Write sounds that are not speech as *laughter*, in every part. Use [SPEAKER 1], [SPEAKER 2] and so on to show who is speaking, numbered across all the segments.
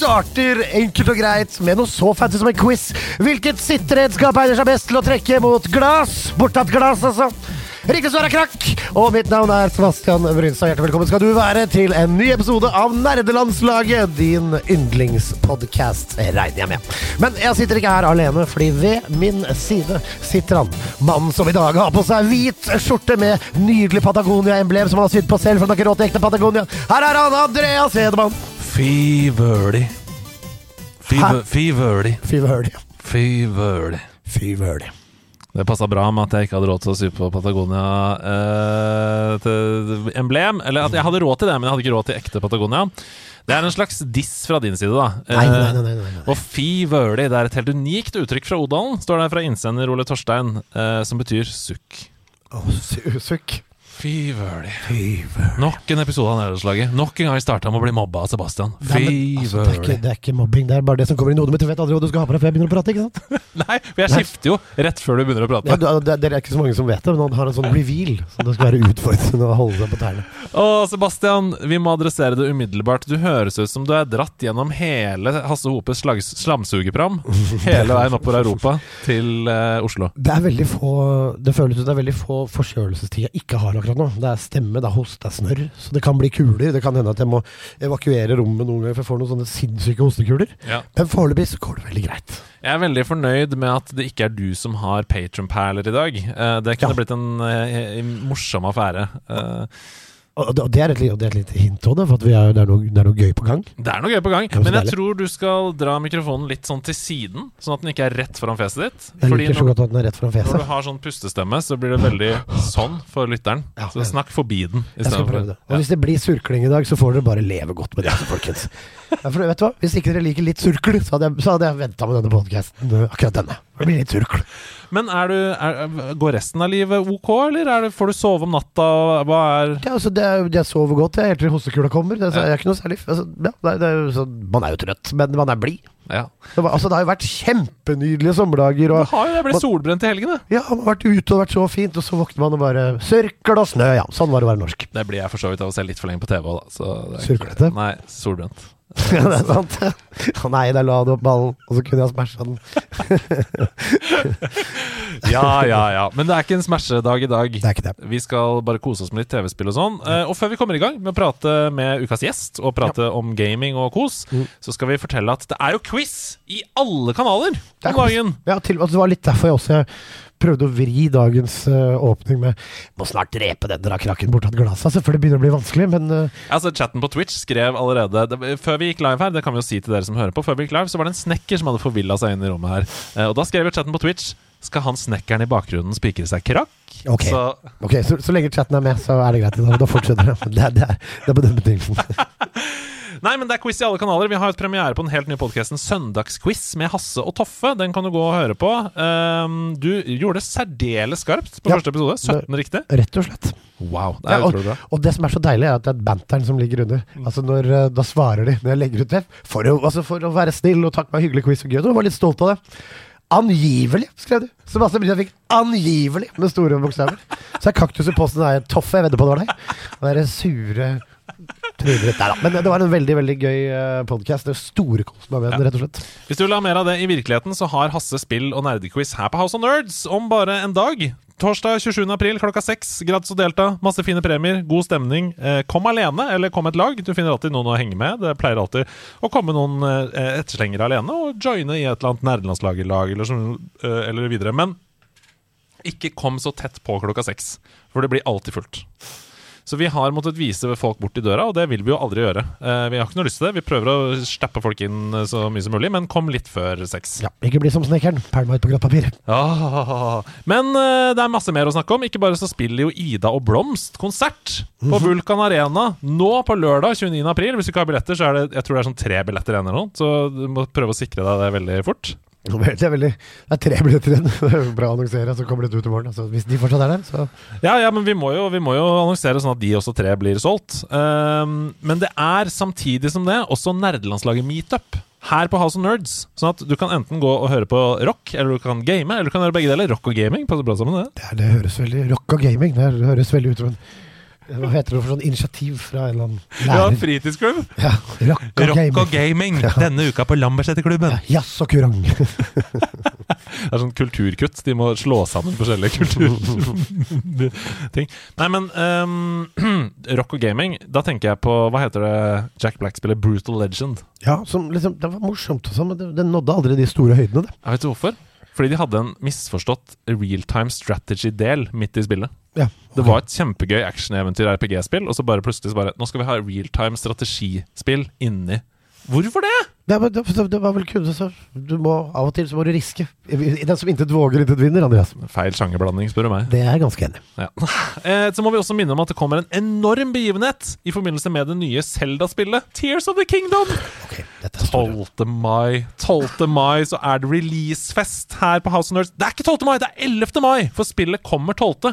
[SPEAKER 1] Starter enkelt og greit med noe så fancy som en quiz. Hvilket sitteredskap egner seg best til å trekke mot glass? Bortatt glass, altså. Riktig svar er krakk, og mitt navn er Sebastian Brynstad. Hjertelig velkommen skal du være til en ny episode av Nerdelandslaget, din yndlingspodkast, regner jeg med. Men jeg sitter ikke her alene, fordi ved min side sitter han, mannen som i dag har på seg hvit skjorte med nydelig Patagonia-emblem som han har sydd på selv, for han har ikke råd til ekte Patagonia. Her er han, Andreas Hedemann.
[SPEAKER 2] Fy vøli. Fy vøli.
[SPEAKER 1] Fy vøli.
[SPEAKER 2] Fy vøli. Det passa bra med at jeg ikke hadde råd til å sy på Patagonia eh. Eller at jeg hadde råd til det, men jeg hadde ikke råd til ekte Patagonia. Det er en slags diss fra din side, da.
[SPEAKER 1] Nei, nei,
[SPEAKER 2] Eh,
[SPEAKER 1] nei, nei, nei.
[SPEAKER 2] Og fy vøli, det er et helt unikt uttrykk fra Odalen, står det fra innsender Ole Torstein, eh, som betyr sukk.
[SPEAKER 1] Oh, su- sukk.
[SPEAKER 2] Fy vøli. Nok en episode av Nederlandslaget. Nok en gang vi starta med å bli mobba av Sebastian.
[SPEAKER 1] Nei,
[SPEAKER 2] Fy
[SPEAKER 1] vøli. altså, det, er ikke, det er ikke mobbing, det er bare det som kommer inn i hodet mitt. Du vet aldri hva du skal ha på deg før jeg begynner å prate. ikke sant? *laughs*
[SPEAKER 2] Nei, for jeg skifter jo rett før du begynner å prate.
[SPEAKER 1] Ja, du, det, det er ikke så mange som vet det, men han har en sånn reveal. Så det skal være utfordrende å holde seg på tærne.
[SPEAKER 2] Å, Sebastian, vi må adressere det umiddelbart. Du høres ut som du er dratt gjennom hele Hasse Hopes slags, slamsugerprogram. *laughs* Hele veien oppover Europa til uh, Oslo.
[SPEAKER 1] Det er veldig få Det føles ut som det er veldig få forkjølelsestid jeg ikke har akkurat nå. Det er stemme, det er host, det er snørr. Så det kan bli kuler. Det kan hende at jeg må evakuere rommet noen ganger, for jeg får noen sånne sinnssyke hostekuler.
[SPEAKER 2] Ja.
[SPEAKER 1] Men foreløpig så går det veldig greit.
[SPEAKER 2] Jeg er veldig fornøyd med at det ikke er du som har patronperler i dag. Eh, det kunne
[SPEAKER 1] Ja.
[SPEAKER 2] blitt en en morsom affære.
[SPEAKER 1] Og det, er, et, det er et lite hint òg, for vi er, det, er noe, det er noe gøy på gang.
[SPEAKER 2] det er noe gøy på gang,
[SPEAKER 1] men
[SPEAKER 2] jeg tror du skal dra mikrofonen litt sånn til siden, sånn at den ikke er rett foran fjeset ditt.
[SPEAKER 1] Jeg
[SPEAKER 2] Fordi
[SPEAKER 1] liker så godt at den er rett foran
[SPEAKER 2] når du har sånn pustestemme, så blir det veldig sånn for lytteren.
[SPEAKER 1] Ja,
[SPEAKER 2] Så snakk forbi den.
[SPEAKER 1] Jeg skal prøve det. Og hvis det blir surkling i dag, så får dere bare leve godt med det, folkens. *laughs* Ja, for vet du hva? Hvis ikke dere liker litt surkel så hadde jeg, så hadde jeg venta med denne podkasten. Akkurat denne. Det blir litt surkle.
[SPEAKER 2] Men er du, er, går resten av livet ok, eller er det, får du sove om natta? Hva er
[SPEAKER 1] Ja, altså, det er, jeg sover godt jeg, helt til hostekula kommer. Det er, ikke noe særlig altså, ja, det det så, Man er jo trøtt, men man er blid.
[SPEAKER 2] Ja.
[SPEAKER 1] Det, var- altså, det har jo vært kjempenydelige sommerdager. Og,
[SPEAKER 2] har jo det blitt solbrent i helgene.
[SPEAKER 1] ja, man har vært ute og vært så fint, og så våkner man og bare Sørkel og snø, ja. Sånn var det å være norsk.
[SPEAKER 2] Det blir jeg for så vidt av å se litt for lenge på TV òg, da. Ikke- Nei, solbrent. *laughs*
[SPEAKER 1] Ja, det er sant. Å nei, der la du opp ballen, og så kunne jeg smasha den. *laughs*
[SPEAKER 2] Ja, ja, ja. Men det er ikke en smashedag i dag.
[SPEAKER 1] Det er ikke det.
[SPEAKER 2] Vi skal bare kose oss med litt TV-spill og sånn. Eh, og før vi kommer i gang med å prate med ukas gjest, og prate om gaming og kos,
[SPEAKER 1] Mm.
[SPEAKER 2] så skal vi fortelle at det er jo quiz i alle kanaler
[SPEAKER 1] er
[SPEAKER 2] om dagen.
[SPEAKER 1] Ja, til, det var litt derfor jeg også prøvde å vri dagens uh, åpning med Må snart drepe den dra krakken bortatt glasa'. Selvfølgelig begynner det å bli vanskelig, men uh,
[SPEAKER 2] Altså, Chatten på Twitch skrev allerede det, Før vi gikk live her, det kan vi jo si til dere som hører på, før vi gikk live, så var det en snekker som hadde forvilla seg inn i rommet her. Uh, og da skrev jo chatten på Twitch Skal han snekkeren i bakgrunnen spikre seg krakk?
[SPEAKER 1] Ok.
[SPEAKER 2] Så
[SPEAKER 1] okay, så, så lenge chatten er med, så er det greit. Da, da fortsetter det. *laughs* Det, er- det, er, det er på den betingelsen. *laughs*
[SPEAKER 2] Nei, men det er quiz i alle kanaler. Vi har et premiere på den helt nye podkasten Søndagsquiz med Hasse og Toffe. Den kan du gå og høre på. Um, du gjorde det særdeles skarpt på
[SPEAKER 1] Ja.
[SPEAKER 2] første episode. 17 riktig.
[SPEAKER 1] Rett og slett.
[SPEAKER 2] Wow, det
[SPEAKER 1] Ja,
[SPEAKER 2] er
[SPEAKER 1] og,
[SPEAKER 2] utrolig bra.
[SPEAKER 1] og det som er så deilig, er at det er banteren som ligger under. Altså når, eh, Da svarer de når jeg legger ut det. For å, altså for å være snill og takke meg hyggelig quiz og gøy. Du var litt stolt av det. Angivelig, skrev du. Sebastian Brynjar fikk 'angivelig' med store bokstaver. Så er kaktus i posten er Toffe, jeg vedder på det var deg. Og det er tryner Nei da. Men det var en veldig veldig gøy podkast. Det er storkost meg med den, rett og slett.
[SPEAKER 2] Hvis du vil ha mer av det i virkeligheten, så har Hasse spill og nerdequiz her på House of Nerds om bare en dag. Torsdag 27. april klokka seks. Gratis å delta. Masse fine premier. God stemning. Eh, kom alene, eller kom et lag. Du finner alltid noen å henge med. Det pleier alltid å komme noen eh, etterslengere alene og joine i et eller annet nerdelandslagerlag eller, eh, eller videre. Men ikke kom så tett på klokka seks, for det blir alltid fullt. Så vi har måttet vise folk bort i døra, og det vil vi jo aldri gjøre. Eh, vi har ikke noe lyst til det. Vi prøver å stappe folk inn eh, så mye som mulig, men kom litt før seks.
[SPEAKER 1] Ja, Ikke bli som snekkeren. Pælma ut på grått papir.
[SPEAKER 2] Ah, men eh, det er masse mer å snakke om. Ikke bare så spiller jo Ida og Blomst konsert på Vulkan Arena nå på lørdag 29. april. Hvis du ikke har billetter, så er det jeg tror det er sånn tre billetter igjen eller noe, så du må prøve å sikre deg det veldig fort.
[SPEAKER 1] Det er, veldig, det er tre minutter igjen. *laughs* Det er bra å annonsere, så kommer det ut i morgen. Altså, hvis de fortsatt er der, så
[SPEAKER 2] Ja, ja, men vi må, jo, vi må jo annonsere sånn at de også tre blir solgt. Um, men det er samtidig som det også nerdelandslaget Meetup her på House of Nerds. Sånn at du kan enten gå og høre på rock, eller du kan game, eller du kan gjøre begge deler. Rock og gaming passer bra sammen, det.
[SPEAKER 1] det, det høres veldig Rock og gaming. Det høres veldig ut som en hva heter det for sånn initiativ fra en eller annen
[SPEAKER 2] Ja, fritidsklubb.
[SPEAKER 1] Ja, rock og
[SPEAKER 2] Rock
[SPEAKER 1] gaming.
[SPEAKER 2] og gaming denne uka på Lambertseterklubben.
[SPEAKER 1] Ja, Jazz og kurang. *laughs* *laughs*
[SPEAKER 2] Det er sånn kulturkutt. De må slå sammen forskjellige kulturting. *laughs* Nei, men um, *clears throat* rock og gaming, da tenker jeg på Hva heter det Jack Black spiller? Brutal Legend.
[SPEAKER 1] Ja, som liksom, det var morsomt, og sånn, men det, det nådde aldri de store høydene. Det.
[SPEAKER 2] Jeg vet du hvorfor? Fordi de hadde en misforstått realtime strategy-del midt i spillet.
[SPEAKER 1] Ja,
[SPEAKER 2] Det var et kjempegøy action-eventyr-RPG-spill, og så bare plutselig så bare Nå skal vi ha realtime strategispill inni Hvorfor det?!
[SPEAKER 1] det, var, det, det var vel kunde, Så du må, av og til så må du riske. Den som intet våger, intet vinner, Andreas.
[SPEAKER 2] Feil sjangerblanding, spør du meg.
[SPEAKER 1] Det er jeg ganske enig.
[SPEAKER 2] Ja. *laughs* Eh, så må vi også minne om at det kommer en enorm begivenhet i forbindelse med det nye Zelda-spillet Tears of the Kingdom.
[SPEAKER 1] Okay, dette er
[SPEAKER 2] 12. mai 12. mai så er det releasefest her på House of Nerds. Det er ikke 12. mai, det er 11. mai! For spillet kommer 12.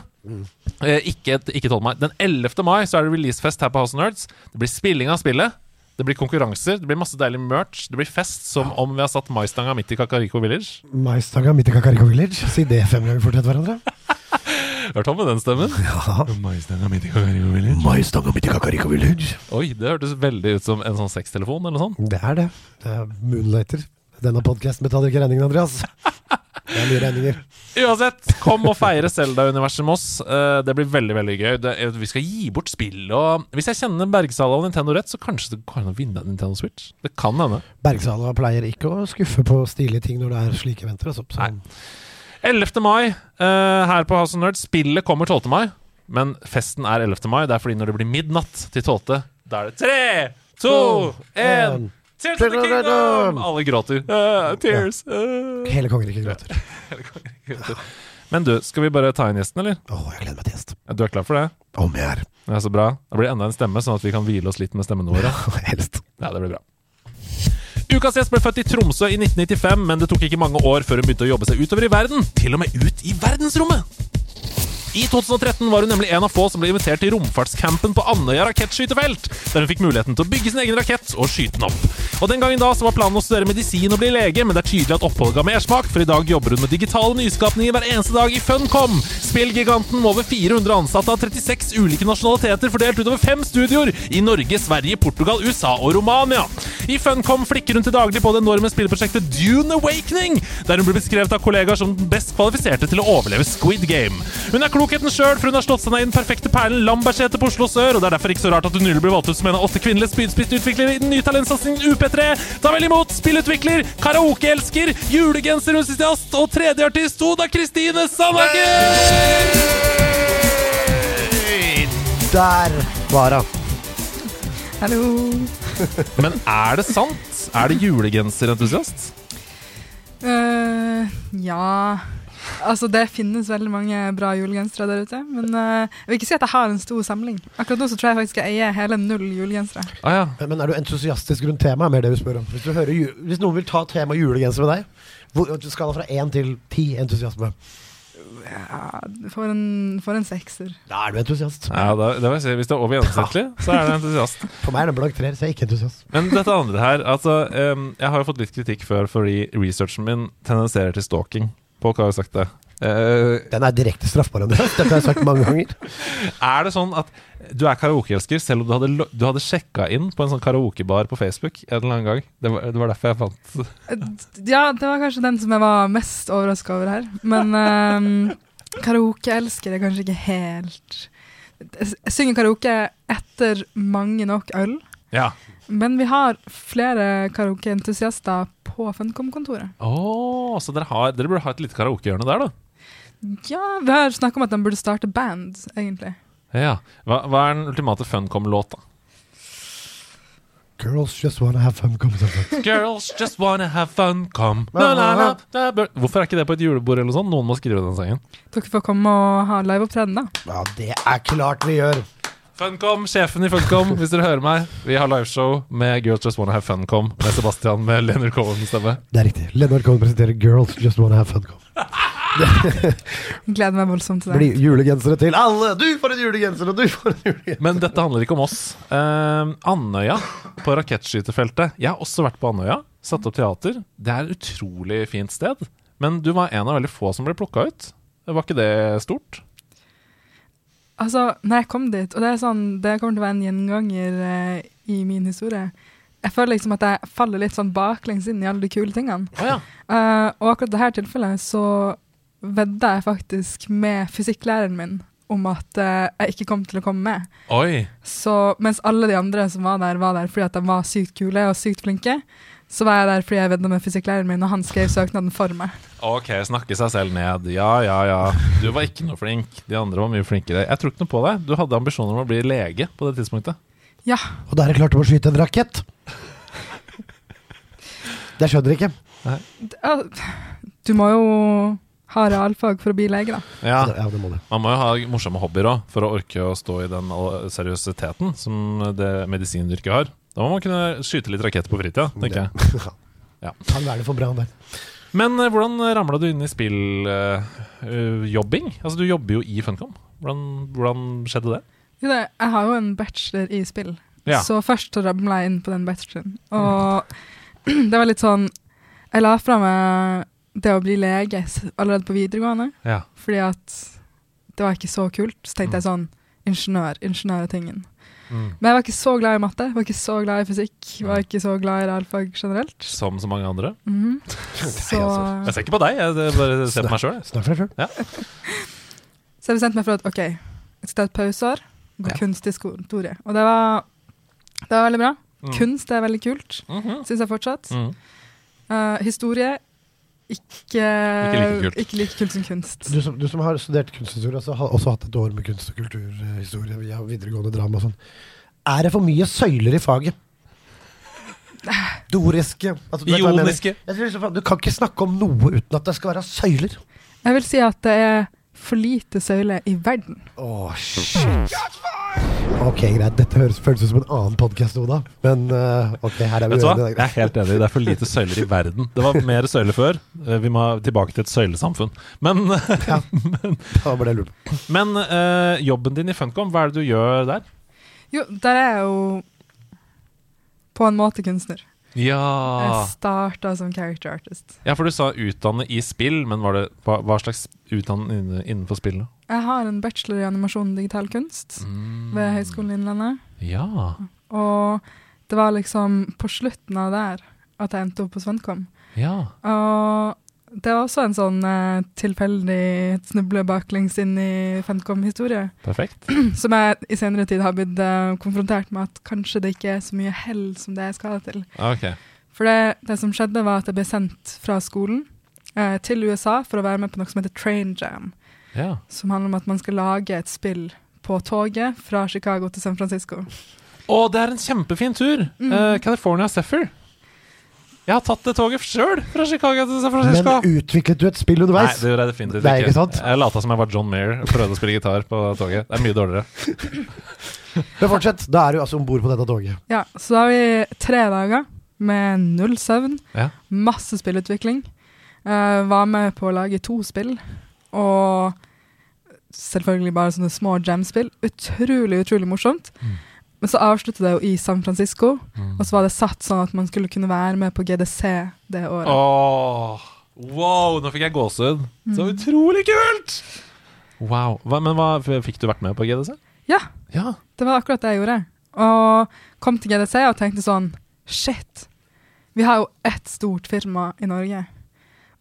[SPEAKER 2] Eh, ikke, ikke 12. mai. Den 11. mai så er det releasefest her på House of Nerds. Det blir spilling av spillet. Det blir konkurranser, det blir masse deilig merch. Det blir fest som om vi har satt maistanga midt i Kakariko Village.
[SPEAKER 1] Maistanga midt i Kakariko Village. Si det fem ganger fort etter hverandre.
[SPEAKER 2] Hørte han med den stemmen? *laughs*
[SPEAKER 1] Ja.
[SPEAKER 2] Maistanga midt i Kakariko Village.
[SPEAKER 1] Maistanga midt i Kakariko Village.
[SPEAKER 2] Oi, det hørtes veldig ut som en sånn sextelefon eller noe sånt.
[SPEAKER 1] Det er det. Det er Moonlighter. Denne podkasten betaler ikke regningen, Andreas. *laughs* Det er mye regninger.
[SPEAKER 2] Uansett, kom og feire Zelda-universet med oss. Eh, det blir veldig veldig gøy. Det, vi skal gi bort spill. Og hvis jeg kjenner Bergsala og Nintendo rett, så kanskje det kan vinne en Nintendo Switch. Det kan hende.
[SPEAKER 1] Bergsala pleier ikke å skuffe på stilige ting når det er slike eventer. Altså. Så,
[SPEAKER 2] Nei. 11. mai eh, her på House of Nerds. Spillet kommer 12. mai, men festen er 11. mai. Det er fordi når det blir midnatt til 12., da er det tre, to, én Tears of the Kingdom! Alle gråter. Uh, tears. Uh.
[SPEAKER 1] Hele kongeriket *laughs* gråter.
[SPEAKER 2] Men du, skal vi bare ta inn gjesten, eller?
[SPEAKER 1] Å, jeg gleder meg til gjest.
[SPEAKER 2] Du er klar for det?
[SPEAKER 1] Om jeg er.
[SPEAKER 2] Det er så bra. Da blir det enda en stemme, sånn at vi kan hvile oss litt med stemmene våre. *laughs*
[SPEAKER 1] Helst.
[SPEAKER 2] Ja, det blir bra. Ukas gjest ble født i Tromsø i 1995, men det tok ikke mange år før hun begynte å jobbe seg utover i verden. Til og med ut i verdensrommet! I 2013 var hun nemlig en av få som ble invitert til romfartscampen på Andøya rakettskytefelt, der hun fikk muligheten til å bygge sin egen rakett og skyte den opp. Og Den gangen da så var planen å studere medisin og bli lege, men det er tydelig at oppholdet ga mersmak, for i dag jobber hun med digitale nyskapninger hver eneste dag i Funcom. Spillgiganten med over 400 ansatte av 36 ulike nasjonaliteter fordelt utover fem studioer i Norge, Sverige, Portugal, USA og Romania. I Funcom flikker hun til daglig på det enorme spillprosjektet Dune Awakening, der hun blir beskrevet av kollegaer som den best kvalifiserte til å overleve Squid Game. Hun er klokheten sjøl, for hun har slått seg ned i den perfekte perlen Lambertseter på Oslo sør, og det er derfor ikke så rart at hun nylig ble valgt ut som en av åtte kvinnelige spydspissutviklere i den nye talentsatsingen UP3. Ta vel imot spillutvikler, karaokeelsker, julegenserentusiast og tredjeartist Oda Kristine Sandaker!
[SPEAKER 1] Der var hun.
[SPEAKER 3] Hallo. *laughs*
[SPEAKER 2] Men er det sant? Er det julegenserentusiast?
[SPEAKER 3] Uh, ja Altså, det finnes veldig mange bra julegensere der ute. Men uh, jeg vil ikke si at jeg har en stor samling. Akkurat nå så tror jeg faktisk jeg eier hele null julegensere.
[SPEAKER 2] Ah, ja.
[SPEAKER 1] Men, men er du entusiastisk rundt temaet? er Mer det vi spør om. Hvis, du hører, hvis noen vil ta temaet julegenser med deg, hvor, skala fra én til ti entusiasme,
[SPEAKER 3] Ja, for en, for en sekser.
[SPEAKER 1] da er du entusiast.
[SPEAKER 2] ja da, det vil jeg si, Hvis det er over gjennomsnittlig, så er det entusiast. *laughs*
[SPEAKER 1] For meg er det blank treer, så jeg er ikke entusiast.
[SPEAKER 2] Men dette andre her altså, um, Jeg har jo fått litt kritikk før fordi researchen min tendenserer til stalking. Folk har jo sagt det. Uh,
[SPEAKER 1] Den er direkte straffbar. Dette har jeg sagt mange ganger. *laughs*
[SPEAKER 2] er det sånn at du er karaokeelsker selv om du hadde, du hadde sjekka inn på en sånn karaokebar på Facebook en eller annen gang? Det var, det var derfor jeg fant
[SPEAKER 3] Eh, Ja, det var kanskje den som jeg var mest overraska over her. Men um, karaokeelsker er kanskje ikke helt Jeg synger karaoke etter mange nok øl.
[SPEAKER 2] Ja.
[SPEAKER 3] Men vi har flere karaokeentusiaster på Funcom-kontoret.
[SPEAKER 2] Oh, så dere, har, dere burde ha et lite karaokehjørne der, da.
[SPEAKER 3] Ja, vi har snakka om at de burde starte band, egentlig.
[SPEAKER 2] Ja. Hva, hva er den ultimate Funcom-låta?
[SPEAKER 1] Girls just wanna have fun. Sånn. *laughs*
[SPEAKER 2] Girls just wanna have fun, come na, na, na, na, Hvorfor er ikke det på et julebord eller noe sånt? Noen må skrive den sangen.
[SPEAKER 3] Dere får komme og ha liveopptreden, da.
[SPEAKER 1] Ja, det er klart vi gjør.
[SPEAKER 2] Funcom, sjefen i Funcom, hvis dere hører meg. Vi har liveshow med Girls Just Wanna Have Funcom med Sebastian med Leonard Cohen-stemme.
[SPEAKER 1] Det er riktig. Leonard Cohen presenterer Girls Just Wanna Have Funcom. *laughs*
[SPEAKER 3] Gleder meg voldsomt til
[SPEAKER 1] Det
[SPEAKER 3] det.
[SPEAKER 1] blir julegensere til alle! Du får en julegenser, og du får en julegenser!
[SPEAKER 2] Men dette handler ikke om oss. Uh, Andøya, på rakettskytefeltet. Jeg har også vært på Andøya. Satt opp teater. Det er et utrolig fint sted. Men du var en av veldig få som ble plukka ut. Var ikke det stort?
[SPEAKER 3] Altså, når jeg kom dit, og det er sånn, det kommer til å være en gjenganger eh, i min historie Jeg føler liksom at jeg faller litt sånn baklengs inn i alle de kule tingene.
[SPEAKER 2] Oh, ja.
[SPEAKER 3] uh, og akkurat dette tilfellet så vedda jeg faktisk med fysikklæreren min om at uh, jeg ikke kom til å komme med.
[SPEAKER 2] Oi.
[SPEAKER 3] Så mens alle de andre som var der, var der fordi at de var sykt kule og sykt flinke, så var jeg der fordi jeg vedda med fysikklæreren min, og han skrev søknaden for meg.
[SPEAKER 2] Ok, snakke seg selv ned. Ja, ja, ja. Du var ikke noe flink. De andre var mye flinkere. Jeg tror ikke noe på deg. Du hadde ambisjoner om å bli lege på det tidspunktet.
[SPEAKER 3] Ja,
[SPEAKER 1] Og der klarte de å skyte en rakett! Det skjønner jeg ikke.
[SPEAKER 3] Nei. du må jo ha realfag for å bli lege, da.
[SPEAKER 2] Ja,
[SPEAKER 1] Ja, det må du.
[SPEAKER 2] Man må jo ha morsomme hobbyer òg, for å orke å stå i den seriøsiteten som det medisinyrket har. Da må man kunne skyte litt rakett på fritida, tenker jeg. *laughs* Ja.
[SPEAKER 1] Han er det for bra, der.
[SPEAKER 2] Men eh, hvordan ramla du inn i spilljobbing? altså, du jobber jo i Funcom. Hvordan, hvordan skjedde det?
[SPEAKER 3] Jo, det, jeg har jo en bachelor i spill,
[SPEAKER 2] Ja.
[SPEAKER 3] så først så ramla jeg inn på den bacheloren. Og *clears throat* det var litt sånn Jeg la fra meg det å bli lege s- allerede på videregående,
[SPEAKER 2] Ja.
[SPEAKER 3] fordi at det var ikke så kult. Så tenkte jeg sånn Ingeniør, ingeniør er tingen.
[SPEAKER 2] Mm.
[SPEAKER 3] Men jeg var ikke så glad i matte, var ikke så glad i fysikk, var ikke så glad i realfag generelt.
[SPEAKER 2] Som så mange andre. *laughs*
[SPEAKER 1] Mm.
[SPEAKER 3] Så.
[SPEAKER 2] Jeg ser ikke på deg, jeg bare ser på meg sjøl.
[SPEAKER 1] Sjøl. *laughs*
[SPEAKER 3] så jeg bestemte meg for at OK, jeg skal ta et pauseår, gå
[SPEAKER 2] Ja.
[SPEAKER 3] kunsthistorie. Og det var, det var veldig bra.
[SPEAKER 2] Mm.
[SPEAKER 3] Kunst er veldig kult,
[SPEAKER 2] Mhm.
[SPEAKER 3] syns jeg fortsatt.
[SPEAKER 2] Mm.
[SPEAKER 3] Uh, historie ikke,
[SPEAKER 2] like kult.
[SPEAKER 3] ikke like kult som kunst.
[SPEAKER 1] Du, som- du som har studert kunsthistorie, altså, har også hatt et år med kunst- og kulturhistorie via videregående drama og sånn. Er det for mye søyler i faget? Doriske altså,
[SPEAKER 2] Ioniske.
[SPEAKER 1] jeg. Jeg liksom, Du kan ikke snakke om noe uten at det skal være søyler.
[SPEAKER 3] Jeg vil si at det er for lite søyle i verden.
[SPEAKER 1] Åh, shit. Ok, greit. Dette høres, føles ut som en annen podkast, Oda. Men uh, ok, her er vi uenige.
[SPEAKER 2] Jeg er helt enig. Det er for lite søyler i verden. Det var mer søyler før. Eh, Vi må tilbake til et søylesamfunn. Men, *laughs*
[SPEAKER 1] Ja, da ble jeg lurt.
[SPEAKER 2] men uh, jobben din i Funcom, hva er det du gjør der?
[SPEAKER 3] Jo, der er jeg jo på en måte kunstner.
[SPEAKER 2] Ja
[SPEAKER 3] Jeg starta som character artist.
[SPEAKER 2] Ja, for du sa utdanne i spill, men var det, hva, hva slags utdanning innenfor spill? da?
[SPEAKER 3] Jeg har en bachelor i animasjon og digital kunst
[SPEAKER 2] Mm.
[SPEAKER 3] ved Høgskolen Innlandet.
[SPEAKER 2] Ja.
[SPEAKER 3] Og det var liksom på slutten av der at jeg endte opp på Svendkom.
[SPEAKER 2] ja.
[SPEAKER 3] Og det var også en sånn uh, tilfeldig snuble baklengs inn i Funcom-historie,
[SPEAKER 2] Perfekt. *clears throat*
[SPEAKER 3] som jeg i senere tid har blitt uh, konfrontert med at kanskje det ikke er så mye hell som det er skada til.
[SPEAKER 2] Ok.
[SPEAKER 3] For det, det som skjedde var at jeg ble sendt fra skolen uh, til USA for å være med på noe som heter Train Jam,
[SPEAKER 2] Ja.
[SPEAKER 3] som handler om at man skal lage et spill på toget fra Chicago til San Francisco.
[SPEAKER 2] Å, det er en kjempefin tur!
[SPEAKER 3] Mm.
[SPEAKER 2] California Zephyr. Jeg har tatt det toget sjøl fra Chicago til San Francisco.
[SPEAKER 1] Men utviklet du et spill
[SPEAKER 2] Nei,
[SPEAKER 1] underveis?
[SPEAKER 2] det gjorde jeg definitivt
[SPEAKER 1] Nei,
[SPEAKER 2] ikke.
[SPEAKER 1] ikke sant?
[SPEAKER 2] Jeg lata som jeg var John Mayer og prøvde å spille gitar på toget. Det er mye dårligere. *laughs*
[SPEAKER 1] Men fortsett. Da er du altså om bord på dette toget.
[SPEAKER 3] Ja, så da har vi tre dager med null søvn,
[SPEAKER 2] Ja.
[SPEAKER 3] masse spillutvikling. Uh, var med på å lage to spill, og selvfølgelig bare sånne små jam-spill. Utrolig, utrolig morsomt.
[SPEAKER 2] Mm.
[SPEAKER 3] Men så avsluttet det jo i San Francisco,
[SPEAKER 2] Mm.
[SPEAKER 3] og så var det satt sånn at man skulle kunne være med på GDC det året.
[SPEAKER 2] Åh, wow, nå fikk jeg gåsehud. Så
[SPEAKER 3] Mm.
[SPEAKER 2] utrolig kult! Wow. Hva, men hva, fikk du vært med på GDC?
[SPEAKER 3] Ja,
[SPEAKER 2] Ja.
[SPEAKER 3] det var akkurat det jeg gjorde. Og kom til GDC og tenkte sånn Shit, vi har jo ett stort firma i Norge,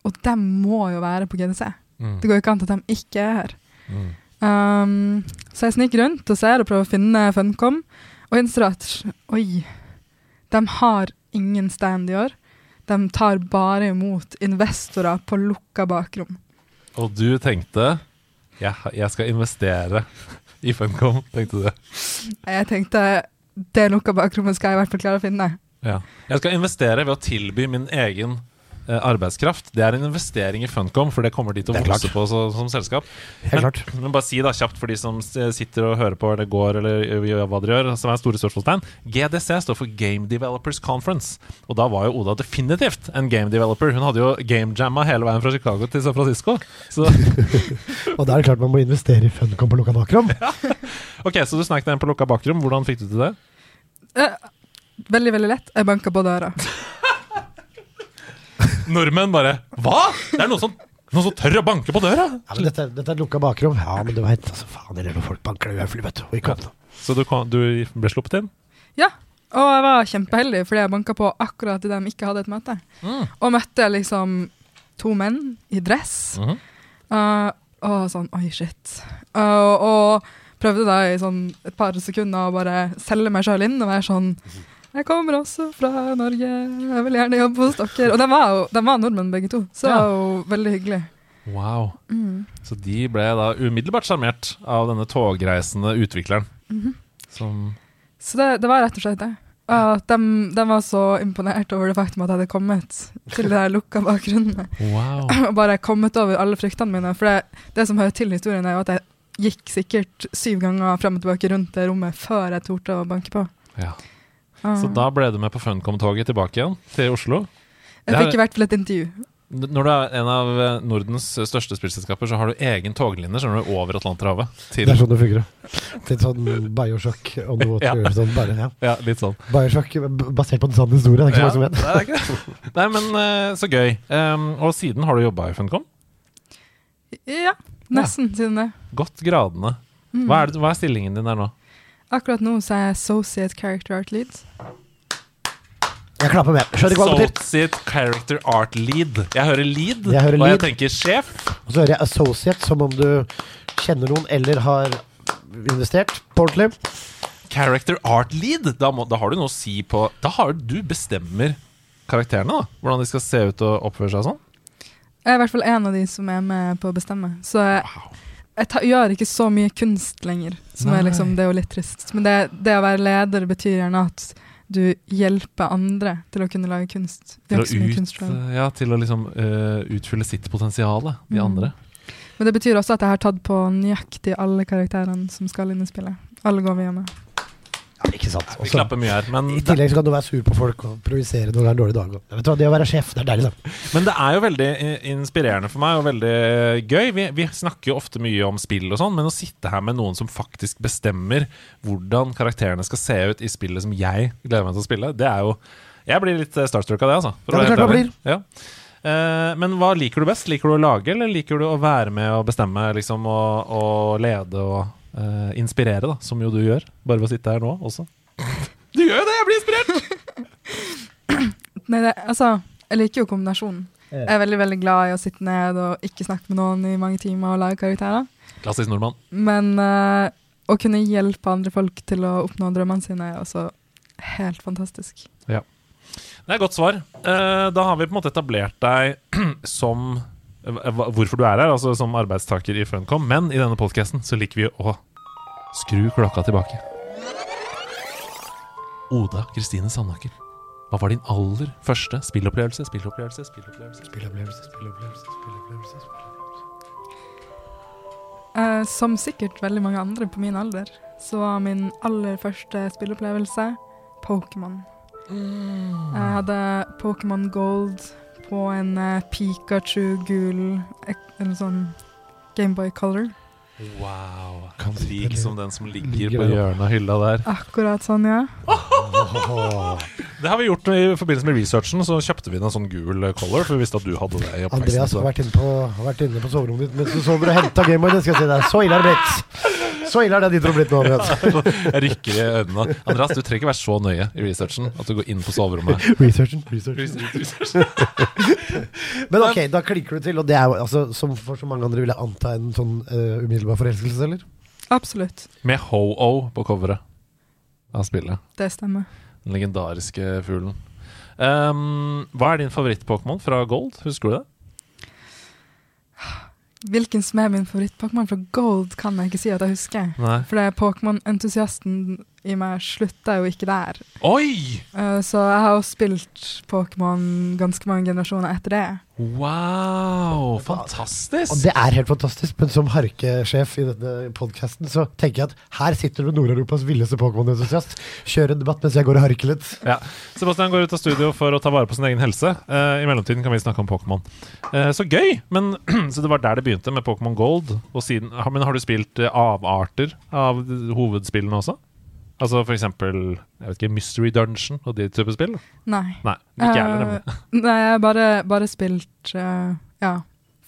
[SPEAKER 3] og de må jo være på GDC.
[SPEAKER 2] Mm.
[SPEAKER 3] Det går jo ikke an at de ikke er her.
[SPEAKER 2] Mm.
[SPEAKER 3] Um, så jeg sniker rundt og ser og prøver å finne Funcom, og innser at oi, de har ingen stand i år. De tar bare imot investorer på lukka bakrom.
[SPEAKER 2] Og du tenkte ja, jeg skal investere i Funcom, tenkte du.
[SPEAKER 3] Jeg tenkte det lukka bakrommet skal jeg i hvert fall klare å finne.
[SPEAKER 2] Ja. Jeg skal investere ved å tilby min egen arbeidskraft. Det er en investering i Funcom, for det kommer de til å
[SPEAKER 1] Det
[SPEAKER 2] vokse på så, som selskap.
[SPEAKER 1] Klart.
[SPEAKER 2] Men bare si da kjapt for de som sitter og hører på eller går eller gjør hva dere gjør, som er store spørsmålstegn. GDC står for Game Developers Conference. Og da var jo Oda definitivt en game developer. Hun hadde jo gamejamma hele veien fra Chicago til San Francisco. Så *laughs*
[SPEAKER 1] Og da er det klart man må investere i Funcom på lukka bakrom. *laughs*
[SPEAKER 2] ok, så du snakket en på lukka bakrom. Hvordan fikk du til det?
[SPEAKER 3] Uh, veldig, veldig lett. Jeg banka på døra. *laughs*
[SPEAKER 2] Nordmenn bare Hva?! Det er noen som, noen som tør å banke på døra!
[SPEAKER 1] Ja, men dette, dette er et lukka bakrom. Ja, men du veit, altså, faen heller når folk banker deg i høflig, vet du. Og ikke åpne.
[SPEAKER 2] Så du, kom, du ble sluppet inn?
[SPEAKER 3] Ja, og jeg var kjempeheldig fordi jeg banka på akkurat idet de ikke hadde et møte.
[SPEAKER 2] Mm.
[SPEAKER 3] Og møtte liksom to menn i dress.
[SPEAKER 2] Mhm.
[SPEAKER 3] Uh, og sånn Oi, shit. Uh, og prøvde da i sånn et par sekunder å bare selge meg sjøl inn og være sånn Jeg kommer også fra Norge, jeg vil gjerne jobbe hos dere. Og de var jo de var nordmenn begge to, så det var jo veldig hyggelig.
[SPEAKER 2] Wow.
[SPEAKER 3] Mm.
[SPEAKER 2] Så de ble da umiddelbart sjarmert av denne togreisende utvikleren.
[SPEAKER 3] Mhm.
[SPEAKER 2] Som
[SPEAKER 3] Så det, det var rett og slett det. At de, de var så imponert over det faktum at jeg hadde kommet til de der lukka bakgrunnene.
[SPEAKER 2] Wow. *laughs*
[SPEAKER 3] og bare kommet over alle fryktene mine. For det, det som hører til historien, er jo at jeg gikk sikkert syv ganger frem og tilbake rundt det rommet før jeg torde å banke på.
[SPEAKER 2] Ja.
[SPEAKER 3] Ah.
[SPEAKER 2] Så da ble du med på Funcom-toget tilbake igjen til Oslo.
[SPEAKER 3] jeg fikk i hvert fall et intervju.
[SPEAKER 2] Når du er en av eh, Nordens største spillselskaper, så har du egen toglinje skjønner du, over Atlanterhavet. Til,
[SPEAKER 1] Det er sånn det fungerer. Litt sånn Bioshock on the water.
[SPEAKER 2] Ja.
[SPEAKER 1] Sånn bare, ja.
[SPEAKER 2] ja, litt sånn.
[SPEAKER 1] Bioshock basert på en sann historie. Det er ikke
[SPEAKER 2] Ja,
[SPEAKER 1] så mange som vet.
[SPEAKER 2] er det. *laughs* Nei, men eh, så gøy. Um, og siden har du jobba i Funcom.
[SPEAKER 3] Ja, nesten siden det.
[SPEAKER 2] Godt gradene.
[SPEAKER 3] Mm.
[SPEAKER 2] Hva er, det, hva er stillingen din der nå?
[SPEAKER 3] Akkurat nå så er jeg associate character art lead.
[SPEAKER 1] Jeg klapper med. Skjønner ikke hva det betyr.
[SPEAKER 2] Associate Character Art Lead. Jeg hører lead,
[SPEAKER 1] Jeg hører
[SPEAKER 2] og jeg tenker sjef.
[SPEAKER 1] Og så hører jeg associate som om du kjenner noen eller har investert på ordentlig.
[SPEAKER 2] Character Art Lead. Da, må, da har du noe å si på Da har du bestemmer karakterene, da. Hvordan de skal se ut og oppføre seg og sånn.
[SPEAKER 3] Jeg er i hvert fall en av de som er med på å bestemme. Så
[SPEAKER 2] Wow.
[SPEAKER 3] Jeg ta, gjør ikke så mye kunst lenger. Som
[SPEAKER 2] Nei.
[SPEAKER 3] er liksom, det er jo litt trist. Men det, det å være leder betyr gjerne at du hjelper andre til å kunne lage kunst.
[SPEAKER 2] Til å, ut, ja, til å liksom uh, utfylle sitt potensial, de
[SPEAKER 3] Mm.
[SPEAKER 2] andre.
[SPEAKER 3] Men det betyr også at jeg har tatt på nøyaktig alle karakterene som skal inn i spillet. Alle går vi gjennom.
[SPEAKER 1] Ja, ikke sant.
[SPEAKER 2] Vi klapper mye her. Men
[SPEAKER 1] I tillegg så kan du være sur på folk og provisere når det er en dårlig dag. Vet du hva, Det å være sjef, det er deilig. Da.
[SPEAKER 2] Men det er jo veldig eh, inspirerende for meg og veldig gøy. Vi, vi snakker jo ofte mye om spill og sånn, men å sitte her med noen som faktisk bestemmer hvordan karakterene skal se ut i spillet som jeg gleder meg til å spille, det er jo Jeg blir litt eh, starstruck av det, altså. for
[SPEAKER 1] Ja, det er klart
[SPEAKER 2] ærlig. Ja. Eh, men hva liker du best? Liker du å lage, eller liker du å være med og bestemme liksom, og, og lede og eh, inspirere, da, som jo du gjør? Bare ved å sitte her nå også. *laughs* Du gjør jo det! Jeg blir inspirert! *laughs*
[SPEAKER 3] Nei, det, altså, jeg liker jo kombinasjonen. Jeg er veldig veldig glad i å sitte ned og ikke snakke med noen i mange timer og lage karakterer.
[SPEAKER 2] Klassisk nordmann.
[SPEAKER 3] Men uh, å kunne hjelpe andre folk til å oppnå drømmene sine er også helt fantastisk. Ja.
[SPEAKER 2] Det er et godt svar. Uh, da har vi på en måte etablert deg *clears throat* som eh, Hvorfor du er her, altså som arbeidstaker i Funcom. Men i denne podkasten så liker vi å skru klokka tilbake. Oda Kristine Sandaker, hva var din aller første spillopplevelse? Spillopplevelse, spillopplevelse
[SPEAKER 1] Spillopplevelse, spillopplevelse, spillopplevelse.
[SPEAKER 3] Eh, som sikkert veldig mange andre på min alder, så var min aller første spillopplevelse Pokémon. Jeg hadde Pokémon Gold på en eh, Pikachu gul En sånn Gameboy Color.
[SPEAKER 2] Wow.
[SPEAKER 1] Kan
[SPEAKER 2] Lik som den som ligger
[SPEAKER 1] ligger
[SPEAKER 2] på hjørnet av hylla der.
[SPEAKER 3] Akkurat sånn, ja. *laughs*
[SPEAKER 2] Det har vi gjort i forbindelse med researchen. Så kjøpte vi en sånn gul color, for vi visste at du hadde det. i
[SPEAKER 1] Andreas har vært inne på, vært inne på soverommet ditt mens du sover og henta Gameboy. Det skal jeg si deg. Så ille er det blitt. Så ille er det ditt rom blitt nå, *laughs*
[SPEAKER 2] Jeg rykker i øynene. Andreas, du trenger ikke være så nøye i researchen at du går inn på soverommet.
[SPEAKER 1] Researchen. researchen. *laughs* Men ok, da klikker du til, og det er jo altså, som for så mange andre vil jeg anta en sånn uh, umiddelbar forelskelse, eller?
[SPEAKER 3] Absolutt.
[SPEAKER 2] Med Ho-O på coveret av spillet.
[SPEAKER 3] Det stemmer.
[SPEAKER 2] Den legendariske fuglen. Um, hva er din favoritt-Pokémon fra Gold? Husker du det?
[SPEAKER 3] Hvilken som er min favoritt-Pokémon fra Gold, kan jeg ikke si at jeg husker.
[SPEAKER 2] Nei.
[SPEAKER 3] For Pokémon-entusiasten i meg slutta jo ikke der.
[SPEAKER 2] Oi!
[SPEAKER 3] Uh, så jeg har jo spilt Pokémon ganske mange generasjoner etter det.
[SPEAKER 2] Wow!
[SPEAKER 1] Og
[SPEAKER 2] Fantastisk!
[SPEAKER 1] det er helt fantastisk, men som harkesjef i denne podkasten, så tenker jeg at her sitter du Nord-Europas villeste Pokémon-entusiast. Kjør en debatt mens jeg går og harker litt.
[SPEAKER 2] Ja. Sebastian går ut av studio for å ta vare på sin egen helse. Uh, I mellomtiden kan vi snakke om Pokémon. Uh, så gøy! Men, *clears throat* så det var der det begynte, med Pokémon Gold. Og siden, men har du spilt eh, avarter av hovedspillene også? Altså for eksempel jeg vet ikke, Mystery Dungeon og de type spill?
[SPEAKER 3] Nei.
[SPEAKER 2] Nei, ikke jeg heller.
[SPEAKER 3] Eh, *laughs* nei, jeg har bare, bare spilt uh, ja,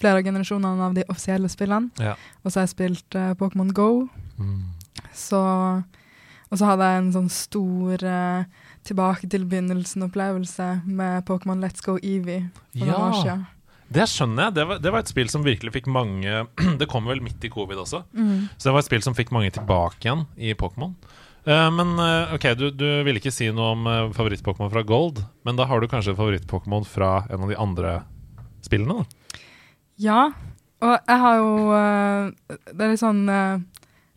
[SPEAKER 3] flere av generasjonene av de offisielle spillene.
[SPEAKER 2] Ja.
[SPEAKER 3] Og så har jeg spilt uh, Pokémon Go.
[SPEAKER 2] Mm.
[SPEAKER 3] Så, og så hadde jeg en sånn stor uh, tilbake til begynnelsen-opplevelse med Pokémon Let's Go Eevee for noen år
[SPEAKER 2] Ja,
[SPEAKER 3] siden.
[SPEAKER 2] det skjønner jeg. Det var, det var et spill som virkelig fikk mange *clears throat* Det kom vel midt i covid også.
[SPEAKER 3] Mm.
[SPEAKER 2] Så det var et spill som fikk mange tilbake igjen i Pokémon. Eh, men eh, ok, du, du ville ikke si noe om uh, favoritt-Pokémon fra Gold, men da har du kanskje favoritt-Pokémon fra en av de andre spillene? da?
[SPEAKER 3] Ja, og jeg har jo eh, Det er litt sånn eh,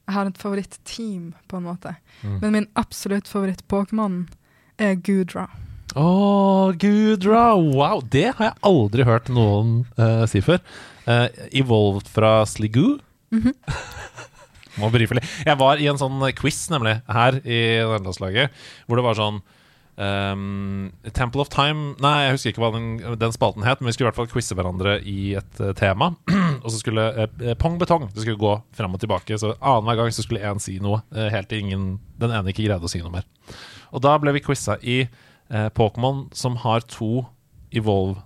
[SPEAKER 3] Jeg har et favoritt-team, på en måte.
[SPEAKER 2] Mm.
[SPEAKER 3] Men min absolutt favoritt-Pokémon er Gudra.
[SPEAKER 2] Å, Gudra! Wow, det har jeg aldri hørt noen uh, si før. Uh, evolved fra Sligoo.
[SPEAKER 3] Mhm. *laughs*
[SPEAKER 2] Må brife litt. Jeg var i en sånn quiz, nemlig, her i nederlandslaget, hvor det var sånn Um, Temple of Time Nei, jeg husker ikke hva den, den spalten het, men vi skulle i hvert fall quize hverandre i et uh, tema. *clears throat* og så skulle uh, pong betong. Det skulle gå fram og tilbake. Så annenhver gang så skulle én si noe, uh, helt til ingen, den ene ikke greide å si noe mer. Og da ble vi quiza i Pokémon som har to Evolve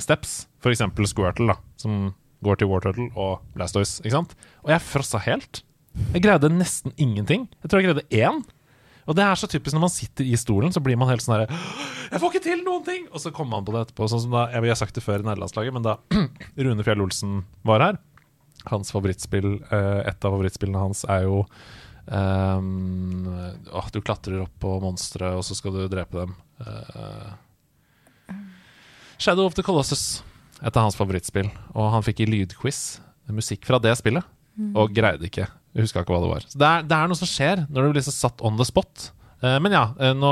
[SPEAKER 2] steps. For eksempel Squirtle, da, som går til Warturtle og Blastoise. Ikke sant? Og jeg frossa helt. Jeg greide nesten ingenting. Jeg tror jeg greide én. Og det er så typisk når man sitter i stolen, så blir man helt sånn herre Jeg får ikke til noen ting! Og så kommer man på det etterpå. Sånn som da, jeg har sagt det før i nederlandslaget, men da *clears throat* Rune Fjell Olsen var her Hans favorittspill, eh, et av favorittspillene hans er jo um, åh, Du klatrer opp på monstre, og så skal du drepe dem. Uh, Shadow of the Colossus, et av hans favorittspill. Og han fikk i lydquiz musikk fra det spillet, og greide ikke. Jeg huska ikke hva det var. Så det er, det er noe som skjer når du blir så satt on the spot. Eh, men ja, eh, nå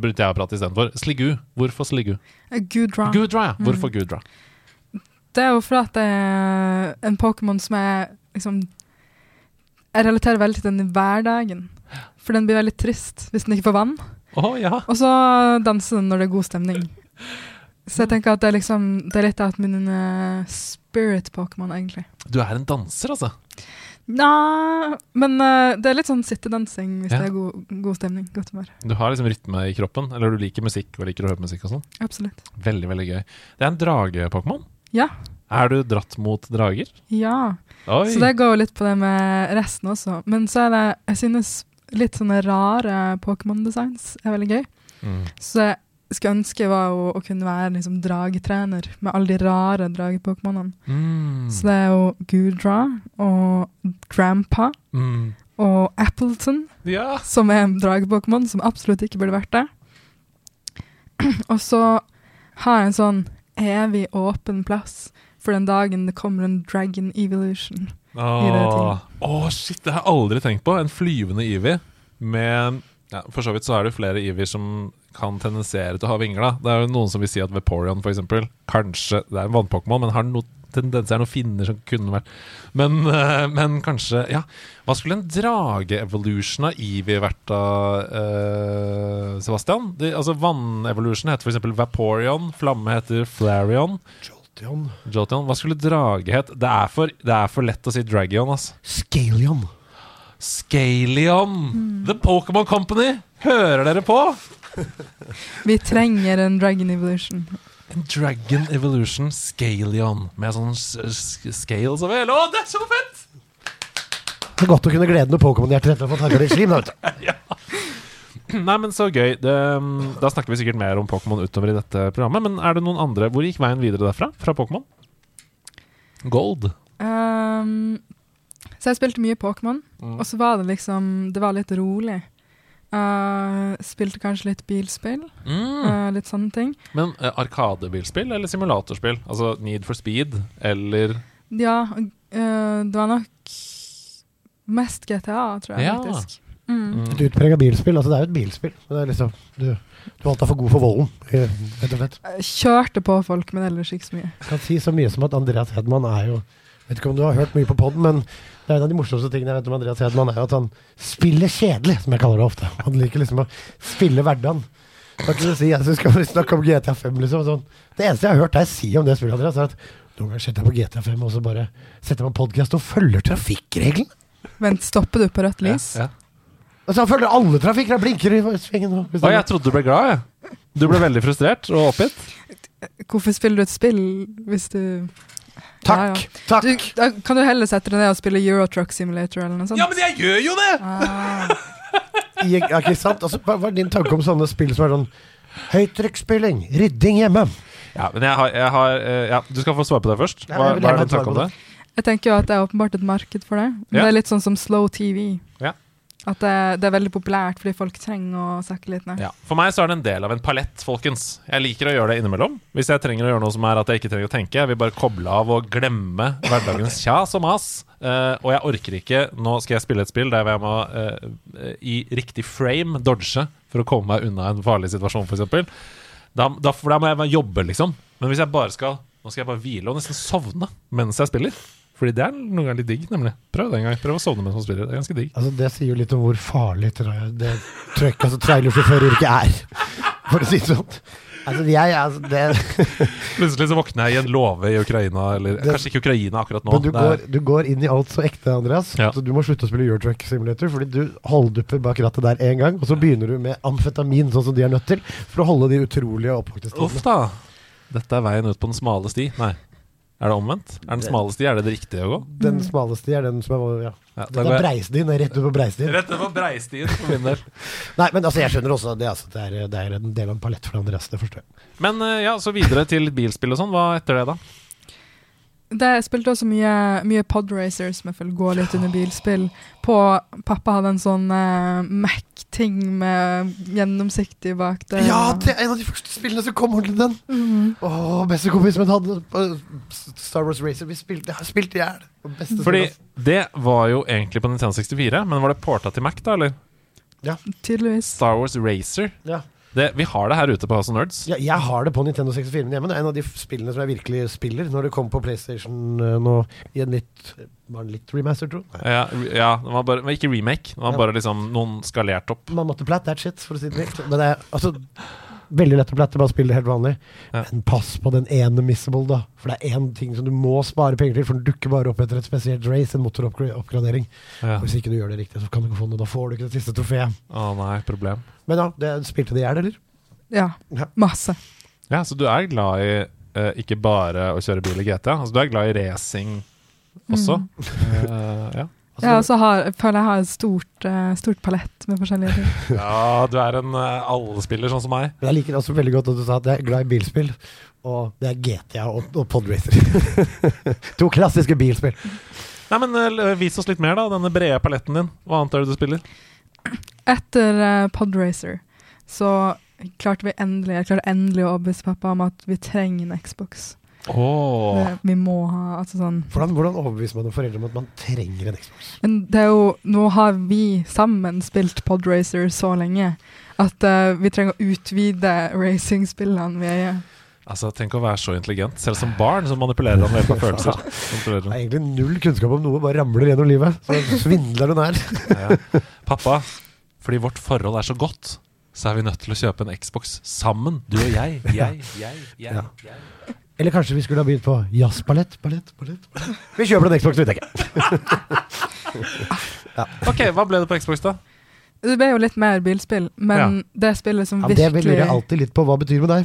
[SPEAKER 2] brukte jeg å prate istedenfor. Sligu. Hvorfor Sligu?
[SPEAKER 3] Eh, Gudra.
[SPEAKER 2] Gudra, ja. Hvorfor Gudra?
[SPEAKER 3] Det er jo fordi at det er en Pokémon som er liksom Jeg relaterer veldig til den i hverdagen. For den blir veldig trist hvis den ikke får vann.
[SPEAKER 2] Oh, ja.
[SPEAKER 3] Og så danser den når det er god stemning. *laughs* Så jeg tenker at det er liksom Det er litt av min uh, spirit-Pokémon, egentlig.
[SPEAKER 2] Du er en danser, altså.
[SPEAKER 3] Nja Men uh, det er litt sånn sittedansing hvis
[SPEAKER 2] Ja.
[SPEAKER 3] det er god, god stemning. Godt humør.
[SPEAKER 2] Du har liksom rytme i kroppen, eller du liker musikk og liker å høre musikk og sånn.
[SPEAKER 3] Absolutt.
[SPEAKER 2] Veldig, veldig gøy. Det er en drage-Pokémon.
[SPEAKER 3] Ja.
[SPEAKER 2] Er du dratt mot drager?
[SPEAKER 3] Ja.
[SPEAKER 2] Oi!
[SPEAKER 3] Så det går jo litt på det med resten også. Men så er det Jeg synes litt sånne rare Pokémon-designs er veldig gøy.
[SPEAKER 2] Mm.
[SPEAKER 3] Så skulle ønske var å, å kunne være liksom dragetrener med alle de rare drage-Pokémonene.
[SPEAKER 2] Mm.
[SPEAKER 3] Så det er jo Gudra og Grandpa
[SPEAKER 2] Mm.
[SPEAKER 3] og Appleton,
[SPEAKER 2] Ja!
[SPEAKER 3] som er en drage-Pokémon som absolutt ikke burde vært det. *clears throat* og så har jeg en sånn evig åpen plass for den dagen det kommer en Dragon Evolution. det
[SPEAKER 2] Åh, Åh, shit, det har jeg aldri tenkt på. En flyvende Eevee med ja, For så vidt så er det flere Ivier som kan tendensere til å ha vinger. da Det er jo noen som vil si at Vaporeon for eksempel Kanskje, Det er en vannpokémon, men har noe tendenser, noen finner som kunne vært Men, eh, men kanskje Ja, hva skulle en drage-evolution av Eevee vært da, uh, Sebastian? Altså Vann-evolution heter for eksempel Vaporeon. Flamme heter Flareon.
[SPEAKER 1] Jolteon.
[SPEAKER 2] Jolteon. Hva skulle drage het? Det er for, det er for lett å si Dragion, altså.
[SPEAKER 1] Scalion.
[SPEAKER 2] Scalion! The Pokémon Company! Hører dere på?
[SPEAKER 3] Vi trenger en Dragon Evolution.
[SPEAKER 2] En Dragon Evolution Scalion med sånn scales over hele Å, det er så fett!
[SPEAKER 1] Det er godt å kunne glede noe Pokémon-hjertet etter å ha fått litt slim. *laughs*
[SPEAKER 2] Nei, men så gøy. Det, mm, da snakker vi sikkert mer om Pokémon utover i dette programmet. Men er det noen andre Hvor gikk veien videre derfra? Fra Pokémon? Gold.
[SPEAKER 3] Um, så jeg spilte mye Pokémon,
[SPEAKER 2] Mm.
[SPEAKER 3] og så var det liksom Det var litt rolig. Uh, spilte kanskje litt bilspill,
[SPEAKER 2] Mm.
[SPEAKER 3] uh, litt sånne ting.
[SPEAKER 2] Men uh, Arkadebilspill eller simulatorspill? Altså Need for Speed eller
[SPEAKER 3] Ja, det var nok mest GTA, tror jeg
[SPEAKER 2] Ja.
[SPEAKER 3] faktisk. Mm.
[SPEAKER 1] Et utprega bilspill. Altså, det er jo et bilspill. men Det er liksom, du, du er alltid for god for volden, vet slett.
[SPEAKER 3] Kjørte på folk, men ellers ikke så mye.
[SPEAKER 1] Jeg kan si så mye som at Andreas Hedman er jo Vet ikke om du har hørt mye på poden, men det er en av de morsomste tingene jeg vet om Andreas Hedman, er jo at han spiller kjedelig, som jeg kaller det ofte. Han liker liksom å spille hverdagen. Kan ikke du si jeg skal snakke om GTA5, liksom? Sånn. Det eneste jeg har hørt deg si om det spillet, Andreas, er at noen ganger setter jeg på GTA5 og så bare setter jeg på podkast og følger trafikkreglene.
[SPEAKER 3] Vent, stopper du på rødt lys?
[SPEAKER 2] Ja.
[SPEAKER 1] Altså, han følger alle trafikkregler, blinker i svingen. og-
[SPEAKER 2] Å, jeg trodde du ble glad, jeg. Du ble veldig frustrert og oppgitt.
[SPEAKER 3] Hvorfor spiller du et spill hvis du
[SPEAKER 1] Takk!
[SPEAKER 3] Ja,
[SPEAKER 1] Takk!
[SPEAKER 3] du, da Kan du heller sette deg ned og spille Eurotruck Simulator eller noe sånt?
[SPEAKER 2] Ja, men jeg gjør jo det!
[SPEAKER 3] Ah,
[SPEAKER 1] Ja, ikke sant? Altså, hva hva er din tanke om sånne spill som er sånn høytrykksspilling, rydding hjemme?
[SPEAKER 2] Ja, men jeg har, jeg har eh, ja, Du skal få svare på det først. Hva, hva er din tanke om det?
[SPEAKER 3] jeg tenker jo at det er åpenbart et marked for det. Men
[SPEAKER 2] Ja.
[SPEAKER 3] Det er litt sånn som slow TV.
[SPEAKER 2] Ja.
[SPEAKER 3] At det, det er veldig populært fordi folk trenger å sakke litt ned.
[SPEAKER 2] Ja. For meg så er det en del av en palett, folkens. Jeg liker å gjøre det innimellom. Hvis jeg trenger å gjøre noe som er at jeg ikke trenger å tenke. Jeg vil bare koble av og glemme hverdagens *laughs* kjas og mas. Uh, og jeg orker ikke Nå skal jeg spille et spill der jeg må uh, i riktig frame dodge for å komme meg unna en farlig situasjon, f.eks. Da, da, for da må jeg jobbe, liksom. Men hvis jeg bare skal Nå skal jeg bare hvile og nesten sovne mens jeg spiller. Fordi det er noen ganger litt digg, nemlig. Prøv det en gang. Prøv å sovne mens man spiller. Det er ganske digg.
[SPEAKER 1] Altså, det sier jo litt om hvor farlig det trøkk, altså trailersjåføryrket er, for å si det sånn. Altså, jeg, altså, det,
[SPEAKER 2] Plutselig så våkner jeg i en låve i Ukraina, eller
[SPEAKER 1] Det-
[SPEAKER 2] kanskje ikke Ukraina akkurat nå.
[SPEAKER 1] men du
[SPEAKER 2] Det
[SPEAKER 1] går, du går inn i alt så ekte, Andreas.
[SPEAKER 2] Ja.
[SPEAKER 1] Så du må slutte å spille Eurotruck Simulator, fordi du holddupper bak rattet der én gang, og så begynner du med amfetamin, sånn som de er nødt til, for å holde de utrolige oppvåkningstidene.
[SPEAKER 2] Uff da. Dette er veien ut på den smale sti. Nei. Er det omvendt? Er den smale sti, er det det riktige å gå?
[SPEAKER 1] Den smale sti er den som er ja.
[SPEAKER 2] Ja,
[SPEAKER 1] Den er breistien, er rett ut på breistien.
[SPEAKER 2] rett over breistien for min del. *laughs*
[SPEAKER 1] Nei, men altså, jeg skjønner også det, altså, det, er, det er en del av en palett for Andreas, det forstår jeg.
[SPEAKER 2] Men eh, ja, så videre til bilspill og sånn. Hva etter det, da?
[SPEAKER 3] Det jeg spilte også mye, mye podracer, som jeg føler går litt under bilspill. På, pappa hadde en sånn uh, Mac-ting med gjennomsiktig bak det.
[SPEAKER 1] Ja, det er en av de første spillene som kom ordentlig den.
[SPEAKER 3] Mhm.
[SPEAKER 1] Åh, bestekompisen min hadde uh, Star Wars Racer. Vi spilte, jeg har i hjel.
[SPEAKER 2] Fordi det var jo egentlig på Nintendo 64, men var det porta til Mac, da, eller? Ja.
[SPEAKER 3] Tydeligvis.
[SPEAKER 2] Star Wars Racer.
[SPEAKER 1] Ja.
[SPEAKER 2] Det, vi har det her ute på House of Nerds.
[SPEAKER 1] Ja, jeg har det på Nintendo 64 hjemme. Det er en av de spillene som jeg virkelig spiller når det kommer på PlayStation eh, nå i en litt Var den litt remaster, tro?
[SPEAKER 2] Ja, ja det var bare, men ikke remake. Det var
[SPEAKER 1] Ja.
[SPEAKER 2] bare liksom noen skalert opp.
[SPEAKER 1] Man måtte platt that shit, for å si det mildt. Men det er altså veldig lett å plette, bare spille det helt vanlig.
[SPEAKER 2] Ja.
[SPEAKER 1] Men pass på den ene missable, da. For det er én ting som du må spare penger til, for den dukker bare opp etter et spesielt race, en motoroppgradering.
[SPEAKER 2] Ja.
[SPEAKER 1] Hvis ikke du gjør det riktig, så kan du ikke få noe. Da får du ikke det siste trofeet.
[SPEAKER 2] Å nei, problem.
[SPEAKER 1] Men ja, det spilte det i hjel, eller?
[SPEAKER 3] Ja.
[SPEAKER 1] Ja.
[SPEAKER 3] Masse.
[SPEAKER 2] Ja, så du er glad i uh, ikke bare å kjøre bil i GTA, altså du er glad i racing også? *laughs* Eh, ja.
[SPEAKER 1] Altså,
[SPEAKER 3] Jeg og så føler jeg har et stort, uh, stort palett med forskjellige ting. *laughs*
[SPEAKER 2] ja, du er en uh, allspiller sånn som meg.
[SPEAKER 1] Men jeg liker også veldig godt at du sa at jeg er glad i bilspill. Og det er GTA og, og Podracer. *laughs* to klassiske bilspill.
[SPEAKER 2] Nei, men uh, Vis oss litt mer, da. Denne brede paletten din. Hva annet er det du spiller?
[SPEAKER 3] Etter uh, Podracer så klarte vi endelig Jeg klarte endelig å overbevise pappa om at vi trenger en Xbox.
[SPEAKER 2] Åh
[SPEAKER 3] Det, vi må ha altså sånn
[SPEAKER 1] Hvordan, hvordan overbeviser man foreldre om at man trenger en Xbox?
[SPEAKER 3] Men det er jo Nå har vi sammen spilt Podracer så lenge at uh, vi trenger å utvide racingspillene vi eier.
[SPEAKER 2] Altså, Tenk å være så intelligent. Selv som barn så manipulerer han ved hjelp av følelser. *laughs*
[SPEAKER 1] Det
[SPEAKER 2] er
[SPEAKER 1] egentlig null kunnskap om noe, bare ramler gjennom livet. Så svindler hun her. *laughs*
[SPEAKER 2] Ja. Pappa, fordi vårt forhold er så godt, så er vi nødt til å kjøpe en Xbox sammen. Du og jeg. Jeg, jeg, jeg.
[SPEAKER 1] Ja. Eller kanskje vi skulle ha begynt på jazzballett, ballett, ballett. ballett. Vi kjøper en Xbox, vi tenker. *laughs*
[SPEAKER 2] Ok, hva ble det på Xbox, da?
[SPEAKER 3] Det ble jo litt mer bilspill, men det spillet som
[SPEAKER 1] Ja, det
[SPEAKER 3] virkelig
[SPEAKER 1] lurer jeg alltid litt på. Hva betyr det med deg?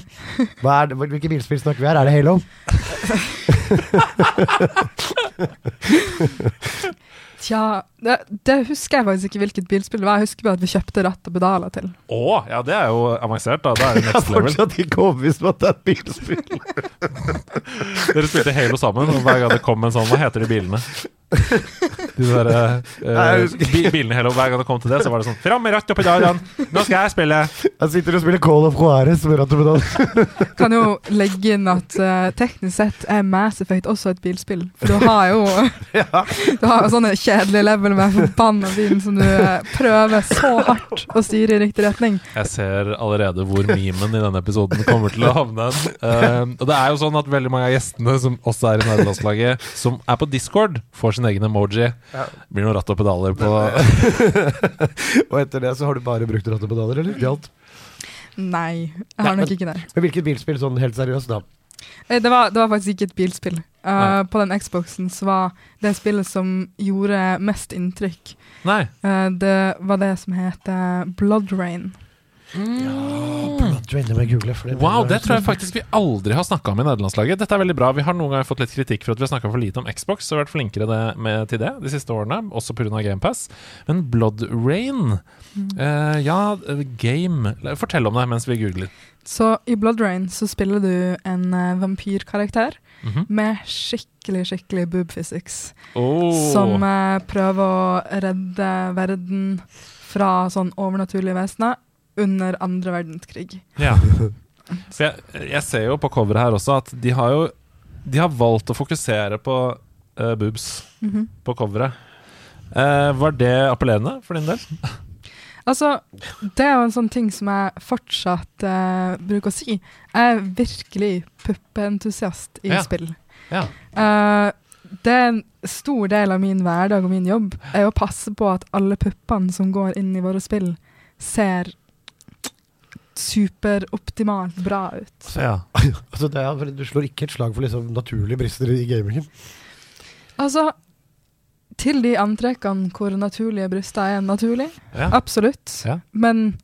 [SPEAKER 1] Hva er det, hvilke bilspill snakker vi her? Er det Halo? *laughs* *laughs*
[SPEAKER 3] Tja Det, det husker jeg faktisk ikke hvilket bilspill det var. Jeg husker bare at vi kjøpte ratt og pedaler til.
[SPEAKER 2] Å, ja, det er jo avansert, da. Det er *laughs* jo
[SPEAKER 1] Jeg er fortsatt ikke overbevist om at det er et bilspill. *laughs*
[SPEAKER 2] Dere spilte Halo sammen, og hver gang det kom en sånn Hva heter de bilene? De der, uh, *laughs*
[SPEAKER 1] Nei,
[SPEAKER 2] bi bilene hele, Hver gang det kom til det, så var det sånn Fram med rattet og pedalene! Nå skal jeg spille!
[SPEAKER 1] Jeg sitter og spiller Call of Juarez med ratt og pedal.
[SPEAKER 3] Kan jo legge inn at uh, teknisk sett er Mass Effect også et bilspill. For du har jo *laughs*
[SPEAKER 1] Ja.
[SPEAKER 3] Du har jo sånne kjedelige level med forbanna bilen som du uh, prøver så hardt å styre i riktig retning.
[SPEAKER 2] Jeg ser allerede hvor memen i denne episoden kommer til å havne. Eh, og det er jo sånn at veldig mange av gjestene som også er i nederlandslaget, som er på Discord, får sin egen emoji. Blir noen ratt og pedaler på *laughs*
[SPEAKER 1] Og etter det så har du bare brukt ratt og pedaler, eller? Galt.
[SPEAKER 3] Nei, jeg
[SPEAKER 1] Nei,
[SPEAKER 3] har nok
[SPEAKER 1] men-
[SPEAKER 3] ikke det.
[SPEAKER 1] Men hvilket bilspill, sånn helt seriøst, da?
[SPEAKER 3] Eh, Det var, det var faktisk ikke et bilspill.
[SPEAKER 2] Uh,
[SPEAKER 3] på den Xboxen så var det spillet som gjorde mest inntrykk,
[SPEAKER 2] Nei.
[SPEAKER 3] eh, det var det som heter Blood Rain.
[SPEAKER 1] Jeg google. For det
[SPEAKER 2] Wow, det tror jeg faktisk vi aldri har snakka om i nederlandslaget. Dette er veldig bra. Vi har noen ganger fått litt kritikk for at vi har snakka for lite om Xbox, har vært flinkere det med, til det de siste årene, også pga. GamePass. Men Blood Rain eh, Ja, eh, game Fortell om det mens vi googler.
[SPEAKER 3] Så i Blood Rain så spiller du en uh, vampyrkarakter
[SPEAKER 2] Mhm.
[SPEAKER 3] med skikkelig, skikkelig boob physics.
[SPEAKER 2] Oh.
[SPEAKER 3] Som uh, prøver å redde verden fra sånn overnaturlige vesener under andre verdenskrig.
[SPEAKER 2] Ja. *laughs* Jeg, jeg ser jo på coveret her også at de har jo De har valgt å fokusere på uh, boobs
[SPEAKER 3] Mhm.
[SPEAKER 2] på coveret. Uh, var det appellerende for din del? *laughs*
[SPEAKER 3] Altså, det er jo en sånn ting som jeg fortsatt uh, bruker å si. Jeg er virkelig puppeentusiast i
[SPEAKER 2] Ja.
[SPEAKER 3] spill.
[SPEAKER 2] Ja.
[SPEAKER 3] Uh, det er en stor del av min hverdag og min jobb er å passe på at alle puppene som går inn i våre spill, ser superoptimalt bra ut.
[SPEAKER 2] ja. *laughs*
[SPEAKER 1] Altså, det er, du slår ikke et slag for liksom naturlige brister i gamingen.
[SPEAKER 3] Altså, til de antrekkene hvor naturlige bryster er naturlig,
[SPEAKER 2] ja.
[SPEAKER 3] absolutt.
[SPEAKER 2] Ja.
[SPEAKER 3] Men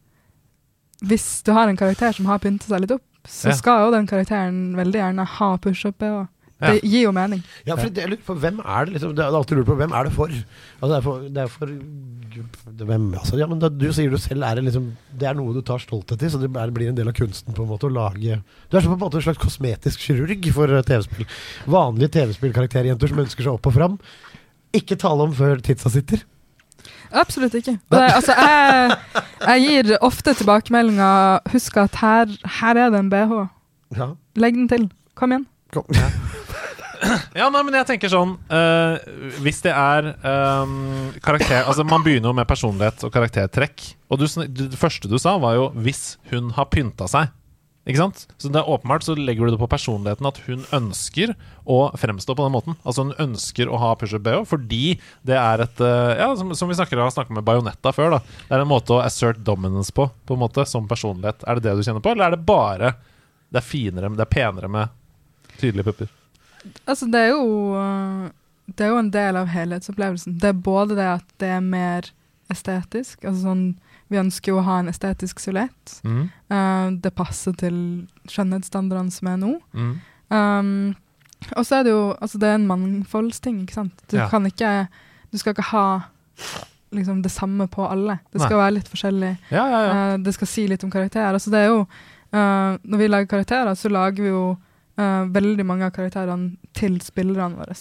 [SPEAKER 3] hvis du har en karakter som har pynta seg litt opp, så skal jo den karakteren veldig gjerne ha push-up-BH. Det gir jo mening.
[SPEAKER 1] Ja, for det, for hvem er det liksom Det er alltid lurt på hvem er det for? Altså, det er for, det er for hvem, altså, ja, men da, Du sier du selv er det liksom Det er noe du tar stolthet i, så det er, blir en del av kunsten på en måte å lage Du er så på en måte en slags kosmetisk kirurg for eh, TV-spill. Vanlige TV-spillkarakterjenter som ønsker seg opp og fram. Ikke tale om før tidsa sitter.
[SPEAKER 3] Absolutt ikke. Det, altså, jeg, jeg gir ofte tilbakemeldinger Husk at her, her er det en BH.
[SPEAKER 1] Ja,
[SPEAKER 3] Legg den til. Kom igjen.
[SPEAKER 1] kom.
[SPEAKER 2] Ja, *clears throat* nei, men jeg tenker sånn eh, Hvis det er ehm, karakter Altså, man begynner jo med personlighet og karaktertrekk. Og du, det første du sa, var jo 'hvis hun har pynta seg'. Ikke sant? Så det er åpenbart så legger du det på personligheten at hun ønsker å fremstå på den måten. Altså hun ønsker å ha push-up BH fordi det er et eh, Ja, som, som vi snakker, har snakket med Bajonetta før, da. Det er en måte å assert dominance på, på en måte, som personlighet. Er det det du kjenner på, eller er det bare Det er finere, det er penere med tydelige pupper?
[SPEAKER 3] Altså, det er jo Det er jo en del av helhetsopplevelsen. Det er både det at det er mer estetisk. Altså sånn Vi ønsker jo å ha en estetisk solett
[SPEAKER 2] Mm.
[SPEAKER 3] Uh, det passer til skjønnhetsstandardene som er nå.
[SPEAKER 2] Mm.
[SPEAKER 3] Um, og så er det jo Altså, det er en mangfoldsting, ikke sant. Du
[SPEAKER 2] Ja.
[SPEAKER 3] kan ikke Du skal ikke ha liksom det samme på alle. Det skal være litt forskjellig.
[SPEAKER 2] Ja, ja, ja.
[SPEAKER 3] Eh, det skal si litt om karakterer. Altså, det er jo uh, Når vi lager karakterer, så lager vi jo eh, veldig mange av karakterene til spillerne våre.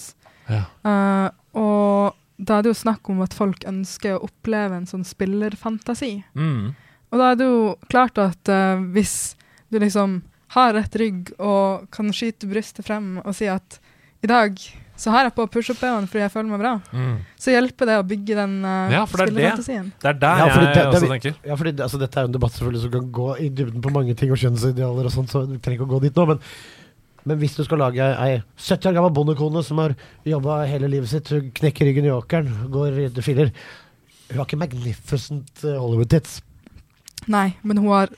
[SPEAKER 2] ja.
[SPEAKER 3] Uh, og da er det jo snakk om at folk ønsker å oppleve en sånn spillerfantasi.
[SPEAKER 2] Mm.
[SPEAKER 3] Og da er det jo klart at uh, hvis du liksom har rett rygg og kan skyte brystet frem og si at i dag så har jeg på push-up-BH-en fordi jeg føler meg bra,
[SPEAKER 2] Mm.
[SPEAKER 3] så hjelper det å bygge den uh,
[SPEAKER 2] Ja, for det er det. er der
[SPEAKER 1] Ja, fordi
[SPEAKER 2] jeg
[SPEAKER 1] det- det
[SPEAKER 2] også tenker.
[SPEAKER 1] Ja, fordi altså, Dette er jo en debatt selvfølgelig som kan gå i dybden på mange ting og kjønnsidealer og sånt, så vi trenger ikke å gå dit nå. Men, men hvis du skal lage ei, ei 70 år gammel bondekone som har jobba hele livet sitt, hun knekker ryggen i åkeren, går i filler Hun har ikke magnificent eh, Hollywood-tits.
[SPEAKER 3] Nei, men hun har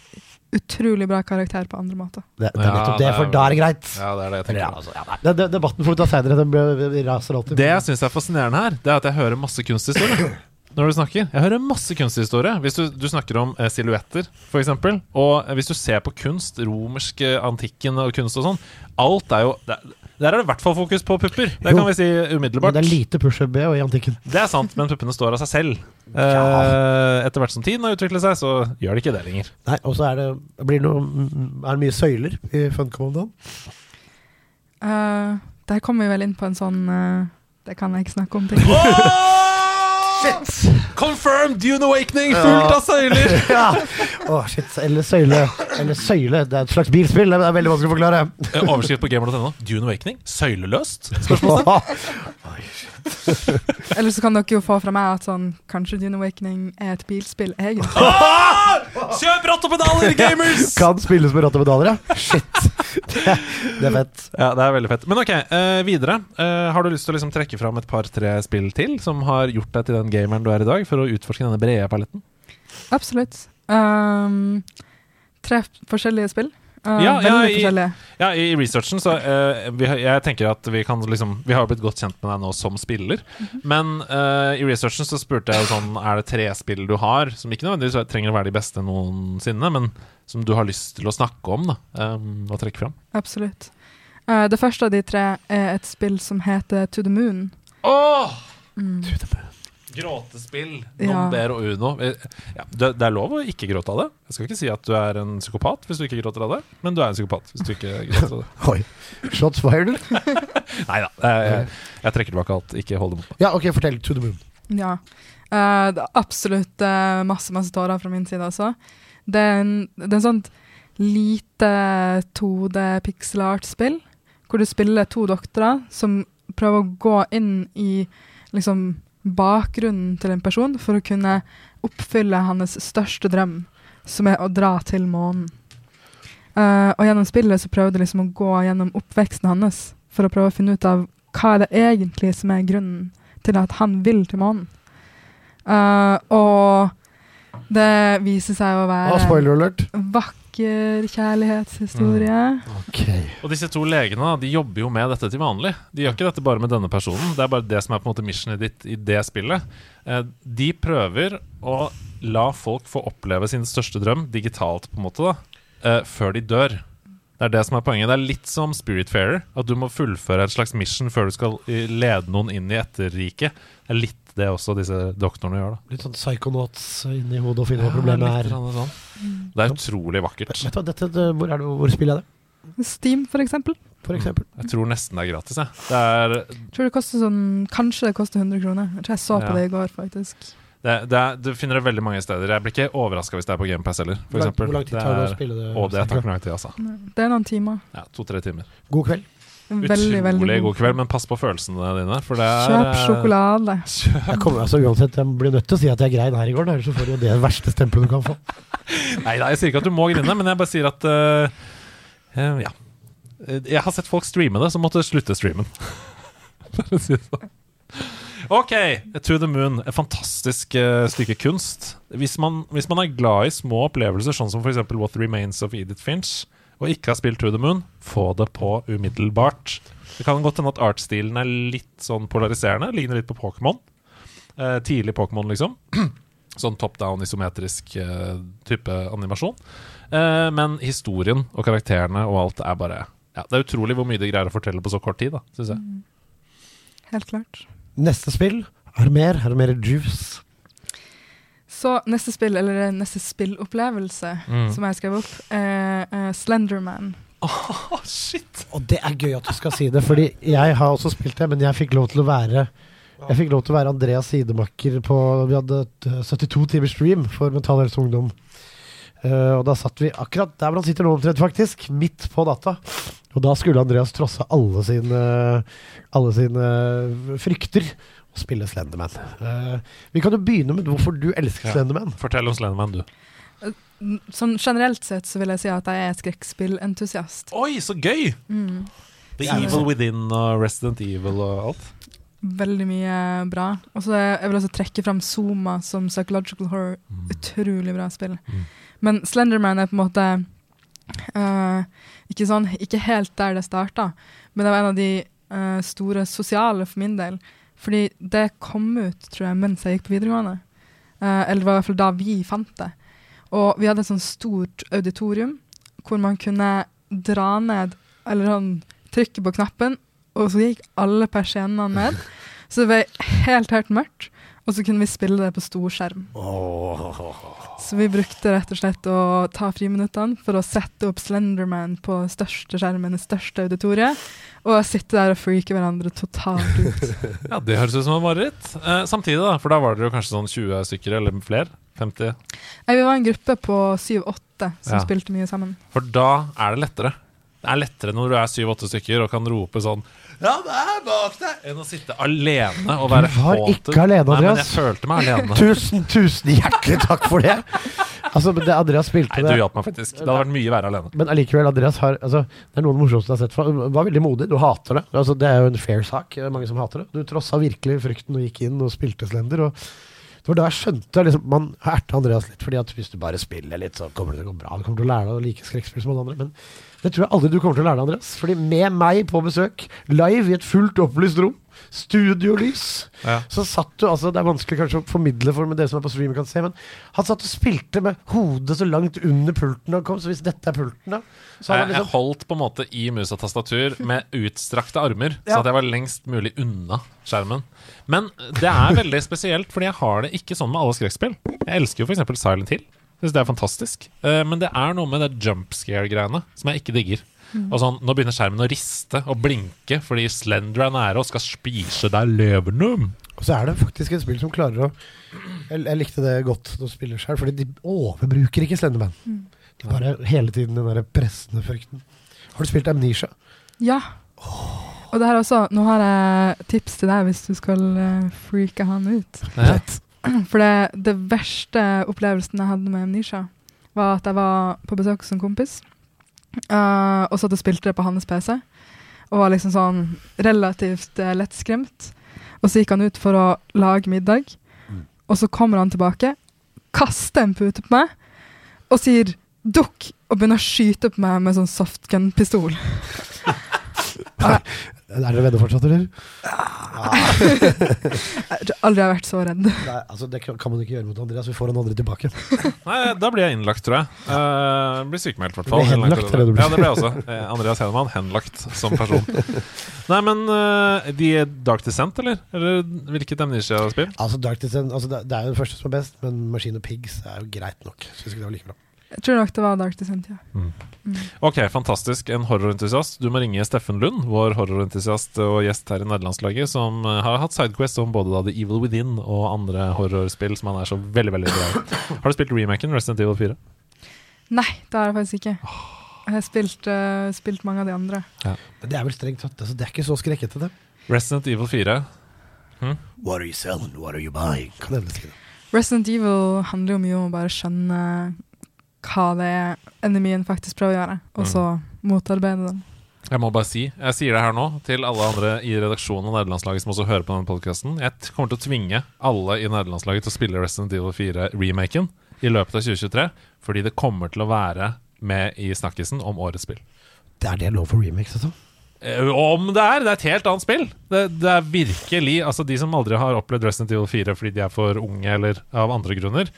[SPEAKER 3] utrolig bra karakter på andre måter.
[SPEAKER 1] Det, det er nettopp det,
[SPEAKER 2] det er-
[SPEAKER 1] for da er det greit.
[SPEAKER 2] Ja, det er det jeg
[SPEAKER 1] tenker. ja, altså, ja, det, den debatten får vi ta seinere. Den raser alltid.
[SPEAKER 2] Det jeg syns er fascinerende her, Det er at jeg hører masse kunsthistorie. Når du snakker. Jeg hører masse kunsthistorie. Hvis du, du snakker om eh, silhuetter, f.eks., og eh, hvis du ser på kunst, romersk, eh, antikken og kunst og sånn, alt er jo det, Der er det i hvert fall fokus på pupper. Det
[SPEAKER 1] Jo.
[SPEAKER 2] kan vi si
[SPEAKER 1] Men
[SPEAKER 2] umiddelbart.
[SPEAKER 1] det er lite push-up i antikken.
[SPEAKER 2] Det er sant, men puppene står av seg selv. *laughs* Ja. etter hvert som tiden har utviklet seg, så gjør det ikke det lenger.
[SPEAKER 1] Nei, og så er det blir noe, mm, er det mye søyler i Funcom om dagen.
[SPEAKER 3] Eh, der kommer vi vel inn på en sånn uh, Det kan jeg ikke snakke om. Ting.
[SPEAKER 1] Shit!
[SPEAKER 2] Confirmed Dune Awakening fullt av søyler! *laughs*
[SPEAKER 1] ja. Å, shit. Eller søyle. Eller søyle. Det er et slags bilspill. Det er veldig vanskelig å forklare.
[SPEAKER 2] Eh, Overskrift på gamer.no. Dune Awakening? Søyleløst?
[SPEAKER 3] Eller så kan dere jo få fra meg at sånn Kanskje Dune Awakening er et bilspill, egentlig. *laughs*
[SPEAKER 2] Kjøp ratt og pedaler, *laughs* gamers!
[SPEAKER 1] Kan spilles med ratt og pedaler, ja. Shit. Det, det er fett.
[SPEAKER 2] Ja, det er veldig fett. Men ok, uh, videre. Uh, har du lyst til å liksom trekke fram et par-tre spill til som har gjort deg til den gameren du er i dag, for å utforske denne brede paletten?
[SPEAKER 3] Absolutt. Um, tre forskjellige spill. Uh,
[SPEAKER 2] Ja, ja, i-. Ja, i researchen så uh, vi, Jeg tenker at vi kan liksom Vi har blitt godt kjent med deg nå som spiller. Men uh, i researchen så spurte jeg sånn Er det tre spill du har som ikke nødvendigvis trenger å være de beste noensinne, men som du har lyst til å snakke om, da? Um, og trekke fram?
[SPEAKER 3] Absolutt. Uh, det første av de tre er et spill som heter To the Moon.
[SPEAKER 2] Åh!
[SPEAKER 3] Mm.
[SPEAKER 2] Gråtespill,
[SPEAKER 3] Ja.
[SPEAKER 2] Nomber og Uno. Eh, Ja, det, det er lov å ikke gråte av det. Jeg skal ikke si at du er en psykopat hvis du ikke gråter av det, men du er en psykopat hvis du ikke gråter av det. *laughs*
[SPEAKER 1] Oi. Shots fired. *laughs*
[SPEAKER 2] Nei da, jeg, jeg, trekker tilbake alt. Ikke hold det mot meg.
[SPEAKER 1] Ja, ok, fortell. To the moon.
[SPEAKER 3] Ja. Uh, det er absolutt uh, masse, masse tårer fra min side også. Det er en, det er en sånt lite 2D pixel-art-spill, hvor du spiller to doktorer som prøver å gå inn i liksom bakgrunnen til en person for å kunne oppfylle hans største drøm, som er å dra til månen. Uh, og gjennom spillet så prøvde jeg liksom å gå gjennom oppveksten hans for å prøve å finne ut av hva er det egentlig som er grunnen til at han vil til månen. Uh, og det viser seg å
[SPEAKER 1] Ah,
[SPEAKER 3] være
[SPEAKER 1] spoiler alert.
[SPEAKER 3] en vakker kjærlighetshistorie.
[SPEAKER 1] Ok.
[SPEAKER 2] Og disse to legene de jobber jo med dette til vanlig. De gjør ikke dette bare med denne personen. Det er bare det som er på en måte missionet ditt i det spillet. Eh, de prøver å la folk få oppleve sin største drøm digitalt, på en måte, da, eh, før de dør. Det er det som er poenget. Det er litt som Spiritfarer. At du må fullføre en slags mission før du skal eh, lede noen inn i etterriket. Det er litt det også disse doktorene gjør. da
[SPEAKER 1] Litt sånn psychonauts inni hodet og finne hva problemet er.
[SPEAKER 2] sånn. Det er utrolig vakkert.
[SPEAKER 1] Vet du hva, dette, det, hvor, er det, hvor spiller jeg det,
[SPEAKER 3] Steam, for eksempel.
[SPEAKER 1] for eksempel?
[SPEAKER 2] Jeg tror nesten det er gratis. Jeg. Det er
[SPEAKER 3] Jeg tror det koster sånn Kanskje det koster 100 kroner. Jeg tror jeg så på
[SPEAKER 2] Ja.
[SPEAKER 3] det i går, faktisk.
[SPEAKER 2] Det, det er, du finner det veldig mange steder. Jeg blir ikke overraska hvis det er på GamePass heller. For
[SPEAKER 1] Hvor lang- Hvor lang tid tar det å spille det?
[SPEAKER 2] Å, det tar ikke lang tid, altså.
[SPEAKER 3] Det er noen timer.
[SPEAKER 2] Ja, To-tre timer.
[SPEAKER 1] God kveld.
[SPEAKER 3] Veldig, veldig
[SPEAKER 2] Utrolig god kveld, men pass på følelsene dine. For det er
[SPEAKER 3] Kjøp
[SPEAKER 2] eh,
[SPEAKER 3] sjokolade. *laughs*
[SPEAKER 2] Kjøp
[SPEAKER 1] Jeg kommer altså uansett, jeg blir nødt til å si at jeg grein her i går, ellers så får du jo det verste stempelet du kan få. *laughs*
[SPEAKER 2] Nei da, jeg sier ikke at du må grine, men jeg bare sier at uh, uh, Ja. Jeg har sett folk streame det, som måtte slutte streamen. *laughs* For å si det sånn. Ok, To the Moon. Et fantastisk uh, stykke kunst. Hvis man, hvis man er glad i små opplevelser, sånn som f.eks. What Remains of Edith Finch, og ikke har spilt To the Moon, få det på umiddelbart. Det kan godt hende at artstilen er litt sånn polariserende. Ligner litt på Pokémon. Eh, tidlig Pokémon, liksom. *clears throat* Sånn top down, isometrisk eh, type animasjon. Eh, men historien og karakterene og alt er bare ja, Det er utrolig hvor mye de greier å fortelle på så kort tid, da, syns jeg.
[SPEAKER 3] Helt klart.
[SPEAKER 1] Neste spill, er mer? Er det mer juice?
[SPEAKER 3] Så neste spill, eller neste spillopplevelse
[SPEAKER 2] Mm.
[SPEAKER 3] som jeg skrev opp, er eh, Slenderman. *laughs*
[SPEAKER 2] Oh, shit!
[SPEAKER 1] Og det er gøy at du skal si det, fordi jeg har også spilt det, men jeg fikk lov til å være jeg fikk lov til å være Andreas sidemakker på Vi hadde eh, 72 timer stream for Mental Helse Ungdom. Uh, og da satt vi akkurat der hvor han sitter nå omtrent, faktisk. Midt på data. Og da skulle Andreas trosse alle sine, alle sine frykter og spille Slenderman. Uh, vi kan jo begynne med hvorfor du elsker
[SPEAKER 2] Ja.
[SPEAKER 1] Slenderman.
[SPEAKER 2] Fortell om Slenderman, du.
[SPEAKER 3] Sånn generelt sett så vil jeg si at jeg er skrekkspillentusiast.
[SPEAKER 2] Oi, så gøy!
[SPEAKER 3] Mm.
[SPEAKER 2] The
[SPEAKER 1] Ja,
[SPEAKER 2] Evil Within og Resident Evil og alt.
[SPEAKER 3] Veldig mye bra. Og så jeg vil også trekke fram Zuma som psychological horror. Utrolig bra spill.
[SPEAKER 2] Mm.
[SPEAKER 3] Men Slenderman er på en måte uh, ikke, sånn, ikke helt der det starta, men det var en av de uh, store sosiale for min del. Fordi det kom ut, tror jeg, mens jeg gikk på videregående. Uh, eller det var i hvert fall da vi fant det. Og vi hadde et sånt stort auditorium hvor man kunne dra ned Eller sånn trykke på knappen, og så gikk alle persiennene ned. *laughs* Så det ble helt, helt mørkt. Og så kunne vi spille det på storskjerm. Så vi brukte rett og slett å ta friminuttene for å sette opp Slenderman på største skjermen i største auditoriet, og sitte der og freake hverandre totalt ut. *laughs*
[SPEAKER 2] Ja, Det høres ut som et mareritt. Eh, samtidig, da, for da var dere kanskje sånn 20 stykker, eller flere? 50?
[SPEAKER 3] Nei, vi var en gruppe på syv-åtte som
[SPEAKER 2] Ja.
[SPEAKER 3] spilte mye sammen.
[SPEAKER 2] For da er det lettere. Det er lettere når du er syv-åtte stykker og kan rope sånn Ja, det er bak deg! Enn å sitte alene og være
[SPEAKER 1] Du var
[SPEAKER 2] haunted.
[SPEAKER 1] ikke alene,
[SPEAKER 2] Nei, men
[SPEAKER 1] Andreas.
[SPEAKER 2] jeg følte meg alene.
[SPEAKER 1] Tusen, tusen hjertelig takk for det! Altså, men det Andreas spilte
[SPEAKER 2] Nei, du
[SPEAKER 1] det
[SPEAKER 2] hjalp meg faktisk. Det hadde vært mye verre alene.
[SPEAKER 1] Men allikevel, Andreas har altså, Det er noe av det morsomste jeg har sett. For, var veldig modig. Du hater det. Altså, det er jo en fair sak. Det er Mange som hater det. Du trossa virkelig frykten og gikk inn og spilte Slender. Og det var da jeg skjønte liksom, Man har erta Andreas litt, fordi at hvis du bare spiller litt, så kommer det til å gå bra. Du kommer til å lære deg å like skrekkspill som alle andre. Men det tror jeg aldri du kommer til å lære deg, Andreas. Fordi med meg på besøk, live i et fullt opplyst rom, studiolys
[SPEAKER 2] Ja.
[SPEAKER 1] så satt du altså, Det er vanskelig kanskje å formidle for med det som er på streamen, kan se, men han satt og spilte med hodet så langt under pulten han kom. Så hvis dette er pulten, da så
[SPEAKER 2] Jeg,
[SPEAKER 1] liksom,
[SPEAKER 2] jeg holdt på en måte i mus og tastatur med utstrakte armer,
[SPEAKER 1] Ja.
[SPEAKER 2] så at jeg var lengst mulig unna skjermen. Men det er veldig spesielt, fordi jeg har det ikke sånn med alle skrekkspill. Jeg elsker jo f.eks. Silent Hill. Synes det er fantastisk. Eh, Men det er noe med det jump scare-greiene som jeg ikke digger. Og sånn, Nå begynner skjermen å riste og blinke fordi Slender er nære og skal spise deg levende.
[SPEAKER 1] Og så er det faktisk et spill som klarer å Jeg, jeg likte det godt når du spiller sjøl, fordi de overbruker ikke Slenderman. De bare hele tiden den der pressende frykten. Har du spilt Amnesia?
[SPEAKER 3] Ja. Og det her også, nå har jeg tips til deg hvis du skal uh, freake han ut.
[SPEAKER 2] Ja. *clears throat*
[SPEAKER 3] For det, det verste opplevelsen jeg hadde med Amnesia, var at jeg var på besøk hos en kompis, uh, og satt og spilte det på hans PC, og var liksom sånn relativt uh, lettskremt. Og så gikk han ut for å lage middag, og så kommer han tilbake, kaster en pute på meg, og sier 'dukk', og begynner å skyte på meg med sånn softgun-pistol. *laughs*
[SPEAKER 1] Er dere redde fortsatt, eller?
[SPEAKER 3] Jeg tror aldri jeg har vært så redd.
[SPEAKER 1] Nei, altså Det kan man ikke gjøre mot Andreas. Vi får han aldri tilbake.
[SPEAKER 2] Nei, da blir jeg innlagt, tror jeg. Uh, blir sykemeldt, i hvert fall.
[SPEAKER 1] Henlagt, det.
[SPEAKER 2] Ja, det ble jeg også. Eh, Andreas Hedemann, henlagt som person. Nei, men uh, de er Dark Descent, eller? Eller hvilket Amnesia-spill?
[SPEAKER 1] Altså Dark Descent, altså det, det er jo det første som er best, men Machine og Pigs er jo greit nok. Syns ikke det var like bra.
[SPEAKER 3] Jeg tror nok det var Dark Descent, ja.
[SPEAKER 2] Ok, fantastisk. En horrorentusiast. Du må ringe Steffen Lund, vår horrorentusiast og gjest her i nederlandslaget, som eh, har hatt sidequest om både da The Evil Within og andre horrorspill som han er så veldig veldig glad i. Har du spilt remaken Resident Evil 4?
[SPEAKER 3] Nei, det har jeg faktisk ikke. Jeg har spilt, uh, spilt mange av de andre.
[SPEAKER 1] Men det er vel strengt tatt altså, Det er ikke så skrekkete, det.
[SPEAKER 2] Resident Evil 4
[SPEAKER 1] What are you selling? What are you buying?
[SPEAKER 3] Resident Evil handler jo mye om å bare skjønne hva det er enemien faktisk prøver å gjøre, og så motarbeide dem.
[SPEAKER 2] Jeg må bare si, jeg sier det her nå til alle andre i redaksjonen og nederlandslaget som også hører på denne podkasten. Jeg kommer til å tvinge alle i nederlandslaget til å spille Resident Evil 4-remaken i løpet av 2023, fordi det kommer til å være med i snakkisen om årets spill.
[SPEAKER 1] Det er det lov for remix, altså?
[SPEAKER 2] Eh, Om det er! Det er et helt annet spill. Det, det er virkelig Altså De som aldri har opplevd Resident Evil 4 fordi de er for unge eller av andre grunner,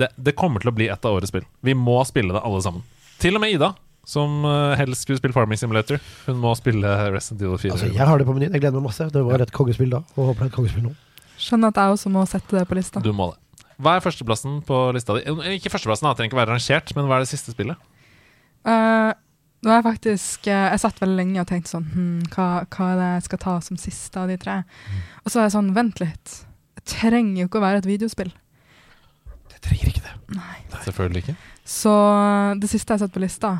[SPEAKER 2] det, det kommer til å bli et av årets spill. Vi må spille det alle sammen. Til og med Ida, som eh, helst skulle spille Farming Simulator. Hun må spille Resident Evil 4.
[SPEAKER 1] altså? Jeg har det på menyen. Jeg gleder meg masse. Det var et kongespill da, og håper det er et kongespill nå.
[SPEAKER 3] Skjønner at jeg også må sette det på lista.
[SPEAKER 2] Du må det. Hva er førsteplassen på lista di? Eh, Ikke førsteplassen, det trenger ikke være rangert, men hva er det siste spillet?
[SPEAKER 3] Uh, nå er jeg faktisk eh, Jeg satt veldig lenge og tenkte sånn hm, hva, hva er det jeg skal ta som siste av de tre? Og så er jeg sånn Vent litt. Det trenger jo ikke å være et videospill.
[SPEAKER 1] Det trenger ikke det. Nei.
[SPEAKER 2] Selvfølgelig ikke.
[SPEAKER 3] Så eh, det siste jeg har sett på lista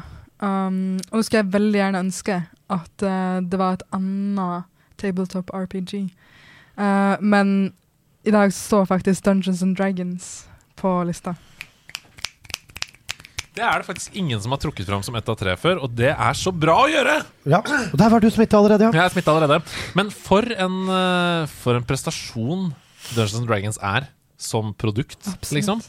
[SPEAKER 3] um, Og nå skulle jeg veldig gjerne ønske at uh, det var et annet tabletop RPG. Uh, men i dag står faktisk Dungeons and Dragons på lista.
[SPEAKER 2] Det er det faktisk ingen som har trukket fram som ett av tre før, og det er så bra å gjøre!
[SPEAKER 1] Ja, og der var du smitta allerede, ja.
[SPEAKER 2] Jeg er smitta allerede. Men for en, eh, for en prestasjon Dungeons and Dragons er som produkt,
[SPEAKER 3] Absolutt.
[SPEAKER 2] liksom.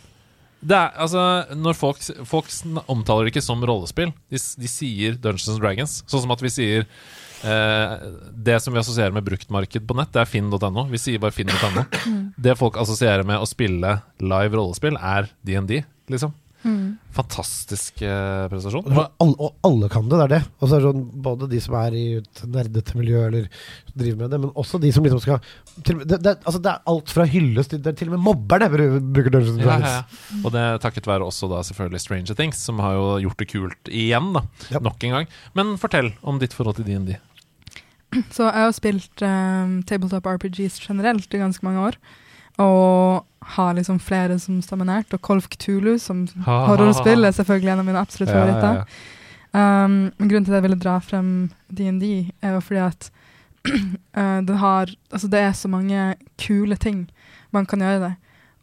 [SPEAKER 2] Det er, altså, når folk, folk omtaler det ikke som rollespill, de, de sier Dungeons and Dragons. Sånn som at vi sier eh, Det som vi assosierer med bruktmarked på nett, det er finn.no. Vi sier bare finn.no. *clears throat* Det folk assosierer med å spille live rollespill, er DND, liksom. Fantastisk eh, prestasjon.
[SPEAKER 1] Og alle, og alle kan det, det er det. Og så er det sånn, både de som er i et nerdete miljø eller driver med det, men også de som liksom skal til, det, det, altså det er alt fra hyllest til det er Til og med mobberne bru- bruker Dungeons and
[SPEAKER 2] Ja,
[SPEAKER 1] Dragons.
[SPEAKER 2] ja, ja. Og det takket være også da selvfølgelig Stranger Things, som har jo gjort det kult igjen, da.
[SPEAKER 1] Ja.
[SPEAKER 2] Nok en gang. Men fortell om ditt forhold til DND.
[SPEAKER 3] Så jeg har spilt um, tabletop RPGs generelt i ganske mange år. Og har liksom flere som stammer nært. Og Kolf Ktulu, som horrorspill er selvfølgelig en av mine absolutt favoritter. Um, men grunnen til at jeg ville dra frem DND, er jo fordi at uh, *clears throat* det har Altså, det er så mange kule ting man kan gjøre det.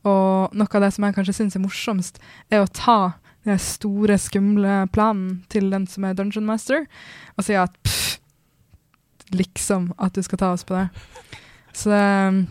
[SPEAKER 3] Og noe av det som jeg kanskje syns er morsomst, er å ta den store, skumle planen til den som er Dungeon Master, og si at pff, liksom at du skal ta oss på det. Så um,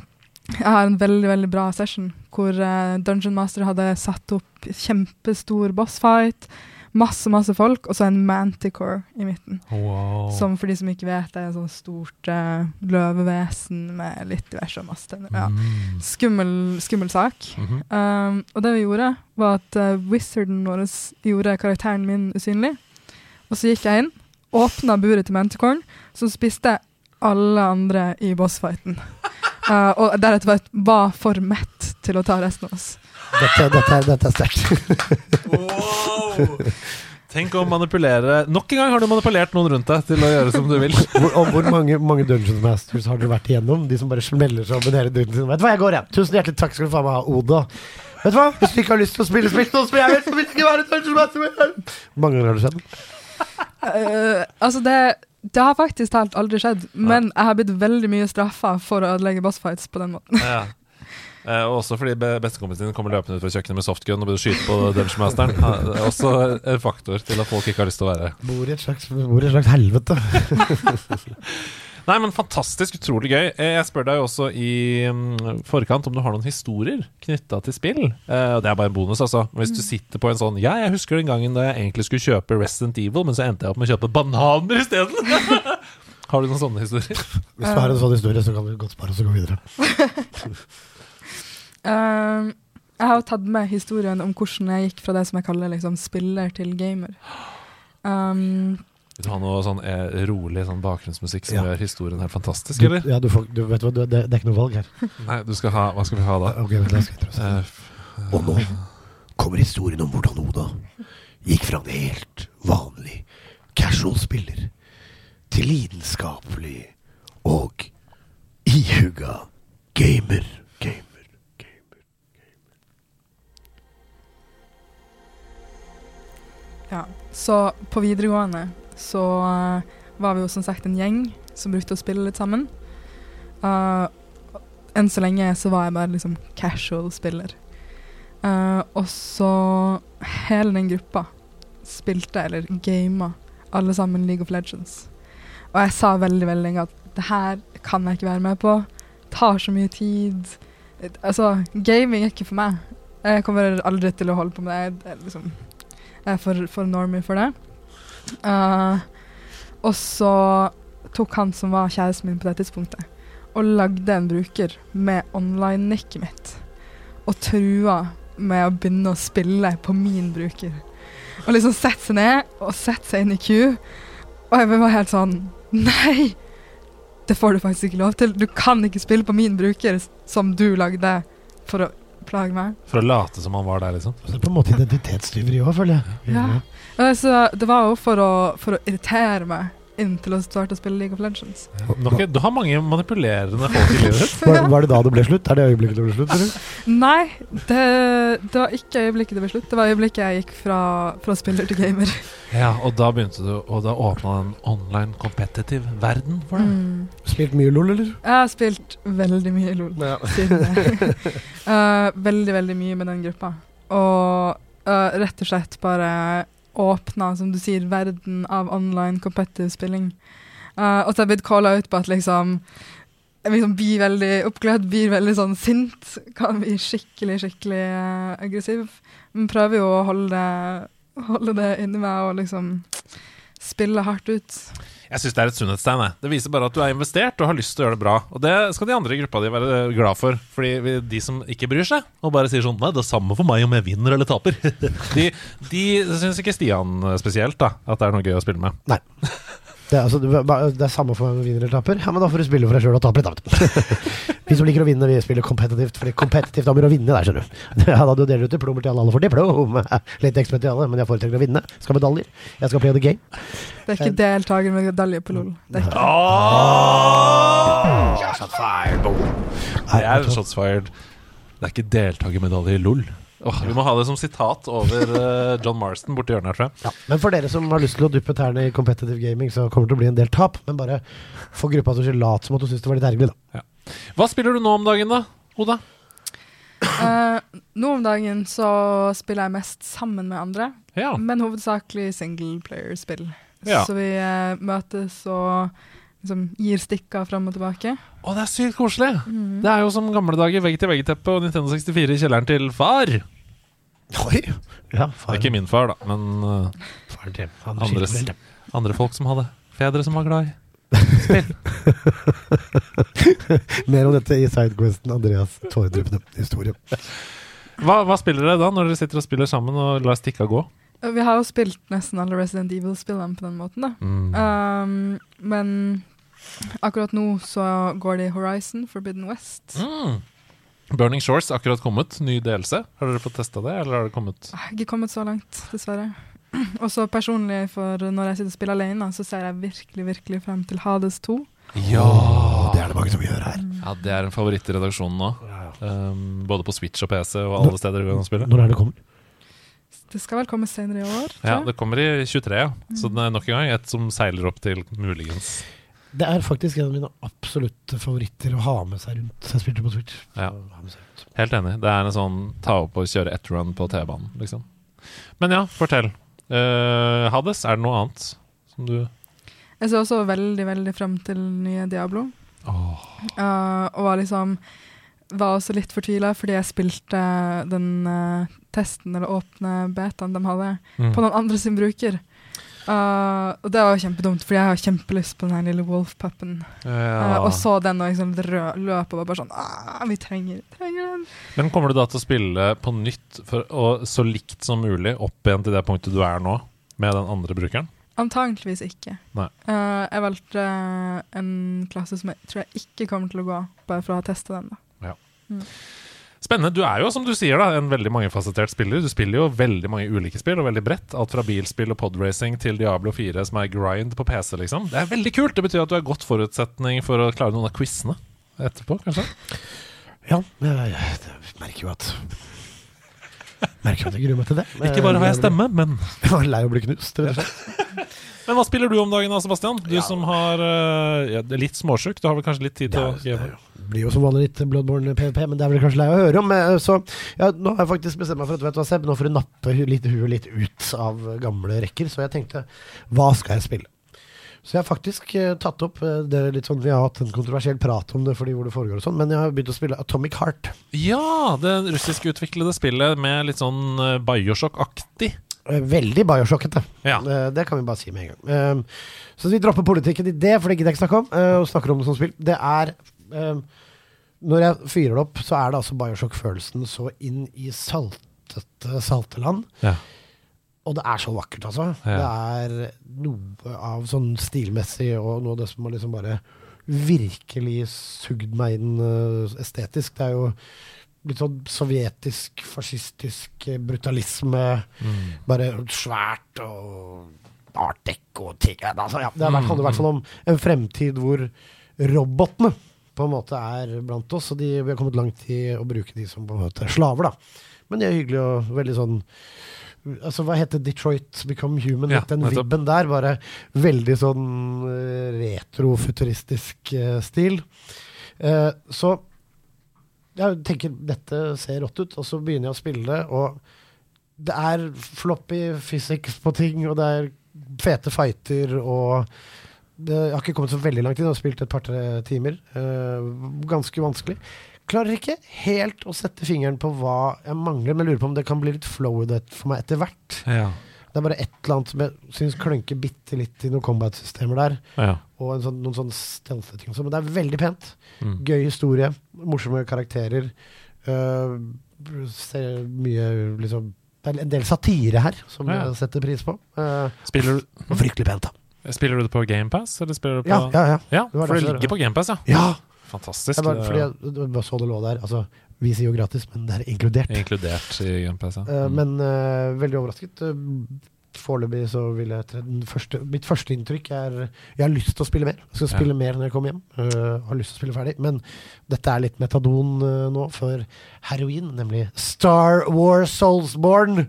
[SPEAKER 3] jeg har en veldig veldig bra session hvor eh, Dungeon Master hadde satt opp kjempestor bossfight, masse masse folk, og så en manticore i midten.
[SPEAKER 2] Wow.
[SPEAKER 3] Som for de som ikke vet, er et sånt stort uh, løvevesen med litt diverse og masse tenner. Ja.
[SPEAKER 2] Mm.
[SPEAKER 3] Skummel, skummel sak.
[SPEAKER 2] Mhm.
[SPEAKER 3] Um, og det vi gjorde, var at uh, wizarden vår gjorde karakteren min usynlig. Og så gikk jeg inn, åpna buret til manticoren, som spiste alle andre i bossfighten. Uh, og deretter var, var for mett til å ta resten av oss.
[SPEAKER 1] Dette, dette, dette er sterkt.
[SPEAKER 2] Wow! Tenk å manipulere Nok en gang har du manipulert noen rundt deg til å gjøre som du vil.
[SPEAKER 1] Hvor, og hvor mange, mange Dungeons Masters har dere vært igjennom? De som bare smeller med hele dungeon. Vet du hva, jeg går igjen. Tusen hjertelig takk skal du faen meg ha, Oda. Vet du hva, hvis du ikke har lyst til å spille spill, så spiller jeg vel, så vil jeg ikke være Dungeon Master mer. Hvor mange ganger har det skjedd?
[SPEAKER 3] Uh, altså, det, det har faktisk helt aldri skjedd, men jeg har blitt veldig mye straffa for å ødelegge bossfights på den måten.
[SPEAKER 2] Ja. Eh, også fordi be- bestekompisen din kommer løpende ut fra kjøkkenet med softgun og begynner å skyte på *laughs* Dungeon Masteren. Ja, Det er også en faktor til at folk ikke har lyst til å være her.
[SPEAKER 1] Bor i et slags, bor i et slags helvete. *laughs* *laughs*
[SPEAKER 2] Nei, men fantastisk, utrolig gøy. Eh, Jeg spør deg jo også i mm, forkant om du har noen historier knytta til spill. Eh, og det er bare en bonus, altså. Hvis du sitter på en sånn Ja, jeg husker den gangen da jeg egentlig skulle kjøpe Resident Evil, men så endte jeg opp med å kjøpe bananer isteden. *laughs* har du noen sånne historier?
[SPEAKER 1] Hvis du har en sånn historie, så kan du godt spare oss og gå videre. *laughs*
[SPEAKER 3] Um, jeg har tatt med historien om hvordan jeg gikk fra det som jeg kaller liksom, spiller til gamer. Um,
[SPEAKER 2] Vil du ha noe sånn eh, rolig sånn bakgrunnsmusikk som
[SPEAKER 1] Ja.
[SPEAKER 2] gjør historien her fantastisk,
[SPEAKER 1] Du,
[SPEAKER 2] eller?
[SPEAKER 1] ja, du får, du vet hva, du, det, det er ikke noe valg her. *laughs*
[SPEAKER 2] Nei, du skal ha Hva skal vi ha da?
[SPEAKER 1] Ok, vent, jeg skal.
[SPEAKER 2] Eh, f-
[SPEAKER 1] Og nå kommer historien om hvordan Oda gikk fra en helt vanlig casual-spiller til lidenskapelig og ihuga gamer. Gamer, gamer.
[SPEAKER 3] ja. Så på videregående så uh, var vi jo som sagt en gjeng som brukte å spille litt sammen. Uh, enn så lenge så var jeg bare liksom casual spiller. Uh, og så hele den gruppa spilte, eller gama, alle sammen League of Legends. Og jeg sa veldig, veldig lenge at det her kan jeg ikke være med på. Tar så mye tid. Altså, gaming er ikke for meg. Jeg kommer aldri til å holde på med det. Jeg, er liksom, jeg er for, for normie for det. Uh, og så tok han som var kjæresten min på det tidspunktet, og lagde en bruker med online-nikket mitt. Og trua med å begynne å spille på min bruker. Og liksom sette seg ned og sette seg inn i queue. Og jeg var helt sånn Nei! Det får du faktisk ikke lov til. Du kan ikke spille på min bruker som du lagde for å plage meg.
[SPEAKER 2] For å late som han var der, liksom.
[SPEAKER 1] Så det er på en måte identitetstyveri òg, føler jeg.
[SPEAKER 3] Ja. Så det var jo for å, for å irritere meg inntil å starte å spille League of Legends.
[SPEAKER 2] Dere, du har mange manipulerende folk i livet ditt. *laughs*
[SPEAKER 1] Var, var det da det ble slutt? Er det øyeblikket det ble slutt? Eller?
[SPEAKER 3] Nei, det, det var ikke øyeblikket det ble slutt. Det var øyeblikket jeg gikk fra, fra spiller til gamer.
[SPEAKER 2] Ja, og da begynte du Og da åpna en online competitive verden for deg.
[SPEAKER 3] Mm.
[SPEAKER 1] Spilt mye LOL, eller?
[SPEAKER 3] Jeg har spilt veldig mye LOL siden det. *laughs* *laughs* Eh, veldig, veldig mye med den gruppa. Og uh, rett og slett bare åpna, som du sier, verden av online competitive spilling. Uh, og så har jeg blitt calla ut på at liksom liksom blir veldig oppglødd, blir veldig sånn sint. Kan bli skikkelig, skikkelig uh, aggressiv. Men prøver jo å holde det, holde det inni meg og liksom spille hardt ut.
[SPEAKER 2] Jeg syns det er et sunnhetstegn. Det viser bare at du er investert og har lyst til å gjøre det bra. Og det skal de andre i gruppa di være glad for. Fordi de som ikke bryr seg, og bare sier sånn Nei, det er samme for meg om jeg vinner eller taper. *laughs* De, de syns ikke Stian spesielt da at det er noe gøy å spille med.
[SPEAKER 1] Nei. Det er, altså, det er samme for om du vinner eller taper. Ja, men da får du spille for deg sjøl og tape litt, da. *laughs* Vi som liker å vinne, vi spiller kompetitivt. For kompetitivt blir å vinne der, skjønner du. *laughs* Ja, da du deler ut diplomer til alle, alle får diplom. *laughs* Litt ekspert til alle, men jeg foretrekker å vinne. Skal ha medaljer. Jeg skal play the game.
[SPEAKER 3] Det er ikke deltaker med medalje på LOL. Det er ikke.
[SPEAKER 2] Det er shots fired. Det er ikke deltakermedalje i LOL. Åh, vi må ha det som sitat over eh, John Marston borti hjørnet her, tror jeg.
[SPEAKER 1] Ja, men for dere som har lyst til å duppe tærne i competitive gaming, så kommer det til å bli en del tap. Men bare for gruppa som skyld, lat som at du syns det var litt ergerlig, da.
[SPEAKER 2] Hva spiller du nå om dagen, da, Oda?
[SPEAKER 3] Uh, nå om dagen så spiller jeg mest sammen med andre,
[SPEAKER 2] Ja.
[SPEAKER 3] men hovedsakelig singleplayer-spill.
[SPEAKER 2] Ja.
[SPEAKER 3] Så vi uh, møtes og liksom gir stikker fram og tilbake.
[SPEAKER 2] Å, det er sykt koselig! Det er jo som gamle dager, vegg-til-vegg-teppe og Nintendo 64 i kjelleren til far.
[SPEAKER 1] Oi! Ja, far.
[SPEAKER 2] ikke min far, da, men uh,
[SPEAKER 1] far til han
[SPEAKER 2] Andres. andre folk som hadde. Fedre som var glad i. *laughs*
[SPEAKER 1] Mer om dette i Sidequesten, Andreas Tåredryppende historie.
[SPEAKER 2] Hva, hva spiller dere da, når dere sitter og spiller sammen og lar stikka gå?
[SPEAKER 3] Eh, Vi har jo spilt nesten alle Resident Evil-spillene på den måten, da.
[SPEAKER 2] Mm.
[SPEAKER 3] Um, men akkurat nå så går det i Horizon Forbidden West.
[SPEAKER 2] Mm. Burning Shores akkurat kommet, ny delelse. Har dere fått testa det, eller har det kommet
[SPEAKER 3] ikke kommet så langt, dessverre. *clears throat* Og så personlig, for når jeg sitter og spiller alene, så ser jeg virkelig, virkelig frem til Hades 2.
[SPEAKER 2] Ja!
[SPEAKER 1] Det er det mange som gjør her.
[SPEAKER 2] Ja, det er en favoritt i redaksjonen nå. Um, både på Switch og PC og alle steder du kan spille.
[SPEAKER 1] Når er det kommer?
[SPEAKER 3] Det skal vel komme senere i år, tror
[SPEAKER 2] Ja. Det kommer i 23, ja. Så det er nok en gang et som seiler opp til muligens.
[SPEAKER 1] Det er faktisk en av mine absolutte favoritter å ha med seg rundt. Jeg spilte på Switch.
[SPEAKER 2] Ja. Helt enig. Det er en sånn ta opp og kjøre ett run på T-banen, liksom. Men ja, fortell. Uh, Hades, er det noe annet som du
[SPEAKER 3] Jeg ser også veldig, veldig frem til nye Diablo.
[SPEAKER 2] Oh.
[SPEAKER 3] Uh, og var liksom var også litt fortvila fordi jeg spilte den uh, testen, eller åpne betaen de hadde,
[SPEAKER 2] Mm.
[SPEAKER 3] på noen andre sin bruker. Uh, og det var kjempedumt, fordi jeg har kjempelyst på den her lille wolf-puppen.
[SPEAKER 2] Ja.
[SPEAKER 3] Uh, og så den og liksom løp og var bare sånn ah, Vi trenger, trenger den.
[SPEAKER 2] Men kommer du da til å spille på nytt for, og så likt som mulig opp igjen til det punktet du er nå, med den andre brukeren?
[SPEAKER 3] Antageligvis ikke. Uh, jeg valgte en klasse som jeg tror jeg ikke kommer til å gå, bare for å ha testa den. da.
[SPEAKER 2] Spennende. Du er jo, som du sier, da, en veldig mangefasettert spiller. Du spiller jo veldig mange ulike spill, og veldig bredt. Alt fra bilspill og podracing til Diablo 4, som er grind på PC, liksom. Det er veldig kult. Det betyr at du har godt forutsetning for å klare noen av quizene etterpå, kanskje?
[SPEAKER 1] Ja, jeg, jeg merker jo at Merker at jeg gruer meg til det.
[SPEAKER 2] Ikke bare har jeg stemme, men *laughs*
[SPEAKER 1] Jeg var lei av å bli knust. rett og slett. *laughs*
[SPEAKER 2] Men hva spiller du om dagen da, Sebastian? Du som har eh, ja, det er litt småsjuk. Du har vel kanskje litt tid til å
[SPEAKER 1] Det er
[SPEAKER 2] game?
[SPEAKER 1] det blir jo som vanlig litt Bloodborne PVP, men det er vel kanskje lei å høre om. eh, Så ja, nå har jeg faktisk bestemt meg for at vet du hva, Seb, nå får du nappe litt huet litt ut av gamle rekker. Så jeg tenkte hva skal jeg spille? Så jeg har faktisk eh, tatt opp eh, det litt sånn, Vi har hatt en kontroversiell prat om det fordi hvor det foregår og sånn, men jeg har begynt å spille Atomic Heart.
[SPEAKER 2] Ja, det russiskutviklede spillet med litt sånn eh, Bioshock-aktig.
[SPEAKER 1] Veldig Bioshockete.
[SPEAKER 2] Ja.
[SPEAKER 1] Det kan vi bare si med en gang. Eh, Så vi dropper politikken i det, for det gidder jeg ikke snakke om. Og snakker om det som spill. Det er eh, Når jeg fyrer det opp, så er det altså Bioshock-følelsen så inn i saltete salteland.
[SPEAKER 2] Ja.
[SPEAKER 1] Og det er så vakkert, altså.
[SPEAKER 2] Ja.
[SPEAKER 1] Det er noe av sånn stilmessig og noe av det som har liksom bare virkelig sugd meg inn uh, estetisk. Det er jo litt sånn sovjetisk, fascistisk eh, brutalisme.
[SPEAKER 2] Mm.
[SPEAKER 1] Bare svært og art deco og ting. Altså, ja, det
[SPEAKER 2] Mm,
[SPEAKER 1] handler i hvert fall om en fremtid hvor robotene på en måte er blant oss, og de, vi har kommet langt i å bruke de som på en måte slaver, da. Men de er hyggelige og veldig sånn Altså, Hva heter Detroit Become Human?
[SPEAKER 2] Ja,
[SPEAKER 1] den vibben der. Bare veldig sånn eh, retrofuturistisk eh, stil. Uh, så jeg tenker dette ser rått ut, og så begynner jeg å spille det, og det er floppy physics på ting, og det er fete fighter, og det, Jeg har ikke kommet så veldig langt inn, jeg har spilt et par-tre timer. Uh, ganske vanskelig. Klarer ikke helt å sette fingeren på hva jeg mangler, men lurer på om det kan bli litt flow i det for meg etter hvert.
[SPEAKER 2] Ja.
[SPEAKER 1] Det er bare et eller annet som jeg syns klønker bitte litt i noen combat-systemer der.
[SPEAKER 2] ja.
[SPEAKER 1] Og en sånn, noen sånne stealth-ting. Men det er veldig pent.
[SPEAKER 2] Mm.
[SPEAKER 1] Gøy historie. Morsomme karakterer. Uh, ser mye liksom Det er en del satire her, som
[SPEAKER 2] Ja.
[SPEAKER 1] jeg setter pris på. Uh,
[SPEAKER 2] Spiller,
[SPEAKER 1] og fryktelig pent, da.
[SPEAKER 2] du, spiller du det på GamePass, eller spiller du på
[SPEAKER 1] Ja, ja, ja.
[SPEAKER 2] Ja, for det ligger på GamePass, ja.
[SPEAKER 1] ja.
[SPEAKER 2] Fantastisk.
[SPEAKER 1] Jeg bare, fordi jeg, bare så det lå der. Altså, vi sier jo gratis, men det er inkludert.
[SPEAKER 2] Inkludert i GMPC.
[SPEAKER 1] Eh,
[SPEAKER 2] Mm.
[SPEAKER 1] men uh, veldig overrasket. Foreløpig så vil jeg første, Mitt første inntrykk er Jeg har lyst til å spille mer. Jeg skal
[SPEAKER 2] Ja.
[SPEAKER 1] spille mer når jeg kommer hjem. Uh, har lyst til å spille ferdig. Men dette er litt metadon uh, nå for heroin, nemlig Star Wars Soulsborne.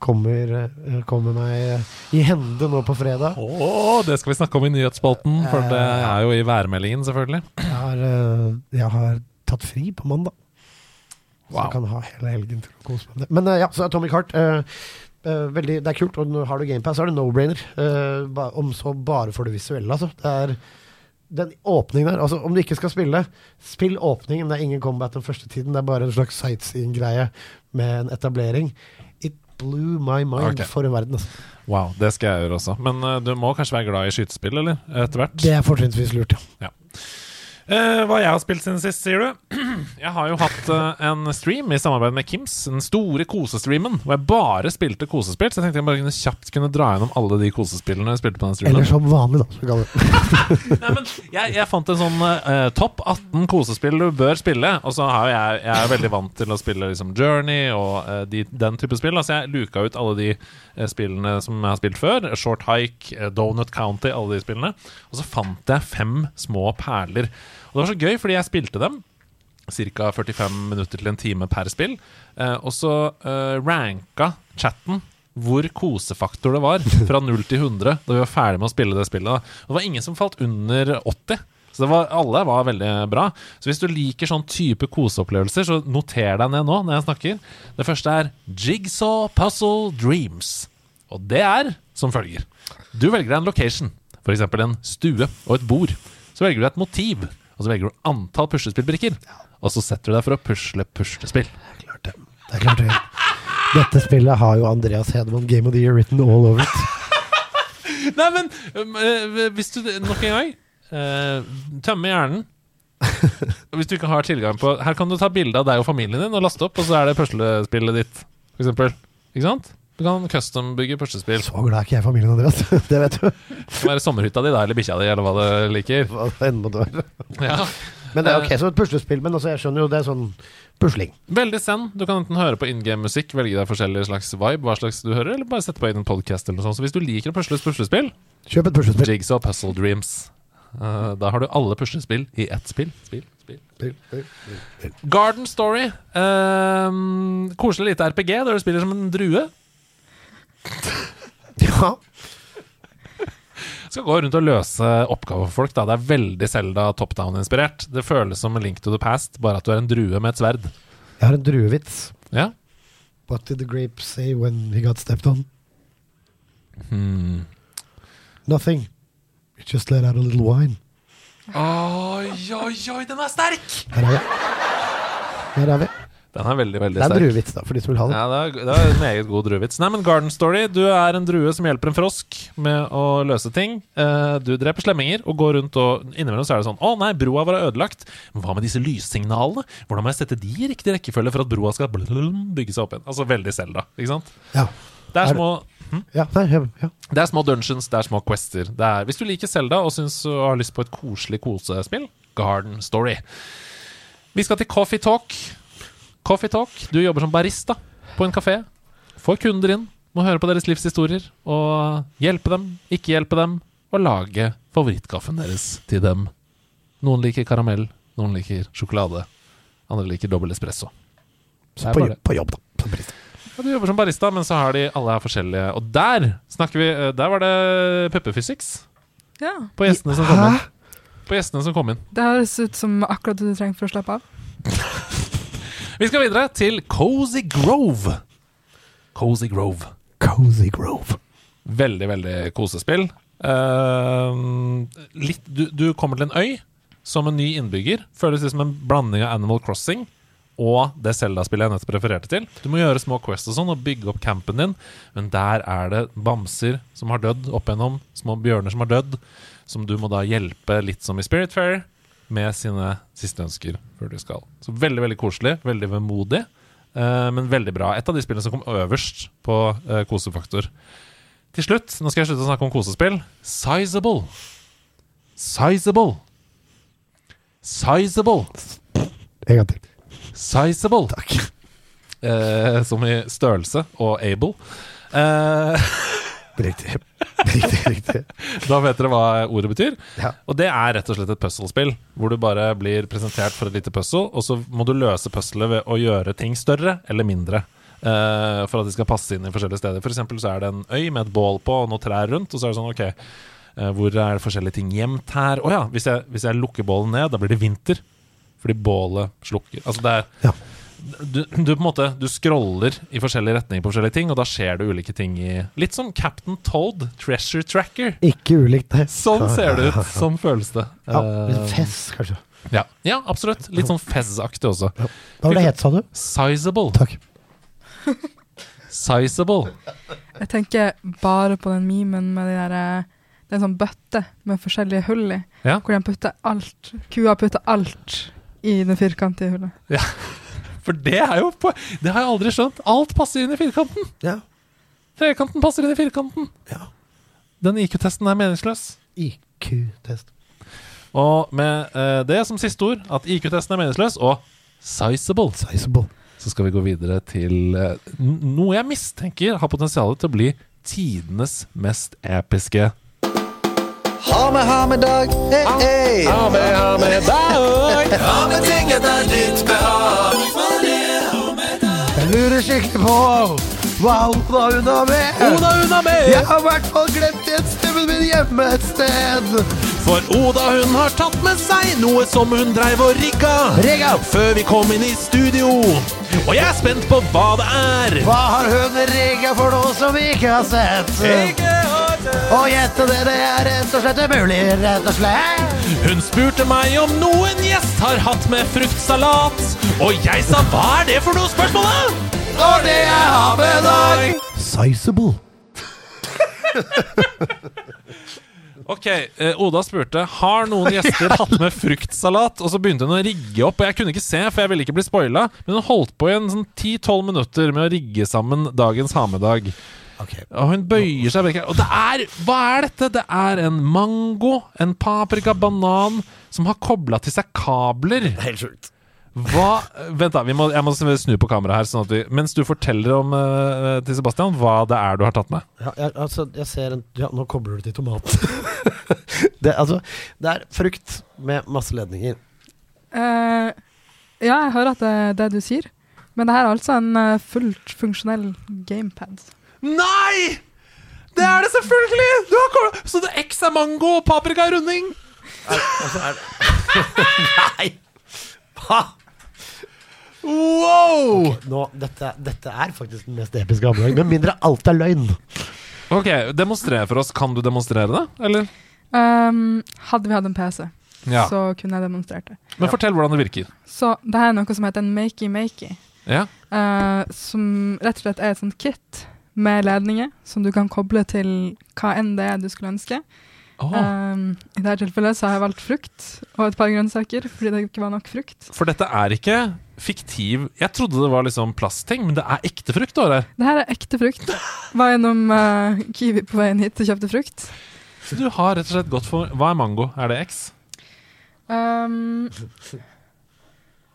[SPEAKER 1] Kommer, uh, kommer meg i hende nå på fredag.
[SPEAKER 2] Oh, det skal vi snakke om i nyhetsspalten, for det er jo i værmeldingen, selvfølgelig.
[SPEAKER 1] Jeg har, jeg har tatt fri på mandag. Så jeg kan ha hele helgen til å kose meg med det. Men ja, så Atomic Heart eh, veldig, Det er kult. Og når har du GamePass, så er det no-brainer. Uh, ba- om så bare for det visuelle, altså. Det er den åpningen der altså Om du ikke skal spille, spill åpningen. Det er ingen combat den første tiden. Det er bare en slags sightseeing-greie med en etablering. It blew my mind
[SPEAKER 2] okay.
[SPEAKER 1] for en verden. Altså.
[SPEAKER 2] Wow, det skal jeg gjøre også. Men uh, du må kanskje være glad i skytespill, eller? Etter hvert.
[SPEAKER 1] Det er fortrinnsvis lurt, ja.
[SPEAKER 2] Eh, hva jeg har spilt siden sist, sier du? *clears throat* Jeg har jo hatt uh, en stream i samarbeid med Kims, den store kosestreamen, hvor jeg bare spilte kosespill. Så jeg tenkte jeg bare kunne kjapt kunne dra gjennom alle de kosespillene jeg spilte på den streamen.
[SPEAKER 1] Eller som vanlig, da. Så. *laughs*
[SPEAKER 2] Nei, men jeg, jeg fant en sånn uh, topp 18 kosespill du bør spille. Og så har jeg, jeg er veldig vant til å spille liksom Journey og de, den type spill. Altså jeg luka ut alle de spillene som jeg har spilt før. Short Hike, Donut County, alle de spillene. Og så fant jeg fem små perler. Og det var så gøy, fordi jeg spilte dem. Ca. 45 minutter til en time per spill. Eh, og så eh, ranka chatten hvor kosefaktor det var *laughs* fra 0 til 100 da vi var ferdig med å spille det spillet. Da. Og Det var ingen som falt under 80. Så det var, alle var veldig bra. Så hvis du liker sånn type koseopplevelser, så noter deg ned nå når jeg snakker. Det første er Jigsaw Puzzle Dreams. Og det er som følger. Du velger deg en location, f.eks. en stue og et bord. Så velger du et motiv, og så velger du antall puslespillbrikker. Og så setter du deg for å pusle puslespill.
[SPEAKER 1] Det er klart det. Det er klart det. Dette spillet har jo Andreas Hedemann Game of the Year written all over it. *laughs*
[SPEAKER 2] Nei, men um, eh, hvis du nok en gang Øh, Tømme hjernen. *laughs* Hvis du ikke har tilgang på Her kan du ta bilde av deg og familien din og laste opp, og så er det puslespillet ditt, eksempel. Ikke sant? Du kan custom-bygge puslespill.
[SPEAKER 1] Så glad er ikke jeg i familien, Andreas. *laughs* Det vet du.
[SPEAKER 2] Det er være sommerhytta di da, eller bikkja di, eller hva du liker.
[SPEAKER 1] Hva det enn måtte være.
[SPEAKER 2] Ja.
[SPEAKER 1] Men det er ok som et puslespill, men altså, jeg skjønner jo det er sånn pusling.
[SPEAKER 2] Veldig send. Du kan enten høre på in game-musikk, velge deg forskjellig slags vibe, hva slags du hører, eller bare sette på inn en podcast eller noe sånt. Så hvis du liker å pusle puslespill,
[SPEAKER 1] Kjøp et puslespill.
[SPEAKER 2] Jigsaw Puzzle Dreams. Uh, da har du alle puslespill i ett spill. Spill, spill. Garden Story. Uh, koselig lite RPG der du spiller som en drue.
[SPEAKER 1] Ja.
[SPEAKER 2] Skal gå rundt og løse oppgaver for folk. Da. Det er veldig Selda top down-inspirert. Det føles som en Link to the Past, bare at du er en drue med et sverd.
[SPEAKER 1] Jeg har en druevits.
[SPEAKER 2] Ja.
[SPEAKER 1] What did the grape say when he got stepped on?
[SPEAKER 2] Hmm.
[SPEAKER 1] Nothing. It just let out a little wine.
[SPEAKER 2] Oi, oi, oi, den er sterk!
[SPEAKER 1] Her er vi. Her er vi.
[SPEAKER 2] Den er veldig, veldig sterk.
[SPEAKER 1] Det er en druevits, da, for de som vil ha den.
[SPEAKER 2] Ja, det er, det er en meget god druevits. Nei, men Garden Story. Du er en drue som hjelper en frosk med å løse ting. Eh, Du dreper slemminger og går rundt og Innimellom så er det sånn Å nei, broa var ødelagt. Men hva med disse lyssignalene? Hvordan må jeg sette de i riktig rekkefølge for at broa skal bygge seg opp igjen? Altså veldig Selda, ikke sant?
[SPEAKER 1] Ja.
[SPEAKER 2] Det er små hm?
[SPEAKER 1] Ja, nei, ja,
[SPEAKER 2] det er små dungeons, det er små quester. Det er, hvis du liker Selda og synes du har lyst på et koselig kosespill, Garden Story. Vi skal til Coffee Talk. Coffee Talk. Du jobber som barista på en kafé. Får kunder inn, må høre på deres livshistorier og hjelpe dem, ikke hjelpe dem, og lage favorittkaffen deres til dem. Noen liker karamell, noen liker sjokolade, andre liker dobbel espresso. Er
[SPEAKER 1] På, på jobb, da. Som barista.
[SPEAKER 2] ja, du jobber som barista, men så har de alle er forskjellige. Og der snakker vi eh, Der var det puppefysics
[SPEAKER 3] Ja.
[SPEAKER 2] på gjestene som kom inn. På gjestene som kom inn.
[SPEAKER 3] Det høres ut som akkurat det du trenger for å slappe av. *laughs*
[SPEAKER 2] Vi skal videre til Cozy Grove. Cozy Grove.
[SPEAKER 1] Cozy Grove.
[SPEAKER 2] Veldig, veldig kosespill. Uh, litt, du, du kommer til en øy som en ny innbygger. Føles litt som en blanding av Animal Crossing og det Zelda-spillet jeg nettopp refererte til. Du må gjøre små quests og sånn og bygge opp campen din, men der er det bamser som har dødd opp igjennom, små bjørner som har dødd, som du må da hjelpe litt som i Spiritfarer med sine siste ønsker før du skal. Så veldig, veldig koselig, veldig vemodig, eh, men veldig bra. Et av de spillene som kom øverst på eh, kosefaktor. Til slutt, nå skal jeg slutte å snakke om kosespill. Sizable. Sizable. Sizable.
[SPEAKER 1] En gang til.
[SPEAKER 2] Sizable.
[SPEAKER 1] Takk.
[SPEAKER 2] Eh, som i størrelse og able. Eh, *laughs*
[SPEAKER 1] Riktig. Riktig, riktig.
[SPEAKER 2] da vet dere hva ordet betyr.
[SPEAKER 1] Ja.
[SPEAKER 2] Og det er rett og slett et puzzlespill, hvor du bare blir presentert for et lite puzzle, og så må du løse puzzlet ved å gjøre ting større eller mindre. Uh, for at de skal passe inn i forskjellige steder. For eksempel så er det en øy med et bål på og noen trær rundt, og så er det sånn OK, uh, hvor er det forskjellige ting gjemt her? Å ja, hvis jeg, hvis jeg lukker bålet ned, da blir det vinter. Fordi bålet slukker. Altså det er
[SPEAKER 1] Ja.
[SPEAKER 2] Du, du på en måte Du scroller i forskjellige retninger på forskjellige ting, og da skjer det ulike ting i Litt som Captain Toad, Treasure Tracker.
[SPEAKER 1] Ikke ulikt det.
[SPEAKER 2] Sånn ser det ut. Sånn føles det.
[SPEAKER 1] Ja,
[SPEAKER 2] Eh,
[SPEAKER 1] fess, kanskje.
[SPEAKER 2] ja. ja, absolutt. Litt sånn Fez-aktig også.
[SPEAKER 1] Hva var det het, sa du?
[SPEAKER 2] Sizable.
[SPEAKER 1] Takk.
[SPEAKER 2] Sizable.
[SPEAKER 3] Jeg tenker bare på den memen med de der, eh, det er en sånn bøtte med forskjellige hull i,
[SPEAKER 2] Ja.
[SPEAKER 3] hvor de putter alt, kua putter alt i det firkantige hullet.
[SPEAKER 2] For det er jo på, Det har jeg aldri skjønt. Alt passer inn i firkanten.
[SPEAKER 1] Ja.
[SPEAKER 2] Trekanten passer inn i firkanten.
[SPEAKER 1] Ja.
[SPEAKER 2] Den IQ-testen er meningsløs.
[SPEAKER 1] IQ-test.
[SPEAKER 2] Og med eh, det som siste ord, at IQ-testen er meningsløs, og sizable,
[SPEAKER 1] Sizable.
[SPEAKER 2] så skal vi gå videre til eh, noe jeg mistenker har potensial til å bli tidenes mest episke
[SPEAKER 4] Ha med, ha med dag, hey, hey.
[SPEAKER 2] Ha med, ha med dag.
[SPEAKER 4] Ha med ting etter ditt behag.
[SPEAKER 1] Lurer skikkelig på hva Oda hun har med.
[SPEAKER 2] Oda Una med!
[SPEAKER 1] Jeg har i hvert fall glemt gjenstemmen min hjemme et sted.
[SPEAKER 2] For Oda hun har tatt med seg noe som hun dreiv og rigga
[SPEAKER 1] Rigga.
[SPEAKER 2] før vi kom inn i studio. Og jeg er spent på hva det er.
[SPEAKER 1] Hva har hun rigga for noe som vi ikke har sett? Å gjette det, det er rett og slett umulig, rett og slett.
[SPEAKER 2] Hun spurte meg om noen gjest har hatt med fruktsalat. Og jeg sa hva er det for noe spørsmålet?
[SPEAKER 1] Og det jeg har med deg. Sizable.
[SPEAKER 2] Ok, eh, Oda spurte Har noen gjester hatt med fruktsalat. Og så begynte hun å rigge opp, og jeg kunne ikke se, for jeg ville ikke bli spoila. Men hun holdt på i en sånn 10-12 minutter med å rigge sammen dagens ha med-dag. Og hun bøyer seg. Og det er Hva er dette? Det er en mango, en paprika, banan, som har kobla til seg kabler.
[SPEAKER 1] Helt sjukt.
[SPEAKER 2] Hva Vent, da. Vi må, jeg må snu på kameraet her. Sånn at vi, mens du forteller om uh, til Sebastian hva det er du har tatt med.
[SPEAKER 1] Ja, jeg, altså, jeg ser en Ja, nå kobler du til tomat. *laughs* det, altså, det er frukt med masse ledninger.
[SPEAKER 3] Uh, ja, jeg hører at det er det du sier, men det her er altså en uh, fullt funksjonell gamepad.
[SPEAKER 2] Nei! Det er det selvfølgelig! Du har kommet. Så det X er mango og paprika er runding?
[SPEAKER 1] Altså, er det *laughs* Nei! Hva?
[SPEAKER 2] Wow!
[SPEAKER 1] Nå, dette, dette er faktisk den mest episke hamburgeren, med mindre alt er løgn.
[SPEAKER 2] Ok, Demonstrer for oss. Kan du demonstrere det? Eller?
[SPEAKER 3] Um, hadde vi hatt en PC,
[SPEAKER 2] Ja.
[SPEAKER 3] så kunne jeg demonstrert det.
[SPEAKER 2] Men fortell hvordan det virker.
[SPEAKER 3] Så det her er noe som heter en makey-makey,
[SPEAKER 2] Ja.
[SPEAKER 3] Uh, som rett og slett er et sånt kit med ledninger som du kan koble til hva enn det er du skulle ønske.
[SPEAKER 2] Oh.
[SPEAKER 3] Um, I dette tilfellet så har jeg valgt frukt og et par grønnsaker fordi det ikke var nok frukt.
[SPEAKER 2] For dette er ikke fiktiv Jeg trodde det var liksom plastting, men det er ekte frukt. der.
[SPEAKER 3] Det her er ekte frukt. Var gjennom uh, Kiwi på veien hit og kjøpte frukt.
[SPEAKER 2] Så du har rett og slett gått for Hva er mango? Er det X?
[SPEAKER 3] Um,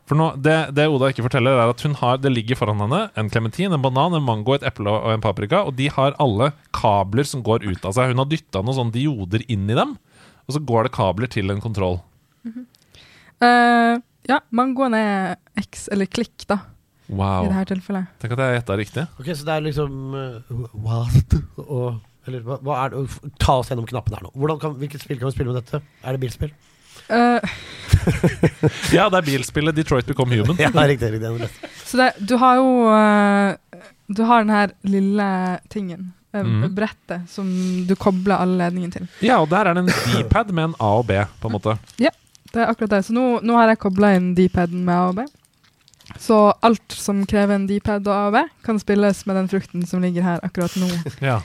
[SPEAKER 2] For nå, det, det Oda ikke forteller, er at hun har Det ligger foran henne en klementin, en banan, en mango, et eple og en paprika. Og de har alle kabler som går ut av seg. Hun har dytta noen sånne dioder inn i dem, og så går det kabler til en kontroll.
[SPEAKER 3] eh, ja, mangoen er X, eller klikk, da, i
[SPEAKER 2] det
[SPEAKER 3] her tilfellet.
[SPEAKER 2] Tenk at jeg gjetta riktig.
[SPEAKER 1] Ok, Så det er liksom uh, What? Og Eller hva, hva er det? Ta oss gjennom knappene her nå. Kan, hvilket spill kan vi spille med dette? Er det bilspill?
[SPEAKER 3] Eh, *laughs*
[SPEAKER 2] Ja, det er bilspillet Detroit Become Human.
[SPEAKER 1] Ja, riktig. riktig det er riktig
[SPEAKER 3] så det, du har jo uh, Du har den her lille tingen eh,
[SPEAKER 2] Mhm.
[SPEAKER 3] brettet som du kobler alle ledningene til.
[SPEAKER 2] Ja, og der er det en D-pad med en A og B, på en måte.
[SPEAKER 3] Det er akkurat det. Så nå, nå har jeg kobla inn D-paden med A og B. Så alt som krever en D-pad og A og B, kan spilles med den frukten som ligger her akkurat nå.
[SPEAKER 2] Ja.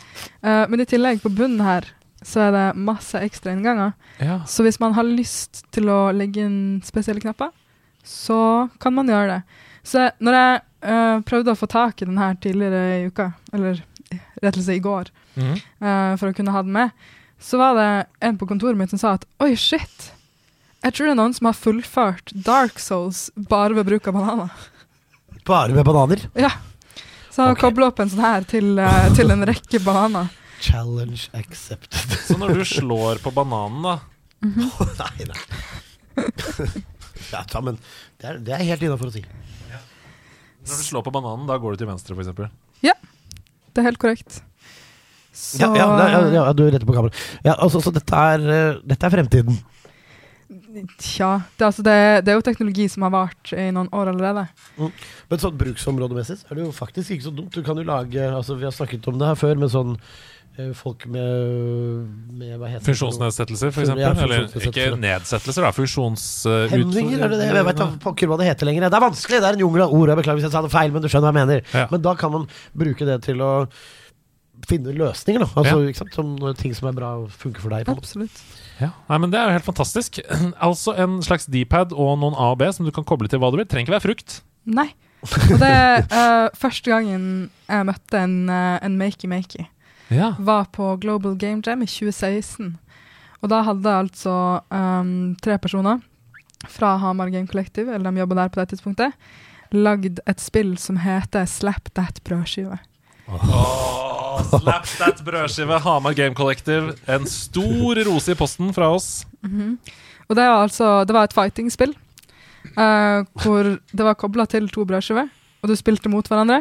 [SPEAKER 3] Uh, men i tillegg, på bunnen her, så er det masse ekstra innganger.
[SPEAKER 2] ja.
[SPEAKER 3] Så hvis man har lyst til å legge inn spesielle knapper, så kan man gjøre det. Så når jeg eh, prøvde å få tak i den her tidligere i uka, eller rett og slett i går,
[SPEAKER 2] mm.
[SPEAKER 3] eh, for å kunne ha den med, så var det en på kontoret mitt som sa at oi, shit. Jeg tror det er noen som har fullført Dark Souls bare ved bruk av bananer.
[SPEAKER 1] Bare med bananer.
[SPEAKER 3] Ja. Så han
[SPEAKER 1] Ok.
[SPEAKER 3] kobla opp en sånn her til, uh, til en rekke bananer.
[SPEAKER 1] Challenge accepted.
[SPEAKER 2] Så når du slår på bananen, da *laughs*
[SPEAKER 1] nei, nei. *laughs* ja, ta, men det er, det er helt innafor å si.
[SPEAKER 2] Når du slår på bananen, da går du til venstre, f.eks.
[SPEAKER 3] Det er helt korrekt. Så
[SPEAKER 1] Ja, ja, ja, ja, ja, du retter på kamera. Ja, altså, så dette er, eh, dette er fremtiden.
[SPEAKER 3] Tja. Det, altså, det, det er jo teknologi som har vart i noen år allerede.
[SPEAKER 1] Men sånn bruksområdemessig er det jo faktisk ikke så dumt. Du kan jo lage altså Vi har snakket om det her før, med sånn folk med, med hva heter?
[SPEAKER 2] Funksjonsnedsettelser, f.eks.
[SPEAKER 1] Ja,
[SPEAKER 2] Eller ikke nedsettelser, da. Funksjonsutfordringer uh,
[SPEAKER 1] er det det? Jeg vet ikke pokker hva det heter lenger. Det er vanskelig, det er en jungel av ord. Jeg beklager hvis jeg sa det feil, men du skjønner hva jeg mener.
[SPEAKER 2] Ja.
[SPEAKER 1] Men da kan man bruke det til å finne løsninger, da. Altså, ikke sant? Som når ting som er bra, funker for deg. På.
[SPEAKER 3] Absolutt.
[SPEAKER 2] Ja. Nei, men Det er jo helt fantastisk. *clears throat* Altså en slags D-pad og noen A og B som du kan koble til hva du vil. Trenger ikke være frukt.
[SPEAKER 3] Nei. Og det er uh, første gangen jeg møtte en, uh, en makey-makey.
[SPEAKER 2] Ja.
[SPEAKER 3] Var på Global Game Jam i 2016. Og da hadde altså um, tre personer fra Hamar Game Collective, eller de jobba der på det tidspunktet, lagd et spill som heter Slap That Brødskive.
[SPEAKER 2] Oh, slap that brødskive, Hamar Game Collective. En stor rose i posten fra oss.
[SPEAKER 3] Og det var altså Det var et fighting-spill. Uh, hvor det var kobla til to brødskiver, og du spilte mot hverandre.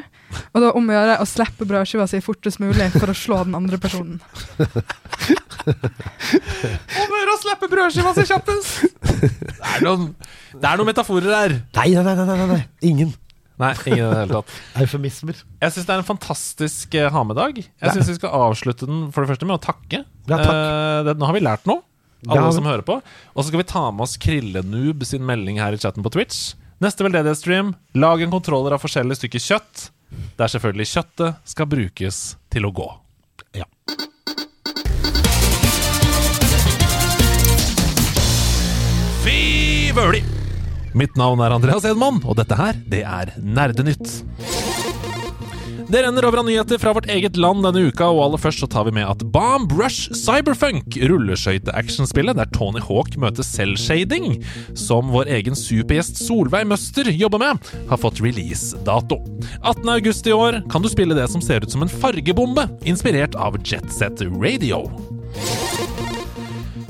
[SPEAKER 3] Og det var om å gjøre å slippe brødskiva si fortest mulig for å slå den andre personen. *laughs*
[SPEAKER 2] Om å gjøre å slippe brødskiva si kjappest! Det er noen, det er noen metaforer her.
[SPEAKER 1] Nei, nei, nei, nei, nei. Ingen.
[SPEAKER 2] Nei, ingen i det hele tatt. *laughs*
[SPEAKER 1] Eufemismer.
[SPEAKER 2] Jeg syns det er en fantastisk uh, ha-med-dag. Jeg
[SPEAKER 1] Ja.
[SPEAKER 2] syns vi skal avslutte den for det første med å takke.
[SPEAKER 1] Ja, takk.
[SPEAKER 2] uh, det, nå har vi lært noe, alle
[SPEAKER 1] Ja.
[SPEAKER 2] som hører på. Og så skal vi ta med oss Krillenoob sin melding her i chatten på Twitch. Neste veldedighetsstream, lag en kontroller av forskjellige stykker kjøtt, der selvfølgelig kjøttet skal brukes til å gå.
[SPEAKER 1] Ja.
[SPEAKER 2] Fy vøli! Mitt navn er Andreas Edman, og dette her, det er Nerdenytt. Det renner over av nyheter fra vårt eget land denne uka, og aller først så tar vi med at Bomb Rush Cyberfunk, rulleskøyte-actionspillet der Tony Hawk møter selvshading, som vår egen supergjest Solveig Møster jobber med, har fått release-dato. 18. august i år kan du spille det som ser ut som en fargebombe, inspirert av Jet Set Radio.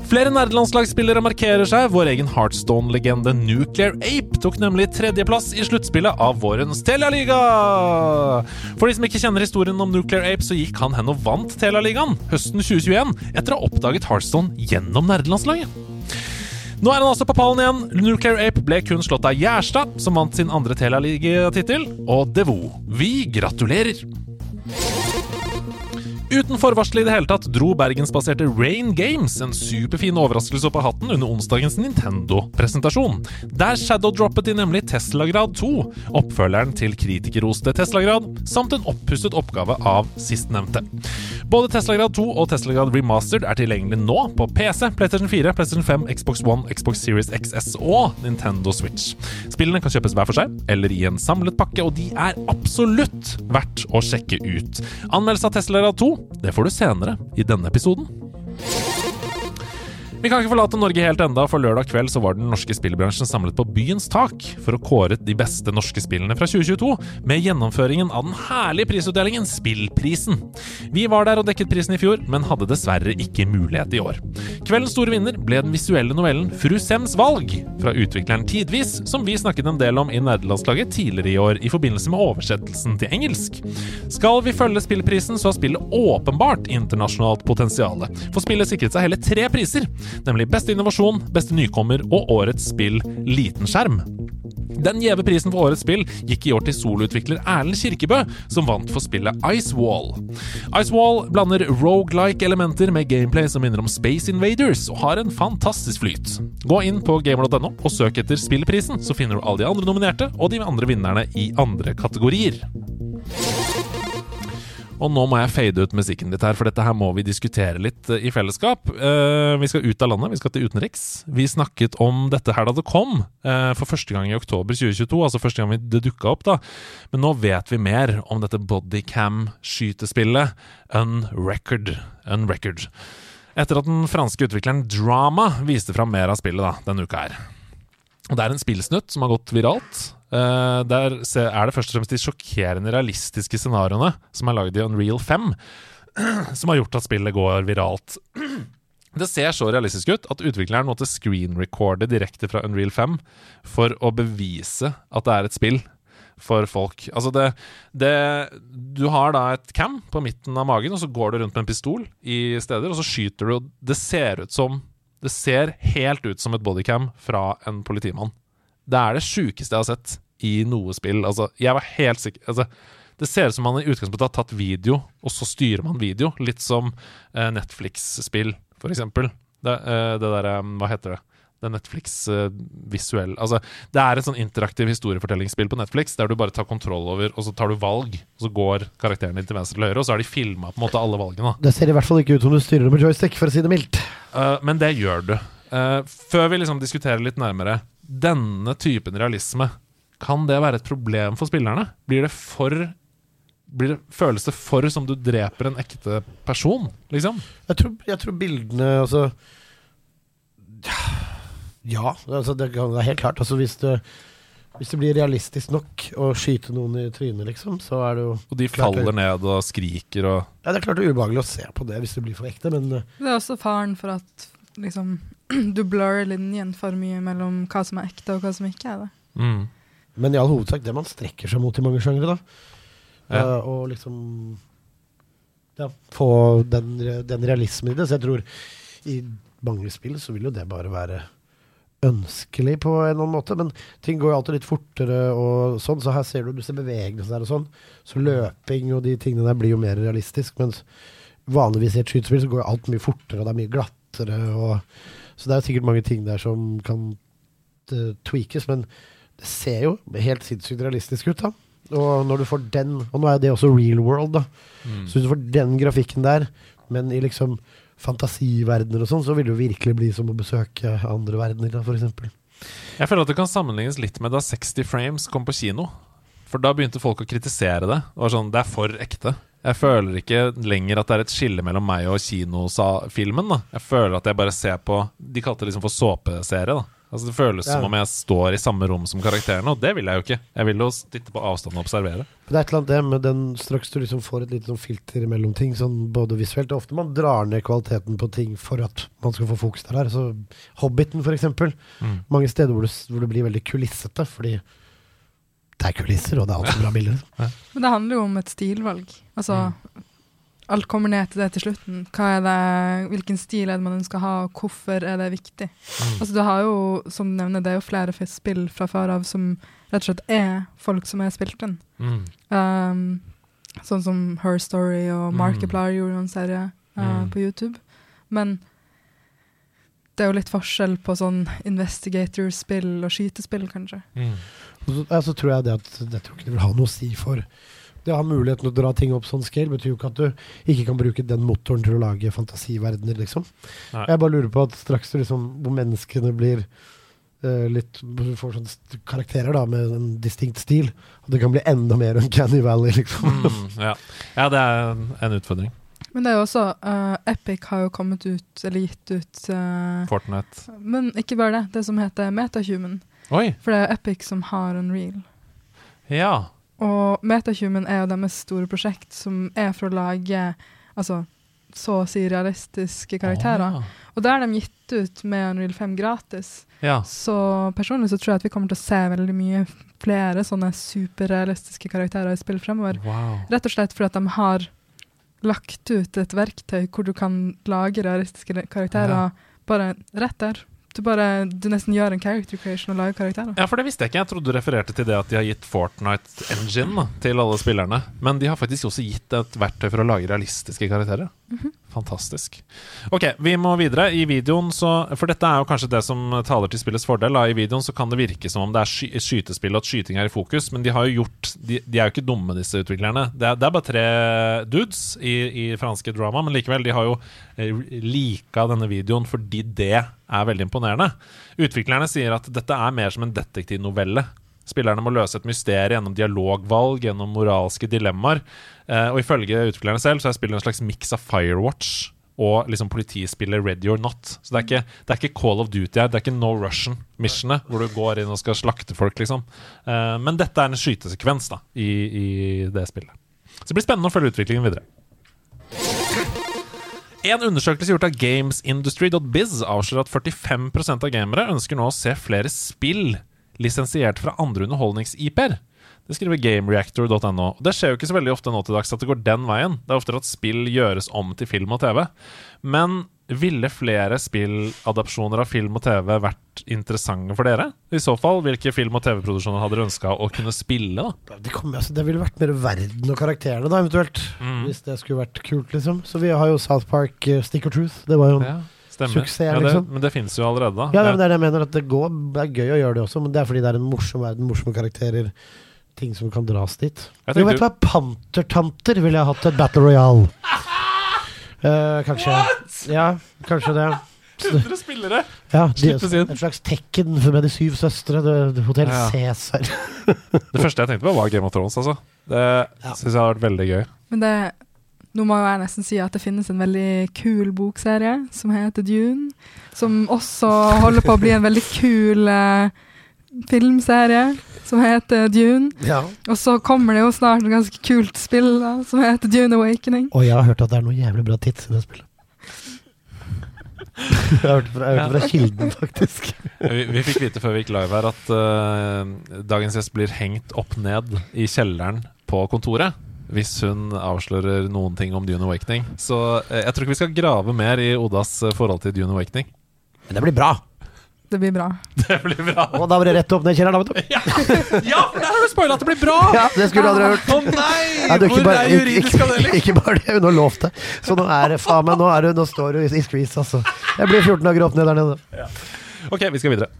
[SPEAKER 2] Flere nerdelandslagsspillere markerer seg. Vår egen Heartstone-legende Nuclear Ape tok nemlig tredjeplass i sluttspillet av vårens Telialiga! For de som ikke kjenner historien om Nuclear Ape, så gikk han hen og vant Telialigaen høsten 2021 etter å ha oppdaget Heartstone gjennom nerdelandslaget. Nå er han altså på pallen igjen. Nuclear Ape ble kun slått av Gjerstad, som vant sin andre Telialiga-tittel, og Devo. Vi gratulerer! Uten forvarsel i det hele tatt dro bergensbaserte Rain Games en superfin overraskelse opp av hatten under onsdagens Nintendo-presentasjon. Der shadowdroppet de nemlig Teslagrad 2, oppfølgeren til kritikerroste Teslagrad, samt en oppusset oppgave av sistnevnte. Både Teslagrad 2 og Teslagrad Remastered er tilgjengelig nå på PC, PlayStation 4, PlayStation 5, Xbox One, Xbox Series XS og Nintendo Switch. Spillene kan kjøpes hver for seg eller i en samlet pakke, og de er absolutt verdt å sjekke ut. Anmeldelse av Teslagrad 2 det får du senere i denne episoden. Vi kan ikke forlate Norge helt enda, for lørdag kveld så var den norske spillbransjen samlet på Byens tak for å kåre de beste norske spillene fra 2022, med gjennomføringen av den herlige prisutdelingen Spillprisen. Vi var der og dekket prisen i fjor, men hadde dessverre ikke mulighet i år. Kveldens store vinner ble den visuelle novellen Fru Sems valg, fra utvikleren Tidvis, som vi snakket en del om i Nerdelandslaget tidligere i år i forbindelse med oversettelsen til engelsk. Skal vi følge spillprisen, så har spillet åpenbart internasjonalt potensial, for spillet sikret seg hele tre priser nemlig Beste innovasjon, Beste nykommer og Årets spill liten skjerm. Den gjeve prisen for årets spill gikk i år til soloutvikler Erlend Kirkebø, som vant for spillet Icewall. Icewall blander rogelike elementer med gameplay som minner om Space Invaders, og har en fantastisk flyt. Gå inn på gamer.no og søk etter spillprisen, så finner du alle de andre nominerte og de andre vinnerne i andre kategorier. Og nå må jeg fade ut musikken litt her, for dette her må vi diskutere litt eh, i fellesskap. Eh, vi skal ut av landet, vi skal til utenriks. Vi snakket om dette her da det kom, eh, for første gang i oktober 2022. Altså første gang det dukka opp, da. Men nå vet vi mer om dette bodycam-skytespillet Unrecord. Unrecord. Etter at den franske utvikleren Drama viste fram mer av spillet da, denne uka her. Og Det er en spillsnutt som har gått viralt. Uh, der er det først og fremst de sjokkerende realistiske scenarioene som er lagd i Unreal 5, *clears throat* som har gjort at spillet går viralt. *clears throat* Det ser så realistisk ut at utvikleren måtte screenrecorde direkte fra Unreal 5 for å bevise at det er et spill for folk. Altså det, det Du har da et cam på midten av magen, og så går du rundt med en pistol i steder, og så skyter du, og det ser ut som Det ser helt ut som et bodycam fra en politimann. Det er det sjukeste jeg har sett i noe spill. Altså, jeg var helt sikker altså, Det ser ut som man i utgangspunktet har tatt video, og så styrer man video. Litt som eh, Netflix-spill, for eksempel. Det, eh, det derre Hva heter det? Det er Netflix eh, Altså, det er et sånn interaktiv historiefortellingsspill på Netflix der du bare tar kontroll over, og så tar du valg, og så går karakterene til venstre eller høyre, og så har de filma på en måte alle valgene.
[SPEAKER 1] Det ser i hvert fall ikke ut som du styrer det med joystick, for å si det mildt.
[SPEAKER 2] Uh, men det gjør du. Uh, før vi liksom diskuterer litt nærmere Denne typen realisme, kan det være et problem for spillerne? Blir det for blir det, Føles det for som du dreper en ekte person, liksom?
[SPEAKER 1] Jeg tror, jeg tror bildene Altså Ja, altså det det, er helt klart. Altså hvis det, hvis det blir realistisk nok å skyte noen i trynet, liksom, så er det jo
[SPEAKER 2] Og de
[SPEAKER 1] Klart
[SPEAKER 2] faller ned og skriker og
[SPEAKER 1] Ja, det er klart det er ubehagelig å se på det hvis det blir for ekte, men eh,
[SPEAKER 3] Det er også faren for at liksom, *clears throat* du blurrer linjen for mye mellom hva som er ekte og hva som ikke er det.
[SPEAKER 2] mm.
[SPEAKER 1] Men i all hovedsak det man strekker seg mot i mange sjangere, da.
[SPEAKER 2] Ja.
[SPEAKER 1] Uh, og liksom ja, få den, den realismen i det. Så jeg tror i mange spill så vil jo det bare være ønskelig på en eller annen måte. Men ting går jo alltid litt fortere og sånn, så her ser du, du ser bevegelse der og sånn. Så løping og de tingene der blir jo mer realistisk. Mens vanligvis i et skytespill så går jo alt mye fortere, og det er mye glattere. Og, så det er sikkert mange ting der som kan eh, tweakes, men det ser jo helt sinnssykt realistisk ut, da. Og når du får den Og nå er det også real world, da.
[SPEAKER 2] Mm.
[SPEAKER 1] Så hvis du får den grafikken der, men i liksom fantasiverdener og sånn, så vil det jo virkelig bli som å besøke andre verdener, eksempel.
[SPEAKER 2] Jeg føler at det kan sammenlignes litt med da 60 Frames kom på kino. For da begynte folk å kritisere det. Det var sånn, det er for ekte. Jeg føler ikke lenger at det er et skille mellom meg og kinofilmen. da Jeg føler at jeg bare ser på De kalte det liksom for såpeserie. da Altså Det føles
[SPEAKER 1] Ja.
[SPEAKER 2] som om jeg står i samme rom som karakterene, og det vil jeg jo ikke. Jeg vil jo sitte på avstand og observere.
[SPEAKER 1] Men det er et eller annet det med den straks du liksom får et lite sånn filter mellom ting, sånn både visuelt og ofte man drar ned kvaliteten på ting for at man skal få fokus der. Så Hobbiten, for eksempel.
[SPEAKER 2] Mm.
[SPEAKER 1] Mange steder hvor det, hvor det blir veldig kulissete, fordi det er kulisser, og det er alltid bra bilder.
[SPEAKER 3] Men det handler jo om et stilvalg. Altså, alt kommer ned til det til slutten. Hva er det, hvilken stil er det man ønsker å ha, og hvorfor er det viktig? Altså, du har jo, som du nevner, det er jo flere spill fra før av som rett og slett er folk som er spilt inn.
[SPEAKER 2] Mm.
[SPEAKER 3] Um, sånn som Her Story og
[SPEAKER 2] Mm.
[SPEAKER 3] Markiplier gjorde en serie uh,
[SPEAKER 2] Mm.
[SPEAKER 3] på YouTube. Men det er jo litt forskjell på sånn investigator-spill og skytespill, kanskje.
[SPEAKER 2] Mm.
[SPEAKER 1] Og så, ja, så tror jeg det at jeg tror ikke det vil ha noe å si for det å ha muligheten til å dra ting opp sånn scale, betyr jo ikke at du ikke kan bruke den motoren til å lage fantasiverdener, liksom.
[SPEAKER 2] Nei.
[SPEAKER 1] Jeg bare lurer på at straks du liksom, hvor menneskene blir litt Du får sånne karakterer da med en distinkt stil, at det kan bli enda mer Uncanny Valley, liksom.
[SPEAKER 2] Mm. Ja. ja, det er en, en utfordring.
[SPEAKER 3] Men det er jo også uh, Epic har jo kommet ut, eller gitt ut uh,
[SPEAKER 2] Fortnite.
[SPEAKER 3] Men ikke bare det. Det som heter Metahuman.
[SPEAKER 2] Oi!
[SPEAKER 3] For det er Epic som har Unreal.
[SPEAKER 2] Ja.
[SPEAKER 3] Og Metahuman er jo deres store prosjekt, som er for å lage altså, så å si realistiske karakterer.
[SPEAKER 2] Å,
[SPEAKER 3] Og da er de gitt ut med Unreal 5 gratis.
[SPEAKER 2] ja.
[SPEAKER 3] Så personlig så tror jeg at vi kommer til å se veldig mye flere sånne superrealistiske karakterer i spill fremover.
[SPEAKER 2] Wow.
[SPEAKER 3] Rett og slett fordi at de har lagt ut et verktøy hvor du kan lage realistiske karakterer bare rett der. Du bare, du nesten gjør en character creation og lager karakterer.
[SPEAKER 2] Ja, for det visste jeg ikke. Jeg trodde du refererte til det at de har gitt Fortnite Engine da, til alle spillerne. Men de har faktisk også gitt et verktøy for å lage realistiske karakterer. Fantastisk. Ok, vi må videre. I videoen så For dette er jo kanskje det som taler til spillets fordel. Da. I videoen så kan det virke som om det er sky skytespill og at skyting er i fokus, men de har jo gjort De, de er jo ikke dumme, disse utviklerne. Det er, det er bare tre dudes i, i franske drama, men likevel, de har jo eh, lika denne videoen fordi det er veldig imponerende. Utviklerne sier at dette er mer som en detektivnovelle. Spillerne må løse et mysterium gjennom dialogvalg, gjennom moralske dilemmaer. Eh, og ifølge utviklerne selv så er spillet en slags mix av Firewatch og liksom politispillet Ready or Not. Så det er, ikke, det er ikke Call of Duty her, det er ikke No Russian-missionet, hvor du går inn og skal slakte folk, liksom. Eh, men dette er en skytesekvens da, i, i det spillet. Så det blir spennende å følge utviklingen videre. En undersøkelse gjort av gamesindustry.biz avslører at 45% av gamere ønsker nå å se flere spill lisensiert fra andre underholdnings-IP-er. Det skriver gamereactor.no. Det skjer jo ikke så veldig ofte nå til dags at det går den veien. Det er oftere at spill gjøres om til film og TV. Men ville flere spilladapsjoner av film og TV vært interessante for dere? I så fall, hvilke film- og TV-produksjoner hadde dere ønska å kunne spille? da?
[SPEAKER 1] Det, kom, altså, det ville vært mer verden og karakterene, da, eventuelt.
[SPEAKER 2] Mm.
[SPEAKER 1] Hvis det skulle vært kult, liksom. Så vi har jo South Park uh, Stick or Truth. Det var jo
[SPEAKER 2] Ja.
[SPEAKER 1] Suksess,
[SPEAKER 2] ja, det,
[SPEAKER 1] liksom.
[SPEAKER 2] Men det finnes jo allerede, da.
[SPEAKER 1] Ja, men det er det jeg mener. At det, går, det er gøy å gjøre det også, men det er fordi det er en morsom verden, morsomme karakterer. Ting som kan dras dit.
[SPEAKER 2] Jeg
[SPEAKER 1] Jo, vet du hva? Pantertanter ville jeg hatt et Battle Royale. Uh, *laughs* kanskje. Ja, kanskje det. *laughs*
[SPEAKER 2] 100 spillere!
[SPEAKER 1] Ja, de,
[SPEAKER 2] Slippes inn.
[SPEAKER 1] en slags Tekken for med de syv søstre. Hotell
[SPEAKER 2] Ja.
[SPEAKER 1] Cæsar. *laughs*
[SPEAKER 2] Det første jeg tenkte på, var Game of Thrones, altså. Det
[SPEAKER 1] Ja.
[SPEAKER 2] syns jeg har vært veldig gøy.
[SPEAKER 3] Men det, nå må jeg nesten si at det finnes en veldig kul bokserie som heter Dune. Som også holder på å bli en veldig kul eh, filmserie som heter Dune.
[SPEAKER 1] Ja.
[SPEAKER 3] Og så kommer det jo snart et ganske kult spill da, som heter Dune Awakening.
[SPEAKER 1] Og jeg har hørt at det er noe jævlig bra tits i det spillet. *laughs* jeg har hørt det fra, jeg har hørt fra kilden, faktisk.
[SPEAKER 2] Vi, vi fikk vite før vi gikk live her at uh, dagens gjest blir hengt opp ned i kjelleren på kontoret. Hvis hun avslører noen ting om Dune Awakening. Så eh, jeg tror ikke vi skal grave mer i Odas eh, forhold til Dune Awakening.
[SPEAKER 1] Men det blir bra.
[SPEAKER 3] Det blir bra. *laughs*
[SPEAKER 2] Det blir bra.
[SPEAKER 1] Og da var det rett opp ned i kjelleren, da, vet du.
[SPEAKER 2] Ja, for der har du spoila at det blir bra!
[SPEAKER 1] Ja, det skulle du aldri ha hørt.
[SPEAKER 2] Å nei!
[SPEAKER 1] Ja, du,
[SPEAKER 2] Hvor
[SPEAKER 1] bare,
[SPEAKER 2] er juridisk
[SPEAKER 1] ikke,
[SPEAKER 2] avdeling?
[SPEAKER 1] ikke bare det, hun har lovt det. Så nå er det faen meg Nå, er det, nå står du i, skvis, altså. Jeg blir 14 dager opp ned der nede.
[SPEAKER 2] Ok, vi skal videre.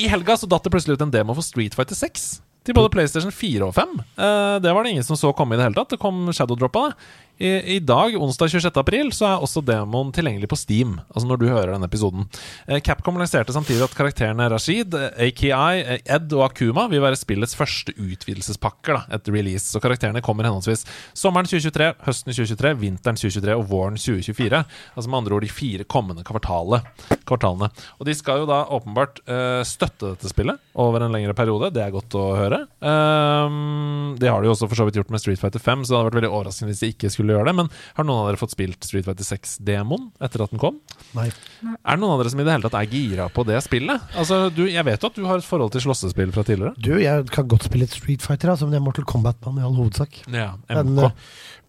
[SPEAKER 2] I helga så datt det plutselig ut en demo for Street Fighter 6. Til både PlayStation 4 og 5. Eh, det var det ingen som så komme i det hele tatt. Det kom Shadow-droppa, det. I, I dag, onsdag 26. april, så er også demoen tilgjengelig på Steam. Altså når du hører denne episoden. Eh, Capcom lanserte samtidig at karakterene Rashid, eh, AKI, eh, Ed og Akuma vil være spillets første utvidelsespakker da, etter release. Så karakterene kommer henholdsvis sommeren 2023, høsten 2023, vinteren 2023 og våren 2024. Altså med andre ord de fire kommende kvartalene. Og de skal jo da åpenbart uh, støtte dette spillet over en lengre periode. Det er godt å høre. Um, det har de jo også for så vidt gjort med Street Fighter 5, så det hadde vært veldig overraskende hvis de ikke skulle gjøre det. Men har noen av dere fått spilt Street Fighter 6-demoen etter at den kom?
[SPEAKER 1] Nei.
[SPEAKER 2] Er det noen av dere som i det hele tatt er gira på det spillet? Altså, du, Jeg vet jo at du har et forhold til slåssespill fra tidligere.
[SPEAKER 1] Du, jeg kan godt spille litt Street Fighter, altså, men jeg er Mortal Kombat-mann i all hovedsak.
[SPEAKER 2] Ja,
[SPEAKER 1] Men, eh,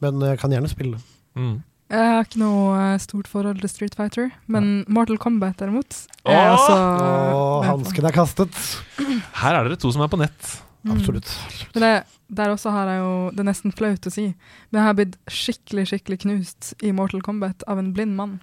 [SPEAKER 1] men jeg kan gjerne spille.
[SPEAKER 2] Mm.
[SPEAKER 3] Jeg har ikke noe eh, stort forhold til Street Fighter, men Mortal Kombat derimot er
[SPEAKER 2] Åh!
[SPEAKER 1] hansken er kastet.
[SPEAKER 2] Her er dere to som er på nett.
[SPEAKER 3] Mm.
[SPEAKER 1] Absolutt.
[SPEAKER 3] Men det, der også har jeg jo Det er nesten flaut å si, men jeg har blitt skikkelig skikkelig knust i Mortal Kombat av en blind mann.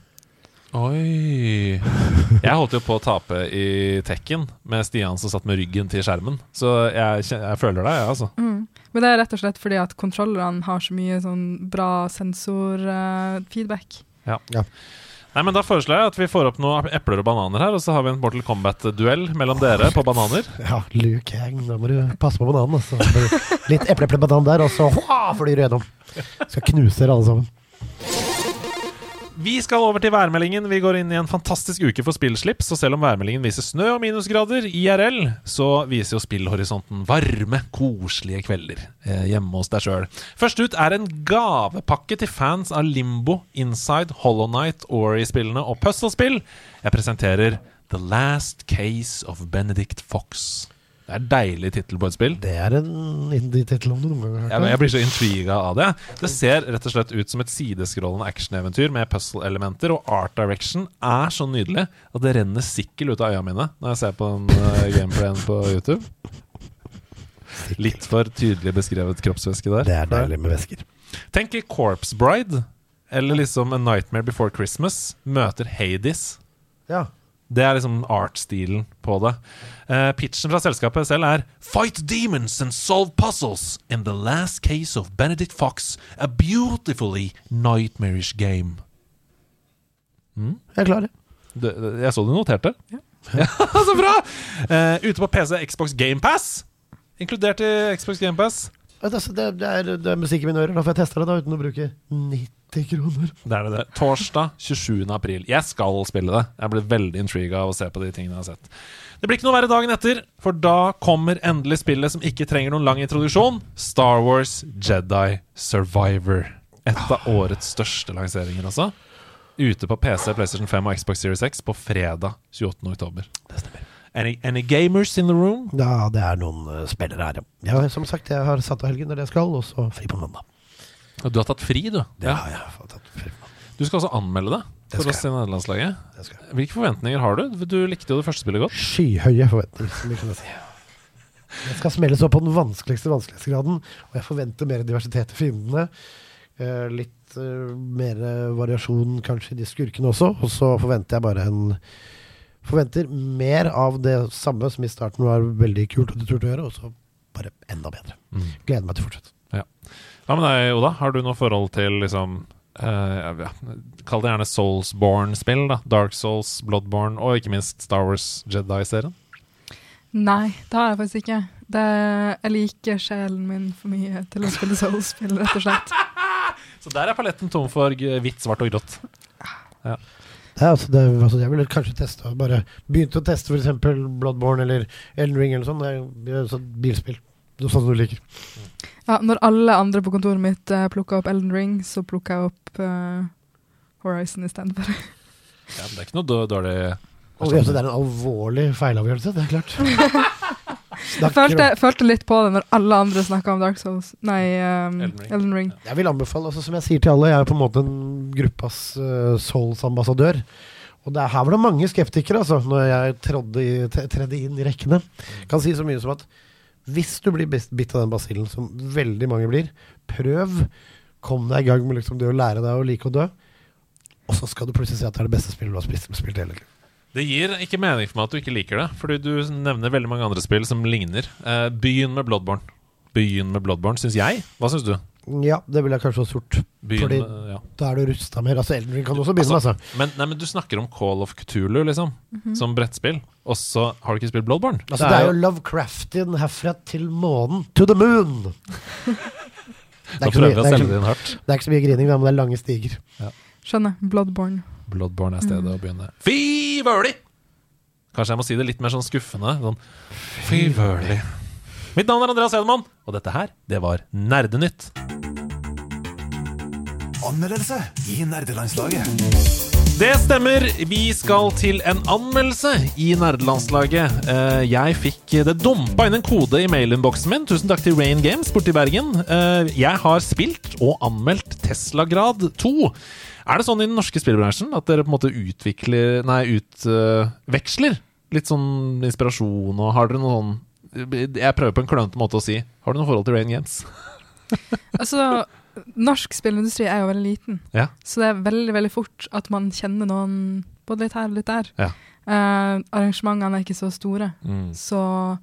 [SPEAKER 2] Oi *laughs* Jeg holdt jo på å tape i Tekken med Stian som satt med ryggen til skjermen. Så jeg, jeg føler deg, jeg, altså.
[SPEAKER 3] Mm. Men det er rett og slett fordi at kontrollerne har så mye sånn bra sensorfeedback.
[SPEAKER 2] Nei, men Da foreslår jeg at vi får opp noen epler og bananer her, og så har vi en Mortal Kombat-duell mellom dere på bananer. *laughs*
[SPEAKER 1] Ja, Luke Hang, da må du passe på bananen. Altså. Litt eple, eple, banan der, og så flyr du gjennom. Skal knuse dere alle sammen.
[SPEAKER 2] Vi skal over til værmeldingen. Vi går inn i en fantastisk uke for spillslipp. Så selv om værmeldingen viser snø og minusgrader IRL, så viser jo spillhorisonten varme, koselige kvelder eh, hjemme hos deg sjøl. Først ut er en gavepakke til fans av Limbo, Inside, Hollow Night, Ori-spillene og puzzlespill. Jeg presenterer The Last Case of Benedict Fox. Det er en deilig tittel på et spill.
[SPEAKER 1] Det er en indie-tittel om du noen gang har hørt
[SPEAKER 2] Jeg, blir så intriga av det. Det ser rett og slett ut som et sideskrollende actioneventyr med puzzle-elementer, og art direction er så nydelig at det renner sikkel ut av øynene mine når jeg ser på den uh, gameplayen på YouTube. Litt for tydelig beskrevet kroppsvæske der.
[SPEAKER 1] Det er deilig med vesker.
[SPEAKER 2] Tenk i Corpse Bride, eller liksom A Nightmare Before Christmas, møter Hades.
[SPEAKER 1] Ja.
[SPEAKER 2] Det er liksom art-stilen på det. Eh, pitchen fra selskapet selv er Fight demons and solve puzzles in the last case of Benedict Fox, a beautifully nightmarish game.
[SPEAKER 1] Jeg er klar, jeg.
[SPEAKER 2] Jeg så du noterte. Ja. *laughs* så bra! Uh, ute på PC, Xbox GamePass. Inkludert i Xbox GamePass.
[SPEAKER 1] Altså, Det, det, er, det er musikk i mine ører. Da får jeg teste det da uten å bruke 90 kroner.
[SPEAKER 2] Det er det det. Torsdag 27. april. Jeg skal spille det. Jeg ble veldig intriga av å se på de tingene jeg har sett. Det blir ikke noe verre dagen etter, for da kommer endelig spillet som ikke trenger noen lang introduksjon. Star Wars Jedi Survivor. Et av årets største lanseringer, altså. Ute på PC, PlayStation 5 og Xbox Series X på fredag 28. oktober.
[SPEAKER 1] Det stemmer.
[SPEAKER 2] Any, any gamers in the room?
[SPEAKER 1] Ja, det er noen uh, spillere her, ja. ja. Som sagt, jeg har satt av helgen når jeg skal, og så fri på mandag.
[SPEAKER 2] Og Du har tatt fri, du.
[SPEAKER 1] Det har jeg har tatt fri på.
[SPEAKER 2] Du skal også anmelde Det for oss i nederlandslaget.
[SPEAKER 1] Det.
[SPEAKER 2] Hvilke forventninger har du? Du likte jo det første spillet godt.
[SPEAKER 1] Skyhøye forventninger, som vi kan si. Jeg skal smelles opp på den vanskeligste vanskelighetsgraden, og jeg forventer mer diversitet i fiendene. Eh, litt eh, mer variasjon kanskje i de skurkene også, og så forventer jeg bare en Forventer mer av det samme som i starten var veldig kult og du turte å gjøre, og så bare enda bedre.
[SPEAKER 2] Mm.
[SPEAKER 1] Gleder meg til å fortsette.
[SPEAKER 2] Ja. ja. men nei, Oda? Har du noe forhold til liksom eh, ja, Kall det gjerne Soulsborne-spill. da Dark Souls, Bloodborne og ikke minst Star Wars Jedi-serien.
[SPEAKER 3] Nei, det har jeg faktisk ikke. Det, jeg liker sjelen min for mye til å spille soul-spill, rett og slett. *laughs*
[SPEAKER 2] Så der er paletten tom for hvitt, svart og grått.
[SPEAKER 1] Det er, altså, det, er- altså, jeg ville kanskje teste Bare begynt å teste f.eks. Bloodborne eller Elden Ring eller sånn. Er sånn bilspill. Noe sånt du liker.
[SPEAKER 3] Ja, når alle andre på kontoret mitt uh, plukka opp Elden Ring, så plukka jeg opp uh, Horizon istedenfor. *laughs*
[SPEAKER 2] Ja, men det er ikke noe dårlig
[SPEAKER 1] oh, ja, det er en alvorlig feilavgjørelse, det er klart. *laughs*
[SPEAKER 3] Jeg følte, følte litt på det når alle andre snakka om Dark Souls Nei, um,
[SPEAKER 2] Elden Ring.
[SPEAKER 3] Elden Ring.
[SPEAKER 1] Jeg vil anbefale, altså, som jeg sier til alle, jeg er på en måte en gruppas uh, Souls-ambassadør. Og det er, her var det mange skeptikere, altså, når jeg trådde, i, tredde inn i rekkene. Kan si så mye som at hvis du blir bitt av den basillen, som veldig mange blir, prøv. Kom deg i gang med liksom det å lære deg å like å dø. Og så skal du plutselig si at det er det beste spillet du har spilt, spilt hele livet.
[SPEAKER 2] Det gir ikke mening for meg at du ikke liker det, fordi du nevner veldig mange andre spill som ligner. Eh, begynn med Bloodborne. Begynn med Bloodborne, syns jeg. Hva syns du?
[SPEAKER 1] Ja, det ville jeg kanskje også gjort. Fordi-
[SPEAKER 2] ja.
[SPEAKER 1] Da er du rusta mer. Altså, Elden Ring kan du også begynne altså, altså.
[SPEAKER 2] men, nei, men du snakker om Call of Cthulhu, liksom, som brettspill, og så har du ikke spilt Bloodborne.
[SPEAKER 1] Altså, det er jo Lovecraftian herfra til månen. To the moon! *laughs* Det er, ikke så
[SPEAKER 2] prøver
[SPEAKER 1] mye, det, er ikke,
[SPEAKER 2] det
[SPEAKER 1] er ikke så mye grining, men det er lange stiger.
[SPEAKER 3] Skjønner. Bloodborne.
[SPEAKER 2] Bloodborne er stedet å begynne. Fy vøli! Kanskje jeg må si det litt mer sånn skuffende. Sånn Fy vøli. Mitt navn er Andreas Hedemann, og dette her, det var Nerdenytt.
[SPEAKER 5] Anmeldelse i nerdelandslaget.
[SPEAKER 2] Det stemmer. Vi skal til en anmeldelse i nerdelandslaget. Eh, Jeg fikk det dumpa inn en kode i mailinnboksen min. Tusen takk til Rain Games borti Bergen. Eh, Jeg har spilt og anmeldt Tesla Grad 2. Er det sånn i den norske spillbransjen at dere på en måte utvikler Nei, utveksler litt sånn inspirasjon, og har dere noen sånn Jeg prøver på en klønete måte å si. Har du noe forhold til Rain Games? *laughs*
[SPEAKER 3] Altså, norsk spillindustri er jo veldig liten,
[SPEAKER 2] Ja.
[SPEAKER 3] så det er veldig veldig fort at man kjenner noen både litt her og litt der.
[SPEAKER 2] Ja.
[SPEAKER 3] Eh, arrangementene er ikke så store,
[SPEAKER 2] Mm.
[SPEAKER 3] så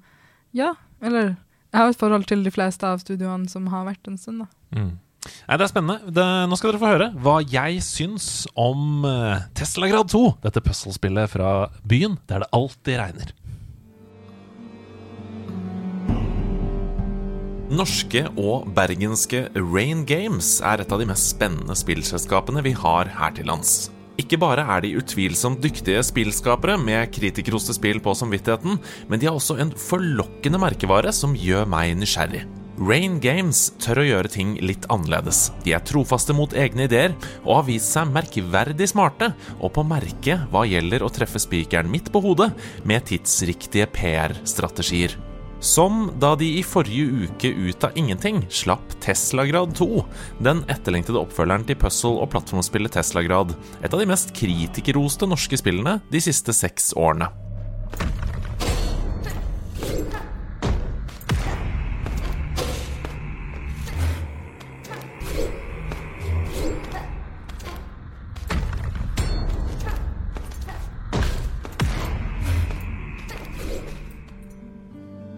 [SPEAKER 3] ja. Eller jeg har et forhold til de fleste av studioene som har vært en stund, da.
[SPEAKER 2] Mm. Nei, det er spennende. Det, nå skal dere få høre hva jeg syns om eh, Tesla Grad 2. Dette puslespillet fra byen der det alltid regner. Norske og bergenske Rain Games er et av de mest spennende spillselskapene vi har her til lands. Ikke bare er de utvilsomt dyktige spillskapere med kritikerroste spill på samvittigheten, men de har også en forlokkende merkevare som gjør meg nysgjerrig. Rain Games tør å gjøre ting litt annerledes. De er trofaste mot egne ideer og har vist seg merkverdig smarte og på merket hva gjelder å treffe spikeren midt på hodet med tidsriktige PR-strategier.
[SPEAKER 6] Som da de i forrige uke ut av ingenting slapp Teslagrad 2, den etterlengtede oppfølgeren til puzzle- og plattformspillet Teslagrad, et av de mest kritikerroste norske spillene de siste seks årene.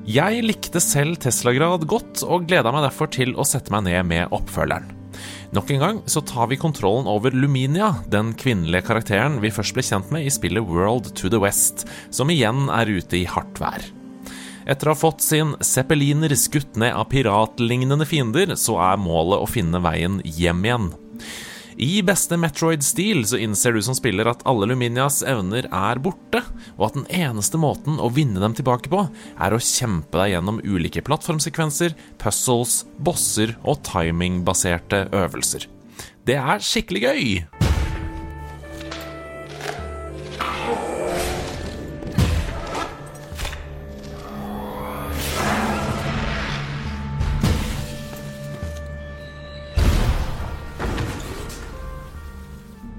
[SPEAKER 6] Jeg likte selv Teslagrad godt, og gleda meg derfor til å sette meg ned med oppfølgeren. Nok en gang så tar vi kontrollen over Luminia, den kvinnelige karakteren vi først ble kjent med i spillet World to the West, som igjen er ute i hardt vær. Etter å ha fått sin zeppeliner skutt ned av piratlignende fiender, så er målet å finne veien hjem igjen. I beste Metroid-stil så innser du som spiller at alle Luminias evner er borte, og at den eneste måten å vinne dem tilbake på, er å kjempe deg gjennom ulike plattformsekvenser, puzzles, bosser og timingbaserte øvelser. Det er skikkelig gøy!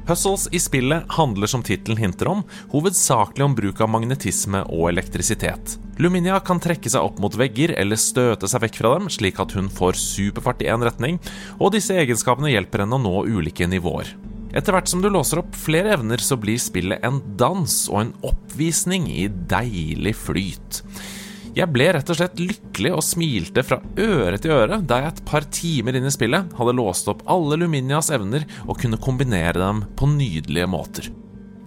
[SPEAKER 6] Puzzles i spillet handler som tittelen hinter om, hovedsakelig om bruk av magnetisme og elektrisitet. Luminia kan trekke seg opp mot vegger eller støte seg vekk fra dem, slik at hun får superfart i én retning, og disse egenskapene hjelper henne å nå ulike nivåer. Etter hvert som du låser opp flere evner, så blir spillet en dans og en oppvisning i deilig flyt. Jeg ble rett og slett lykkelig og smilte fra øre til øre da jeg et par timer inn i spillet hadde låst opp alle Luminias evner og kunne kombinere dem på nydelige måter.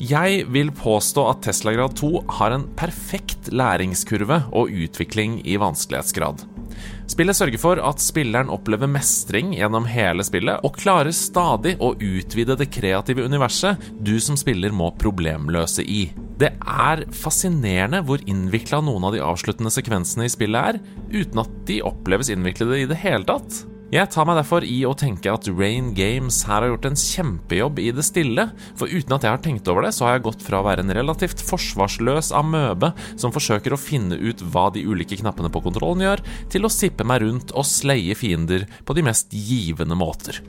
[SPEAKER 6] Jeg vil påstå at Teslagrad 2 har en perfekt læringskurve og utvikling i vanskelighetsgrad. Spillet sørger for at spilleren opplever mestring gjennom hele spillet, og klarer stadig å utvide det kreative universet du som spiller må problemløse i. Det er fascinerende hvor innvikla noen av de avsluttende sekvensene i spillet er, uten at de oppleves innviklede i det hele tatt. Jeg tar meg derfor i å tenke at Rain Games her har gjort en kjempejobb i det stille, for uten at jeg har tenkt over det, så har jeg gått fra å være en relativt forsvarsløs amøbe som forsøker å finne ut hva de ulike knappene på kontrollen gjør, til å sippe meg rundt og sleie fiender på de mest givende måter.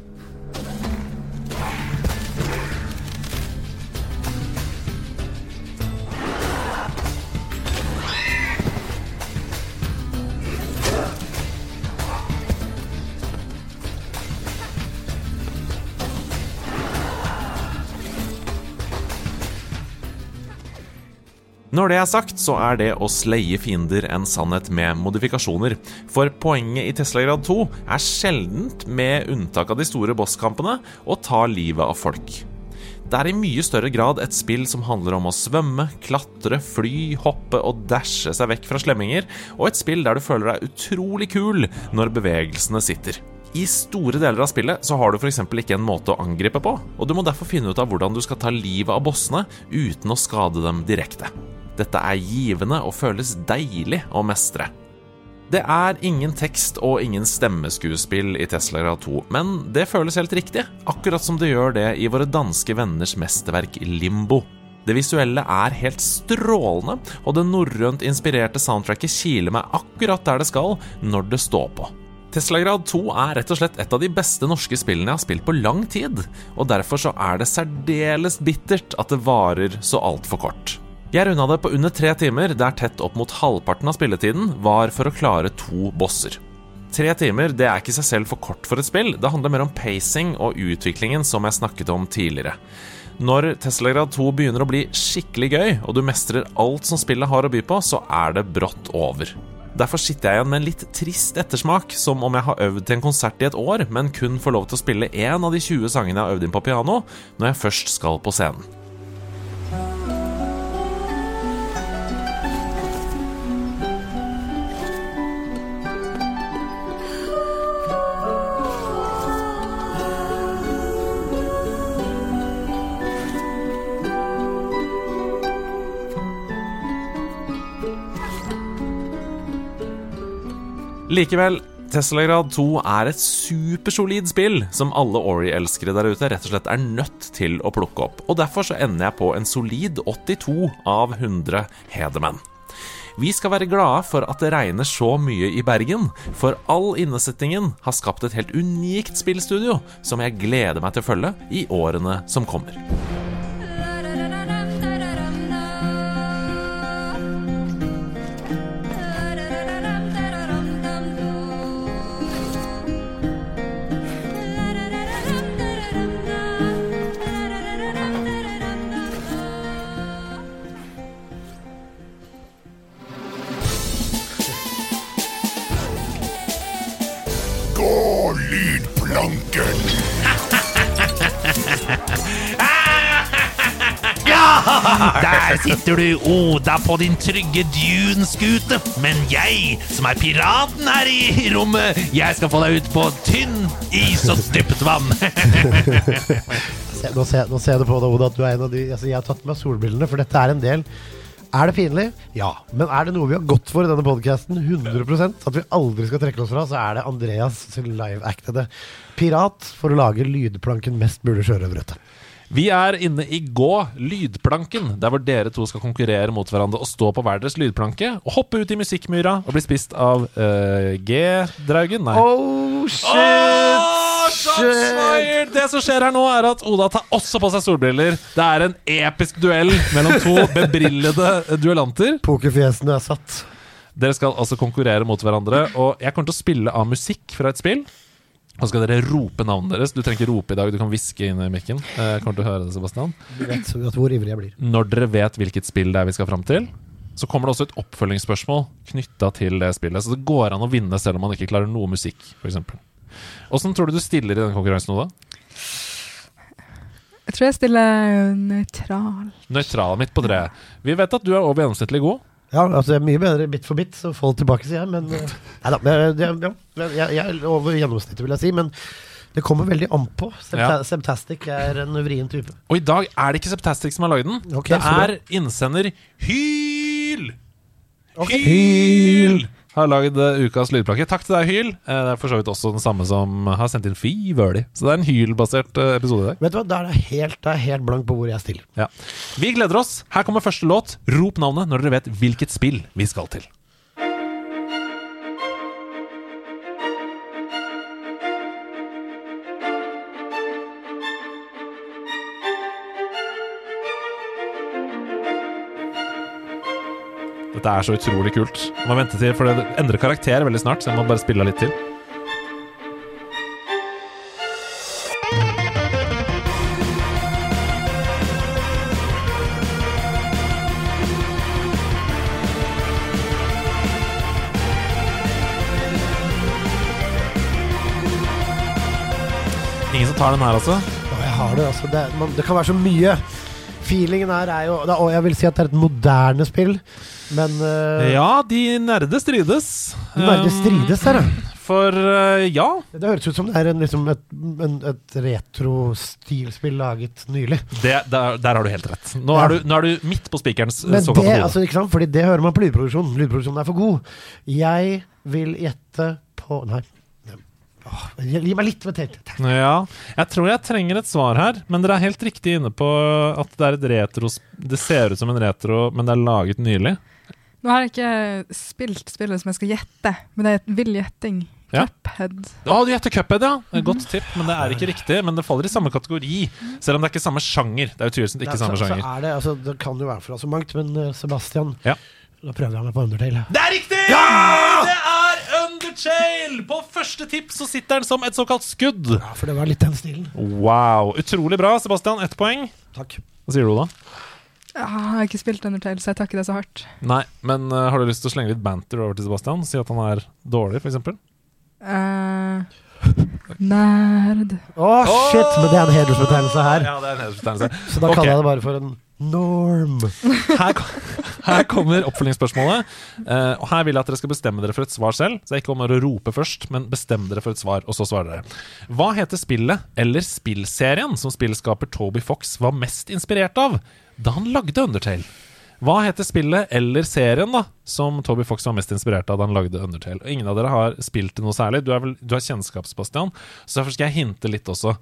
[SPEAKER 6] Når det er sagt, så er det å sleie fiender en sannhet med modifikasjoner. For poenget i Tesla grad 2 er sjeldent, med unntak av de store bosskampene, å ta livet av folk. Det er i mye større grad et spill som handler om å svømme, klatre, fly, hoppe og dashe seg vekk fra slemminger, og et spill der du føler deg utrolig kul når bevegelsene sitter. I store deler av spillet så har du f.eks. ikke en måte å angripe på, og du må derfor finne ut av hvordan du skal ta livet av bossene uten å skade dem direkte. Dette er givende og føles deilig å mestre. Det er ingen tekst og ingen stemmeskuespill i Tesla grad 2, men det føles helt riktig, akkurat som det gjør det i våre danske venners mesterverk Limbo. Det visuelle er helt strålende, og det norrønt inspirerte soundtracket kiler meg akkurat der det skal, når det står på. Teslagrad 2 er rett og slett et av de beste norske spillene jeg har spilt på lang tid, og derfor så er det særdeles bittert at det varer så altfor kort. Jeg runda det på under tre timer, der tett opp mot halvparten av spilletiden var for å klare to bosser. Tre timer det er ikke seg selv for kort for et spill, det handler mer om pacing og utviklingen som jeg snakket om tidligere. Når Teslagrad 2 begynner å bli skikkelig gøy, og du mestrer alt som spillet har å by på, så er det brått over. Derfor sitter jeg igjen med en litt trist ettersmak, som om jeg har øvd til en konsert i et år, men kun får lov til å spille én av de 20 sangene jeg har øvd inn på piano, når jeg først skal på scenen. Likevel, Teslagrad 2 er et supersolid spill som alle Ori-elskere der ute rett og slett er nødt til å plukke opp. Og derfor så ender jeg på en solid 82 av 100 hedermenn.
[SPEAKER 2] Vi skal være glade for at det regner så mye i Bergen, for all innesettingen har skapt et helt unikt spillstudio som jeg gleder meg til å følge i årene som kommer.
[SPEAKER 5] Lydplanken! *laughs*
[SPEAKER 7] Der sitter du, Oda, på din trygge Dune-skute. Men jeg, som er piraten her i rommet, jeg skal få deg ut på tynn is og dypt vann. *laughs*
[SPEAKER 1] Nå, ser, nå ser jeg det på deg, Oda, at du er en av de altså, Jeg har tatt med solbrillene, for dette er en del. Er det pinlig? Ja. Men er det noe vi har gått for i denne podkasten, 100% at vi aldri skal trekke oss fra, så er det Andreas live-actede pirat for å lage lydplanken mest mulig sjørøverrøtte.
[SPEAKER 2] Vi er inne i Gå lydplanken, der hvor dere to skal konkurrere mot hverandre og stå på hver deres lydplanke og hoppe ut i musikkmyra og bli spist av uh, G-draugen. Nei.
[SPEAKER 1] Oh, shit!
[SPEAKER 2] Oh, shit. Det som skjer her nå, er at Oda tar også på seg solbriller. Det er en episk duell mellom to *laughs* bebrillede duellanter.
[SPEAKER 1] Pokerfjesene er satt.
[SPEAKER 2] Dere skal altså konkurrere mot hverandre, og jeg kommer til å spille av musikk fra et spill. Og så skal dere rope navnet deres. Du trenger ikke rope i dag, du kan hviske inn i mikken. Eh, kommer til å høre det, Sebastian.
[SPEAKER 1] Du vet, du vet hvor ivrig jeg blir.
[SPEAKER 2] Når dere vet hvilket spill det er vi skal fram til, så kommer det også et oppfølgingsspørsmål knytta til det spillet. Så det går an å vinne selv om man ikke klarer noe musikk, f.eks. Åssen tror du du stiller i den konkurransen, Oda?
[SPEAKER 3] Jeg tror jeg stiller nøytral.
[SPEAKER 2] Nøytral midt på treet. Vi vet at du er over gjennomsnittlig god.
[SPEAKER 1] Ja, altså det er mye bedre bit for bit, så få det tilbake, sier jeg. Men eh, *laughs* nei da. men, eh, Ja, jeg, jeg er over gjennomsnittet, vil jeg si. Men det kommer veldig an på. Septastic
[SPEAKER 2] Ja.
[SPEAKER 1] Er en vrien type.
[SPEAKER 2] Og i dag er det ikke Septastic som har lagd den.
[SPEAKER 1] Okay,
[SPEAKER 2] det er innsender Hyl!
[SPEAKER 1] Okay.
[SPEAKER 2] Hyl! Har lagd eh, ukas lydplakke. Takk til deg, Hyl. Eh, Det er for så vidt også den samme som har sendt inn Feverly. Så det er en Hyl-basert eh, episode i dag.
[SPEAKER 1] Vet du hva, da er det helt, er helt blankt på hvor jeg stiller.
[SPEAKER 2] Ja. Vi gleder oss. Her kommer første låt. Rop navnet når dere vet hvilket spill vi skal til. Dette er så utrolig kult. Jeg må vente til, for det endrer karakter veldig snart, så jeg må bare spille litt til. Ingen som tar den her, altså?
[SPEAKER 1] Jeg har det, altså. Det, man, det kan være så mye. Feelingen her er jo Og jeg vil si at det er et moderne spill, men uh,
[SPEAKER 2] Ja, de nerde strides.
[SPEAKER 1] De nerde
[SPEAKER 2] Um,
[SPEAKER 1] strides her, ja.
[SPEAKER 2] For uh, ja.
[SPEAKER 1] Det høres ut som det er en, liksom et, en, et retro-stilspill laget nylig.
[SPEAKER 2] Det, der, der har du helt rett. Nå,
[SPEAKER 1] Ja.
[SPEAKER 2] er, du, nå er du midt på spikerens eh, såkalte hode.
[SPEAKER 1] altså, ikke sant? Fordi det hører man på lydproduksjonen. Lydproduksjonen er for god. Jeg vil gjette på Nei. Åh, gi meg litt med til.
[SPEAKER 2] Ja, jeg tror jeg trenger et svar her, men dere er helt riktig inne på at det er et retro Det ser ut som en retro, men det er laget nylig.
[SPEAKER 3] Nå har jeg ikke spilt spillet som jeg skal gjette, men det er et vill gjetting.
[SPEAKER 2] Ja.
[SPEAKER 3] Cuphead.
[SPEAKER 2] Å, du gjetter Cuphead, ja! Er et Godt tipp, men det er ikke riktig. Men det faller i samme kategori, selv om det er ikke samme sjanger. Det er utvilsomt ikke samme
[SPEAKER 1] sjanger. så er det, altså, det kan jo være fra så mangt, men eh, Sebastian
[SPEAKER 2] Ja.
[SPEAKER 1] Da prøver jeg meg på Undertale.
[SPEAKER 2] Det er riktig! Ja! Det er Undertale! På første tipp så sitter den som et såkalt skudd.
[SPEAKER 1] Ja, for det var litt den stilen.
[SPEAKER 2] Wow. Utrolig bra, Sebastian. Ett poeng.
[SPEAKER 1] Takk.
[SPEAKER 2] Hva sier du, da?
[SPEAKER 3] Ja, jeg har ikke spilt Undertale, så jeg tar ikke det så hardt.
[SPEAKER 2] Nei, men uh, har du lyst til å slenge litt banter over til Sebastian? Si at han er dårlig, f.eks.?
[SPEAKER 3] Eh, nerd.
[SPEAKER 1] Å, shit! Men det er en hedersbetegnelse her.
[SPEAKER 2] Ja, det er en hedersbetegnelse.
[SPEAKER 1] Så da
[SPEAKER 2] okay.
[SPEAKER 1] kaller jeg det bare for en norm.
[SPEAKER 2] Her, her kommer oppfølgingsspørsmålet. Uh, og Her vil jeg at dere skal bestemme dere for et svar selv. Så det er ikke om å rope først, men bestem dere for et svar, og så svarer dere. Hva heter spillet eller spillserien som spillskaper Toby Fox var mest inspirert av da han lagde Undertale? Hva heter spillet eller serien da som Toby Fox var mest inspirert av da han lagde Undertale? Og Ingen av dere har spilt det noe særlig. Du, er vel, du har kjennskap, Sebastian, så derfor skal jeg hinte litt også.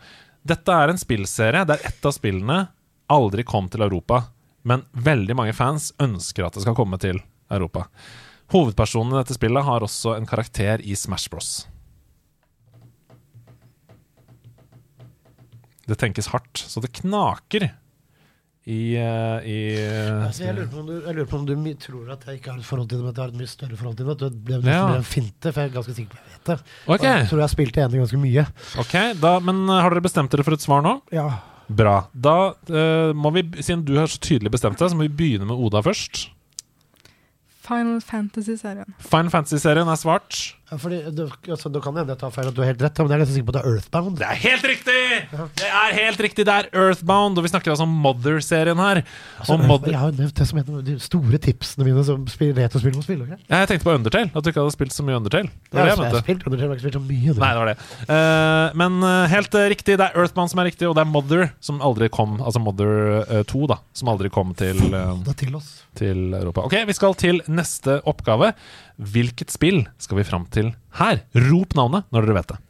[SPEAKER 2] Dette er en spillserie der ett av spillene aldri kom til Europa, men veldig mange fans ønsker at det skal komme til Europa. Hovedpersonen i dette spillet har også en karakter i Smash Bros. Det tenkes hardt, så det knaker i, uh, i
[SPEAKER 1] Altså, jeg, lurer på om du, jeg lurer på om du tror at jeg ikke har et forhold til det, men at jeg har et mye større forhold til det. At det ble, det
[SPEAKER 2] Ja.
[SPEAKER 1] en finte, for jeg er ganske sikker på at jeg vet det. Okay. Jeg tror jeg har spilt det ene ganske mye.
[SPEAKER 2] ok, da, men eh, har dere bestemt dere for et svar nå?
[SPEAKER 1] Ja.
[SPEAKER 2] Bra. Da eh, må vi, siden du har så tydelig bestemt deg, så må vi begynne med Oda først.
[SPEAKER 3] Final Fantasy-serien.
[SPEAKER 2] Final Fantasy-serien er svart.
[SPEAKER 1] Ja, fordi du, altså, du kan hende jeg tar feil, at du har helt rett, men jeg er nesten sikker på at det er Earthbound.
[SPEAKER 2] Det er helt riktig! Det er helt riktig, det er Earthbound, og vi snakker altså om Mother-serien her.
[SPEAKER 1] Altså,
[SPEAKER 2] Mother
[SPEAKER 1] jeg har nevnt det som en av de store tipsene mine som retrospill må spille. Okay?
[SPEAKER 2] Jeg tenkte på Undertale, at du ikke hadde spilt så mye Undertale. Det var det
[SPEAKER 1] jeg,
[SPEAKER 2] jeg mente.
[SPEAKER 1] spilt Undertale, ikke spilt så mye.
[SPEAKER 2] Nei, det var det. Eh, men eh, helt uh, riktig, det er Earthbound som er riktig, og det er Mother som aldri kom Altså Mother eh, 2, da. Som aldri kom til,
[SPEAKER 1] til oss.
[SPEAKER 2] til Europa. Ok, vi skal til neste oppgave. Hvilket spill skal vi fram til her? Rop navnet når dere vet det.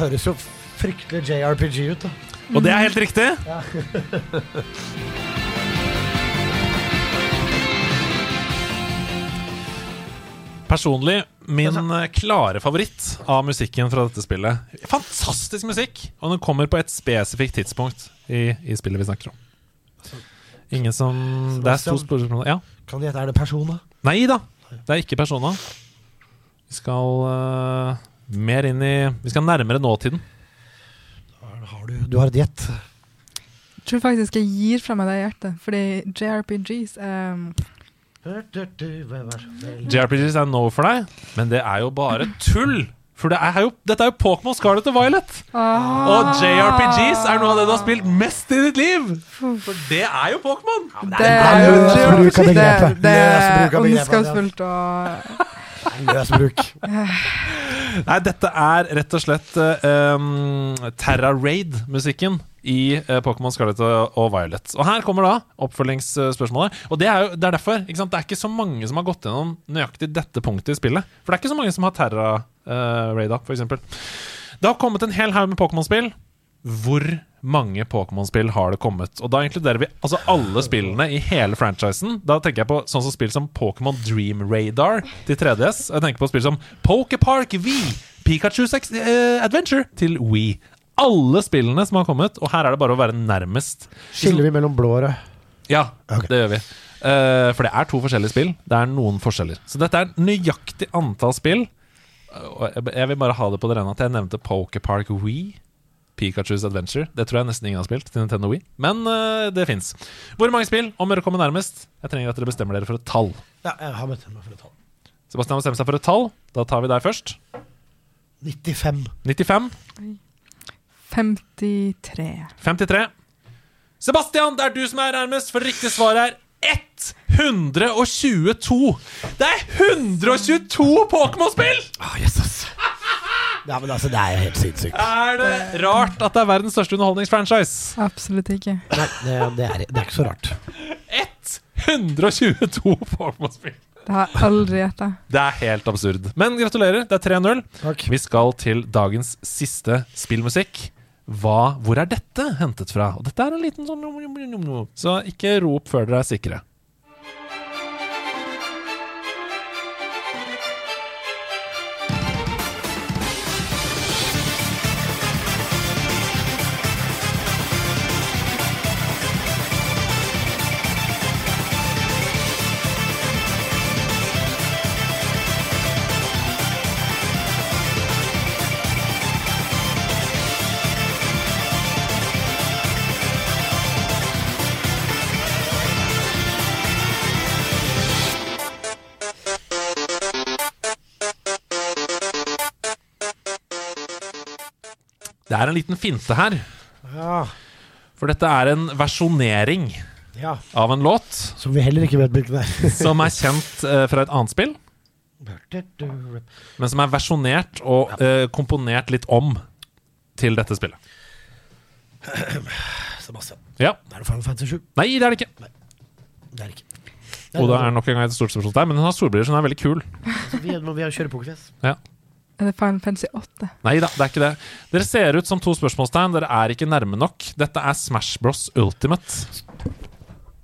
[SPEAKER 1] Høres jo fryktelig JRPG ut, da.
[SPEAKER 2] Og det er helt riktig. *laughs* Personlig min klare favoritt av musikken fra dette spillet. Fantastisk musikk! Og den kommer på et spesifikt tidspunkt i, i spillet vi snakker om. Ingen som Det er to spørsmål Ja.
[SPEAKER 1] Kan du gjette, er det Persona?
[SPEAKER 2] Nei da, det er ikke Persona. Vi skal eh, mer inn i Vi skal nærmere nåtiden.
[SPEAKER 1] Har du, du har et gjett.
[SPEAKER 3] Jeg tror faktisk jeg gir fra meg det hjertet, fordi JRPGs um,
[SPEAKER 2] JRPGs er no for deg, men det er jo bare tull! For det er jo, dette er jo Pokémon Scarlet og Violet!
[SPEAKER 3] ah,
[SPEAKER 2] Og JRPGs er noe av det du har spilt mest i ditt liv! For det er jo Pokémon!
[SPEAKER 3] Det er jo det, det er ondskapsfullt og
[SPEAKER 1] Løs bruk.
[SPEAKER 2] Nei, dette er rett og slett um, Terra Raid-musikken i uh, Pokémon Scarlet og, Violet. Og her kommer da oppfølgingsspørsmålet. Og det er jo det er derfor. Det er ikke så mange som har gått gjennom nøyaktig dette punktet i spillet. For det er ikke så mange som har Terra uh, Raida, f.eks. Det har kommet en hel haug med Pokémon-spill. Hvor mange Pokémon-spill har det kommet? Og da inkluderer vi altså alle spillene i hele franchisen. Da tenker jeg på sånn som spill som Pokémon Dream Radar til 3DS. Jeg tenker på spill som Poképark V, Pikachu 6 uh, Adventure til Wii. Alle spillene som har kommet, og her er det bare å være nærmest.
[SPEAKER 1] Skiller vi mellom blå og rød?
[SPEAKER 2] Ja,
[SPEAKER 1] okay.
[SPEAKER 2] det gjør vi. Uh, for det er to forskjellige spill. Det er noen forskjeller. Så dette er nøyaktig antall spill. Og jeg- jeg vil bare ha det på det rene at jeg nevnte Poképark Wii. Pikachu's Adventure. Det tror jeg nesten ingen har spilt til Nintendo Wii. Men uh, det fins. Hvor mange spill? Om dere kommer nærmest. Jeg trenger at dere bestemmer dere for et tall.
[SPEAKER 1] Ja, jeg har bestemt meg for et tall.
[SPEAKER 2] Sebastian har bestemt seg for et tall. Da tar vi deg først.
[SPEAKER 1] 95.
[SPEAKER 2] 95.
[SPEAKER 3] 53.
[SPEAKER 2] 53. Sebastian, det er du som er nærmest, for riktig svar er 122. Det er 122 Pokémon-spill!
[SPEAKER 1] Oh, Jesus. Ja, men altså, det er jo helt sinnssykt.
[SPEAKER 2] Er det rart at det er verdens største underholdningsfranchise?
[SPEAKER 3] Absolutt ikke.
[SPEAKER 1] Nei, det, det, er, det er ikke så rart.
[SPEAKER 2] 122 Pokémon-spill!
[SPEAKER 3] Det har jeg aldri gjetta.
[SPEAKER 2] Det er helt absurd. Men gratulerer, det er 3-0. Vi skal til dagens siste spillmusikk. Hva, hvor er dette hentet fra? Og dette er en liten sånn Så ikke rop før dere er sikre. Det er en liten finte her.
[SPEAKER 1] Ja.
[SPEAKER 2] For dette er en versjonering
[SPEAKER 1] ja.
[SPEAKER 2] av en låt
[SPEAKER 1] Som vi heller ikke vet hvilken er. *laughs*
[SPEAKER 2] som er kjent uh, fra et annet spill, men som er versjonert og uh, komponert litt om til dette spillet. *clears throat*
[SPEAKER 1] Sebastian,
[SPEAKER 2] Ja.
[SPEAKER 1] det er det Final Fantasy 7.
[SPEAKER 2] Nei, det er det ikke.
[SPEAKER 1] Det er det ikke.
[SPEAKER 2] Oda er nok en gang et stort spørsmålstegn, men hun har solbriller, så hun er veldig kul.
[SPEAKER 1] Vi, må vi kjøre pokerfjes.
[SPEAKER 3] Er det Final Fantasy 8?
[SPEAKER 2] Nei da, det er ikke det. Dere ser ut som to spørsmålstegn. Dere er ikke nærme nok. Dette er Smash Bros Ultimate.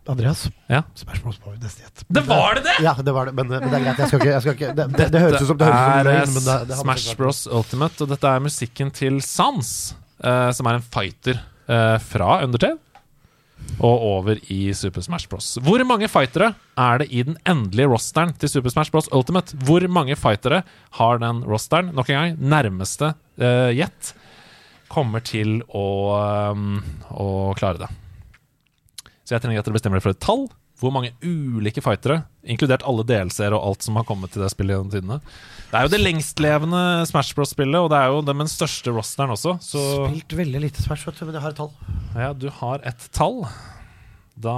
[SPEAKER 1] Andreas,
[SPEAKER 2] Ja.
[SPEAKER 1] Smash Bros var gjett.
[SPEAKER 2] Det var det, det!
[SPEAKER 1] Ja, det var det, men, men det er greit. Jeg skal ikke, jeg skal ikke det, det, det høres ut som det høres ut som men det, det
[SPEAKER 2] Smash Bros Ultimate, og dette er musikken til Sans, uh, som er en fighter uh, fra Undertale. Og over i Super Smash Bros. Hvor mange fightere er det i den endelige rosteren til Super Smash Bros Ultimate? Hvor mange fightere har den rosteren? Nok en gang, nærmeste gjett gjett kommer til å, um, å klare det. Så jeg trenger at dere bestemmer dere for et tall. Hvor mange ulike fightere, inkludert alle delseere og alt som har kommet til det spillet gjennom tidene. Det er jo det lengstlevende Smash Bros-spillet, og det er jo det med den største rosteren også. Så
[SPEAKER 1] Spilt veldig lite Smash, vet du, men jeg har et tall.
[SPEAKER 2] ja, du har et tall. Da,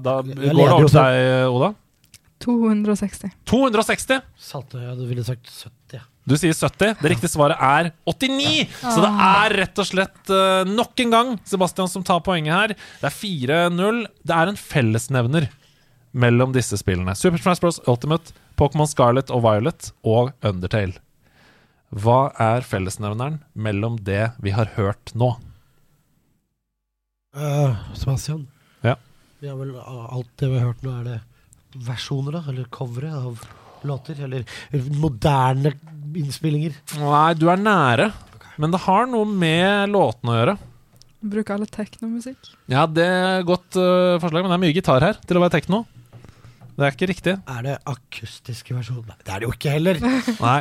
[SPEAKER 2] da går det
[SPEAKER 1] leder
[SPEAKER 2] over til deg, Oda.
[SPEAKER 3] 260.
[SPEAKER 2] 260!
[SPEAKER 1] Salte, jeg du ville sagt 70.
[SPEAKER 2] Du sier 70. Det riktige svaret er 89! Så det er rett og slett uh, nok en gang Sebastian som tar poenget her. Det er 4-0. Det er en fellesnevner mellom disse spillene. Super Smash Bros. Ultimate, Pokémon Scarlet og Violet og Undertale. Hva er fellesnevneren mellom det vi har hørt nå?
[SPEAKER 1] Uh, Sebastian?
[SPEAKER 2] Ja.
[SPEAKER 1] Vi har vel uh, alt det vi har hørt nå, er det versjoner, da? Eller covere av låter? Eller, eller moderne innspillinger?
[SPEAKER 2] Nei, du er nære. Men det har noe med låtene å gjøre.
[SPEAKER 3] Bruker alle teknomusikk?
[SPEAKER 2] Ja, det er godt uh, forslag, men det er mye gitar her til å være tekno. Det er ikke riktig.
[SPEAKER 1] Er det akustiske versjoner? Nei, det er det jo ikke heller. *laughs*
[SPEAKER 2] Nei,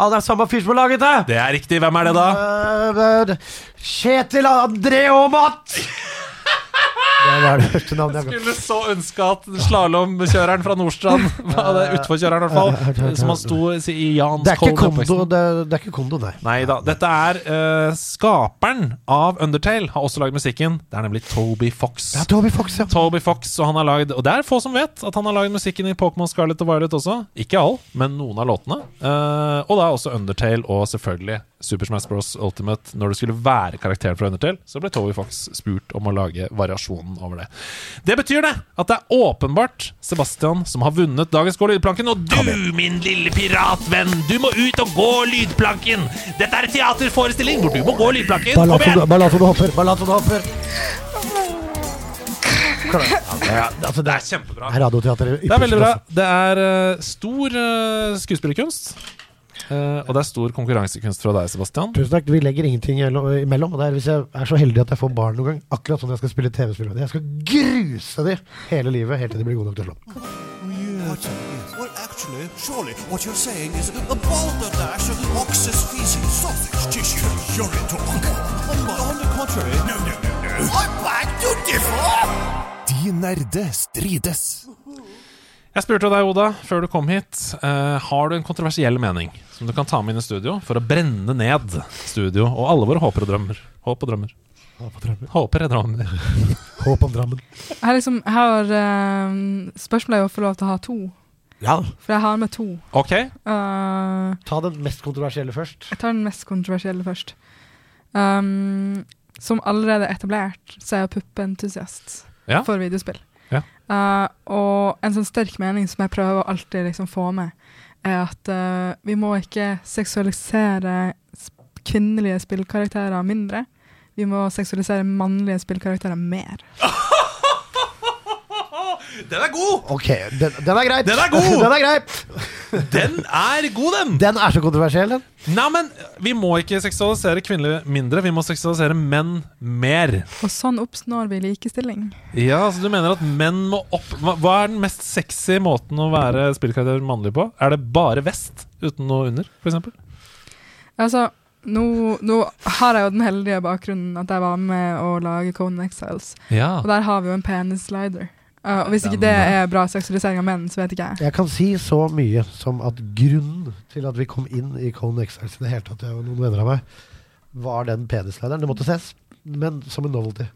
[SPEAKER 1] Ah, det er samme fyr som har laget det!
[SPEAKER 2] det er riktig. Hvem er det, da?
[SPEAKER 1] Kjetil André Aamodt! *laughs* Det var det første navnet jeg
[SPEAKER 2] Skulle så ønske at slalåmkjøreren fra Nordstrand *laughs* det utforkjøreren, i hvert fall. Som han sto i Jans
[SPEAKER 1] Det er ikke kondo, det, det er ikke kondo, nei.
[SPEAKER 2] Nei da. Dette er uh, skaperen av Undertale, har også lagd musikken. Det er nemlig Toby Fox.
[SPEAKER 1] Ja, Toby Fox, ja.
[SPEAKER 2] Toby Fox, og han har lagd Og det er få som vet at han har lagd musikken i Pokémon Scarlet og Violet også. Ikke all, men noen av låtene. Uh, og da også Undertale og selvfølgelig Super Smash Bros. Ultimate. Når det skulle være karakteren fra Undertale, så ble Toby Fox spurt om å lage variasjonen over det. Det betyr det at det er åpenbart Sebastian som har vunnet dagens Gå lydplanken, og du, min lille piratvenn, du må ut og gå lydplanken! Dette er en teaterforestilling hvor du må gå lydplanken!
[SPEAKER 1] Bare lat
[SPEAKER 2] Kom
[SPEAKER 1] som du- hopper. Bare lat som du hopper. Ja, det er, altså,
[SPEAKER 2] Det
[SPEAKER 1] det
[SPEAKER 2] er kjempebra.
[SPEAKER 1] er radioteater. i
[SPEAKER 2] Det er veldig bra. Det er uh, stor uh, skuespillerkunst. Eh, og det er stor konkurransekunst fra deg, Sebastian.
[SPEAKER 1] Tusen takk. Vi legger ingenting imellom. Og det er hvis jeg er så heldig at jeg får barn noen gang, akkurat sånn jeg skal spille TV-spill med dem. Jeg skal gruse dem hele livet, helt til de blir gode nok til å slå.
[SPEAKER 5] Well, actually, surely what you're saying is a balderdash of ox's feces, sausage tissue, urine talk. On, on the contrary. No, no, no, no. I beg to differ! De nerde strides.
[SPEAKER 2] Jeg spurte deg, Oda, før du kom hit. Uh, har du en kontroversiell mening som du kan ta med inn i studio for å brenne ned studio og alle våre håper og drømmer? Håp og drømmer.
[SPEAKER 1] Håp og drømmer.
[SPEAKER 2] Håper og drømmer. *laughs*
[SPEAKER 1] Håp om Drammen.
[SPEAKER 3] Jeg liksom, jeg har uh, Spørsmålet er å få lov til å ha to.
[SPEAKER 1] Ja.
[SPEAKER 3] For jeg har med to.
[SPEAKER 2] Ok,
[SPEAKER 3] Uh,
[SPEAKER 1] Ta den mest kontroversielle først.
[SPEAKER 3] jeg tar den mest kontroversielle først. Um, som allerede etablert, så er jeg puppeentusiast
[SPEAKER 2] Ja.
[SPEAKER 3] for videospill. Eh, og en sånn sterk mening som jeg prøver å alltid liksom få med, er at uh, vi må ikke seksualisere kvinnelige spillkarakterer mindre. Vi må seksualisere mannlige spillkarakterer mer. *laughs*
[SPEAKER 2] Den er god!
[SPEAKER 1] Ok, den, den er greit.
[SPEAKER 2] Den er god! *laughs*
[SPEAKER 1] den er greit.
[SPEAKER 2] Den er god, den!
[SPEAKER 1] Den er så kontroversiell, den.
[SPEAKER 2] Nei, men vi må ikke seksualisere kvinner mindre, vi må seksualisere menn mer.
[SPEAKER 3] Og sånn oppnår vi likestilling.
[SPEAKER 2] Ja, så du mener at menn må opp Hva er den mest sexy måten å være spillkarakter mannlig på? Er det bare vest uten noe under, f.eks.?
[SPEAKER 3] Altså, nå, nå har jeg jo den heldige bakgrunnen at jeg var med å lage Conan Exiles.
[SPEAKER 2] Ja.
[SPEAKER 3] Og der har vi jo en penis-slider. Uh, og hvis ikke
[SPEAKER 2] Den-
[SPEAKER 3] det er bra seksualisering av menn, så vet ikke jeg.
[SPEAKER 1] Jeg kan si så mye som at grunnen til at vi kom inn i Cone Exiles i det hele tatt, jeg og noen venner av meg, var den penislederen. Det måtte ses, men som en novelty.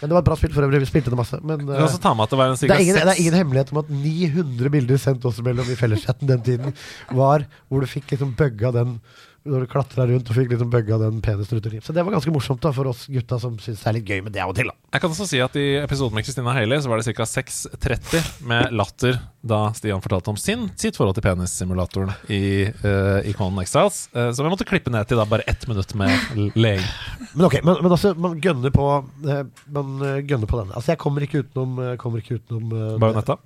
[SPEAKER 1] Men det var et bra spill for øvrig. Vi spilte det masse. Men
[SPEAKER 2] uh,
[SPEAKER 1] eh,
[SPEAKER 2] også ta med at det var en
[SPEAKER 1] det, er ingen, det er ingen hemmelighet om at 900 bilder sendt oss mellom i felleschatten den tiden, var hvor du fikk liksom bugga den når du klatra rundt og fikk liksom bugga den penisen ut i liv. Så det var ganske morsomt da for oss gutta som syns det er litt gøy med det av og til. da
[SPEAKER 2] Jeg kan også si at I episoden med Christina Haley Så var det ca. 6.30 med latter da Stian fortalte om sin, sitt forhold til penissimulatoren i uh, Iconen Exiles. Uh, Eh, så vi måtte klippe ned til da bare ett minutt med leg.
[SPEAKER 1] Men ok, men, men altså, man gønner på uh, Man eh, gønner på denne. Altså, jeg kommer ikke utenom, eh, kommer ikke utenom eh,
[SPEAKER 2] Bajonetta.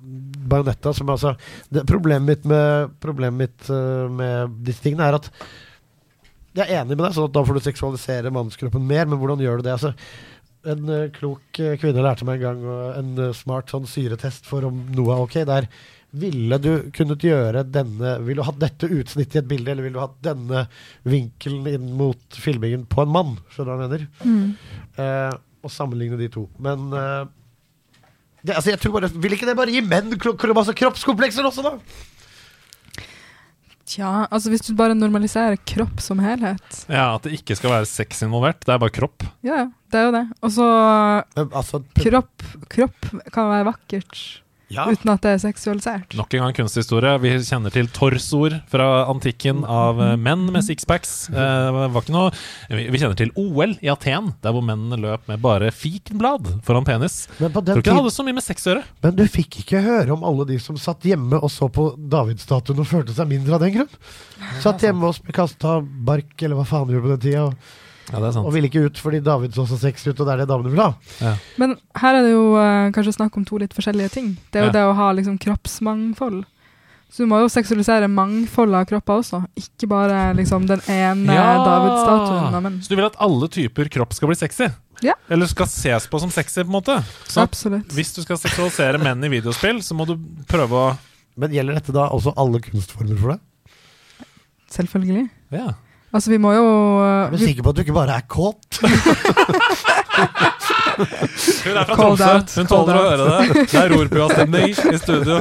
[SPEAKER 1] Bajonetta, som altså det, Problemet mitt med Problemet mitt eh, med disse tingene er at Jeg er enig med deg, sånn at da får du seksualisere mannskroppen mer, men hvordan gjør du det? Altså, en uh, klok uh, kvinne lærte meg en gang uh, en eh, smart sånn syretest for om noe er ok. Der ville du kunnet gjøre denne Ville du hatt dette utsnittet i et bilde, eller ville du hatt denne vinkelen inn mot filmingen på en mann? Skjønner du hva jeg mener? Eh, og sammenligne de to. Men det, altså, jeg tror bare Vil ikke det bare gi menn masse kroppskomplekser også, da?
[SPEAKER 3] Tja, altså hvis du bare normaliserer kropp som helhet
[SPEAKER 2] Ja, At det ikke skal være sex involvert. Det er bare kropp.
[SPEAKER 3] Ja, ja, det er jo det. Og så
[SPEAKER 1] altså,
[SPEAKER 3] kropp, kropp kan være vakkert
[SPEAKER 1] ja.
[SPEAKER 3] uten at det er seksualisert.
[SPEAKER 2] Nok en gang kunsthistorie. Vi kjenner til torsoer fra antikken av eh, menn med sixpacks. Eh, vi, vi kjenner til OL i Aten, der hvor mennene løp med bare fikenblad foran penis.
[SPEAKER 1] Men, på den
[SPEAKER 2] tror ikke det hadde så mye med sex å gjøre.
[SPEAKER 1] men du fikk ikke høre om alle de som satt hjemme og så på Davidsstatuen og følte seg mindre av den grunn? Satt hjemme og kasta bark, eller hva faen de gjorde på den tida, og,
[SPEAKER 2] Ja, det er
[SPEAKER 1] og vil ikke ut fordi David så så sexy ut, og det er det damene vil ha.
[SPEAKER 3] Men her er det jo uh, kanskje snakk om to litt forskjellige ting. Det er jo
[SPEAKER 2] Ja.
[SPEAKER 3] det å ha liksom kroppsmangfold. Så du må jo seksualisere mangfoldet av kropper også, ikke bare liksom den ene David-statuen av menn.
[SPEAKER 2] Så du vil at alle typer kropp skal bli sexy?
[SPEAKER 3] Ja.
[SPEAKER 2] Eller skal ses på som sexy, på en måte? Så
[SPEAKER 3] Absolutt.
[SPEAKER 2] hvis du skal seksualisere menn i videospill, så må du prøve å
[SPEAKER 1] Men gjelder dette da også alle kunstformer for deg?
[SPEAKER 3] Selvfølgelig.
[SPEAKER 2] Ja.
[SPEAKER 3] Altså, vi må jo
[SPEAKER 1] Er du sikker på at du ikke bare er kåt? *laughs*
[SPEAKER 2] Hun er fra
[SPEAKER 3] Called
[SPEAKER 2] Tromsø.
[SPEAKER 3] out,
[SPEAKER 2] Hun tåler å høre det. Det er rorpua-stemning i *laughs* studio.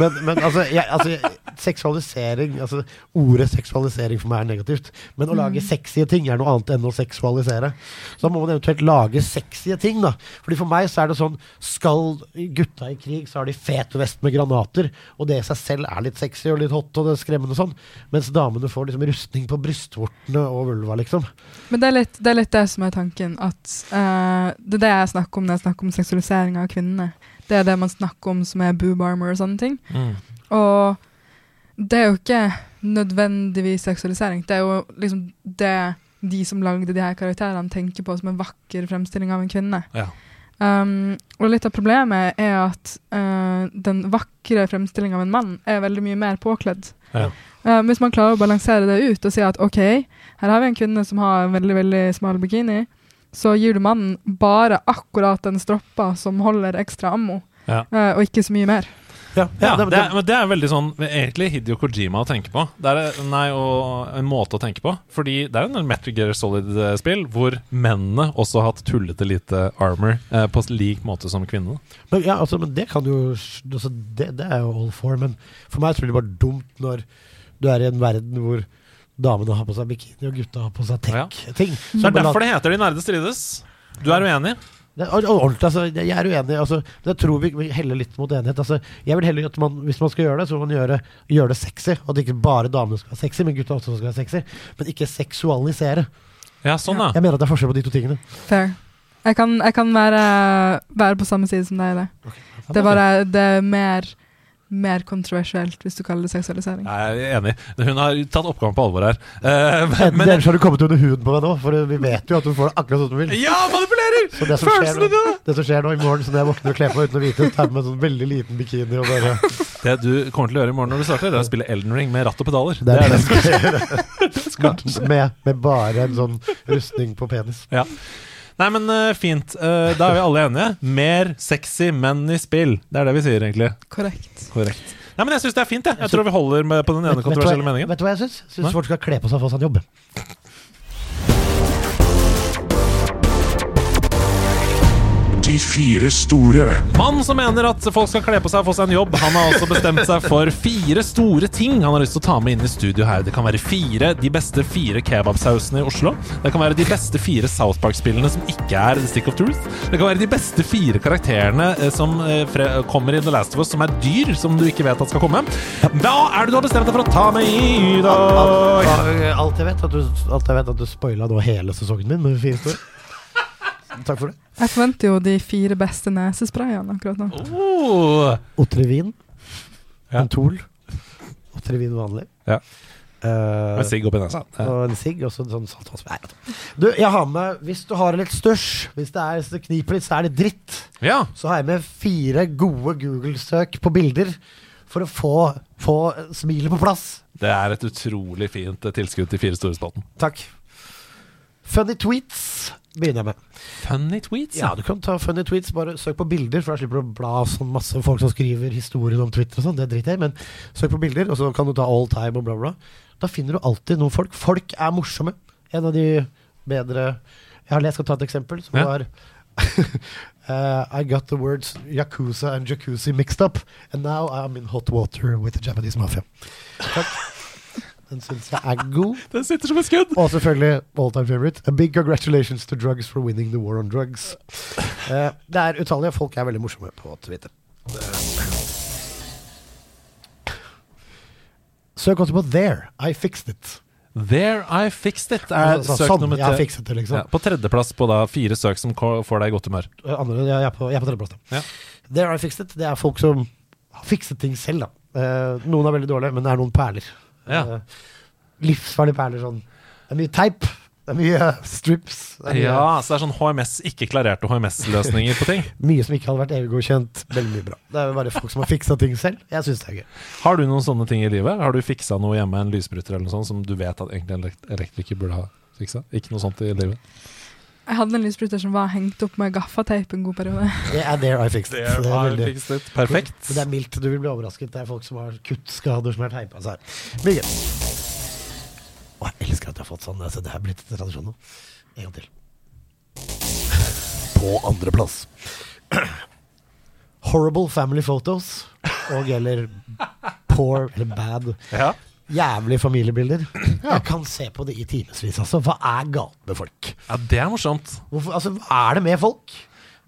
[SPEAKER 1] Men, men altså, jeg, altså, seksualisering altså, Ordet seksualisering for meg er negativt. Men å lage sexy ting er noe annet enn å seksualisere. Så da må man eventuelt lage sexy ting. da Fordi For meg så er det sånn Skal gutta i krig, så har de fet vest med granater. Og det i seg selv er litt sexy og litt hot og det er skremmende og sånn. Mens damene får liksom rustning på brystvortene og vulva, liksom.
[SPEAKER 3] Men det er, litt, det er litt det som er tanken. At eh, Det er det jeg snakker om når jeg snakker om seksualisering av kvinnene. Det er det man snakker om som er boob armor og sånne ting.
[SPEAKER 2] Mm.
[SPEAKER 3] Og det er jo ikke nødvendigvis seksualisering. Det er jo liksom det de som lagde de her karakterene, tenker på som en vakker fremstilling av en kvinne.
[SPEAKER 2] Ja.
[SPEAKER 3] Um, og litt av problemet er at uh, den vakre fremstillinga av en mann er veldig mye mer påkledd.
[SPEAKER 2] Ja.
[SPEAKER 3] Uh, hvis man klarer å balansere det ut og si at OK, her har vi en kvinne som har en veldig veldig smal bikini, så gir du mannen bare akkurat den stroppa som holder ekstra ammo,
[SPEAKER 2] Ja.
[SPEAKER 3] eh, og ikke så mye mer.
[SPEAKER 2] Ja,
[SPEAKER 1] det-
[SPEAKER 2] det, er, men det er veldig sånn egentlig Hidio Kojima å tenke på. Det er nei, og en måte å tenke på. Fordi det er en Metal Gear Solid-spill hvor mennene også har hatt tullete lite armor eh, på lik måte som kvinnene.
[SPEAKER 1] Men, ja, altså, men det kan jo altså, det, det er jo all for. Men for meg tror jeg det er bare dumt når du er i en verden hvor damene har på seg bikini og gutta har på seg
[SPEAKER 2] Ja.
[SPEAKER 1] tech-ting.
[SPEAKER 2] Så det er derfor det heter De nerde strides. Du er uenig?
[SPEAKER 1] Det ordentlig, altså, jeg er uenig. Altså, jeg tror vi heller litt mot enighet. Altså, jeg vil heller at man, Hvis man skal gjøre det, så må man gjøre, gjøre det sexy. At ikke bare damene skal være sexy, men gutta også skal være sexy. Men ikke seksualisere.
[SPEAKER 2] Ja, sånn, da.
[SPEAKER 1] Jeg mener at det er forskjell på de to tingene.
[SPEAKER 3] Fair. Jeg kan, jeg kan være, være på samme side som deg i det. Det er bare det er mer, mer kontroversielt hvis du kaller det seksualisering.
[SPEAKER 2] Jeg er enig. Hun har tatt oppgaven på alvor her. Uh, men, men, Ellers
[SPEAKER 1] har du kommet under huden på meg nå, for vi vet jo at du får det akkurat sånn du vil.
[SPEAKER 2] ja, manipulerer!
[SPEAKER 1] Så det som, skjer nå, det som skjer nå i morgen, så når jeg våkner og kler på meg uten å vite, tar meg en sånn veldig liten bikini og bare
[SPEAKER 2] Det du kommer til å gjøre i morgen når du starter, det er å spille Elden Ring med ratt og pedaler.
[SPEAKER 1] Det er det
[SPEAKER 2] det.
[SPEAKER 1] jeg skal gjøre. Med, med bare en sånn rustning på penis.
[SPEAKER 2] Ja. Nei, men uh, fint. Uh, da er vi alle enige. Mer sexy menn i spill. Det er det vi sier, egentlig.
[SPEAKER 3] Korrekt.
[SPEAKER 2] Korrekt. Nei, men Jeg syns det er fint. Jeg, jeg tror vi holder med på den ene kontroversielle meningen.
[SPEAKER 1] Vet du hva jeg syns? Syns folk skal kle på seg og få seg en jobb.
[SPEAKER 8] De fire store.
[SPEAKER 2] Mann som mener at folk skal kle på seg og få seg en jobb, han har også bestemt seg for fire store ting han har lyst til å ta med inn i studio her. Det kan være fire, de beste fire kebabsausene i Oslo. Det kan være de beste fire South Park-spillene som ikke er The Stick of Truth. Det kan være de beste fire karakterene eh, som eh, kommer i The Last of Us, som er dyr, som du ikke vet at skal komme. Hva er det du har bestemt deg for å ta med i dag?
[SPEAKER 1] Alt jeg vet, at du, alt jeg vet at du spoila nå hele sesongen min med fire historier. Takk for det.
[SPEAKER 3] Jeg forventer jo de fire beste nesesprayene akkurat nå.
[SPEAKER 2] Oh.
[SPEAKER 1] Otrivin.
[SPEAKER 2] Ja.
[SPEAKER 1] Mentol. Otrivin vanlig.
[SPEAKER 2] Ja.
[SPEAKER 1] Eh,
[SPEAKER 2] en sigg oppi nesa. Ja.
[SPEAKER 1] og en sigg, og så sånn saltvann. Nei, vet du. Jeg har med Hvis du har litt støsj, hvis det, er, hvis det kniper litt, så er det dritt,
[SPEAKER 2] ja.
[SPEAKER 1] så har jeg med fire gode Google-søk på bilder for å få, få smilet på plass.
[SPEAKER 2] Det er et utrolig fint tilskudd til Fire store-spalten.
[SPEAKER 1] Takk. Funny tweets begynner jeg med.
[SPEAKER 2] Funny tweets,
[SPEAKER 1] Ja, du kan ta funny tweets, bare søk på bilder, for da slipper du å bla sånn masse folk som skriver historier om Twitter og sånn, det driter jeg i, men søk på bilder, og så kan du ta all time og bla, bla. Da finner du alltid noen folk. Folk er morsomme. En av de bedre Jeg har lest, skal ta et eksempel, som
[SPEAKER 2] Ja.
[SPEAKER 1] var uh, *laughs* I got the words yakuza and jacuzzi mixed up, and now I'm in hot water with the Japanese mafia. Takk. Den syns jeg er god. *laughs*
[SPEAKER 2] Den sitter som et skudd!
[SPEAKER 1] Og selvfølgelig all time favorite. A big congratulations to drugs for winning the war on drugs. Uh, det er utallige. Folk er veldig morsomme på Twitter. Søk også på There. I fixed it.
[SPEAKER 2] There I fixed it er
[SPEAKER 1] Altså,
[SPEAKER 2] søk
[SPEAKER 1] sånn,
[SPEAKER 2] nummer tre.
[SPEAKER 1] det, liksom.
[SPEAKER 2] Ja, på tredjeplass på da fire søk som får deg i godt humør.
[SPEAKER 1] Eh, Andre, jeg, er på, jeg er på tredjeplass. da.
[SPEAKER 2] Ja.
[SPEAKER 1] There I fixed it. Det er folk som har fikset ting selv, da. Uh, noen er veldig dårlige, men det er noen perler.
[SPEAKER 2] Ja.
[SPEAKER 1] Eh, livsfarlige perler sånn. Det er mye teip. Det er mye strips. Er mye,
[SPEAKER 2] Ja, så det er sånn HMS, ikke klarerte HMS-løsninger på ting. *laughs*
[SPEAKER 1] mye som ikke hadde vært EU-godkjent. Veldig mye bra. Det er bare folk som har fiksa ting selv. Jeg syns det er gøy.
[SPEAKER 2] Har du noen sånne ting i livet? Har du fiksa noe hjemme, en lysbryter eller noe sånt, som du vet at egentlig en elektriker burde ha fiksa? Ikke noe sånt i livet?
[SPEAKER 3] Jeg hadde en lysbryter som var hengt opp med gaffateip en god periode. *laughs*
[SPEAKER 1] Det er there I fixed it. Det er veldig-
[SPEAKER 2] fixed it. Perfekt.
[SPEAKER 1] Men det er mildt. Du vil bli overrasket. Det er folk som har kuttskader som er teipa seg. Å, jeg elsker at jeg har fått sånn. Altså, det er blitt en tradisjon nå. En gang til. På andreplass. Horrible family photos. Og eller poor eller bad.
[SPEAKER 2] Ja.
[SPEAKER 1] Jævlige familiebilder. Jeg kan se på det i timevis. Altså. Hva er galt med folk?
[SPEAKER 2] ja, det er morsomt.
[SPEAKER 1] Hvorfor, altså, hva er det med folk?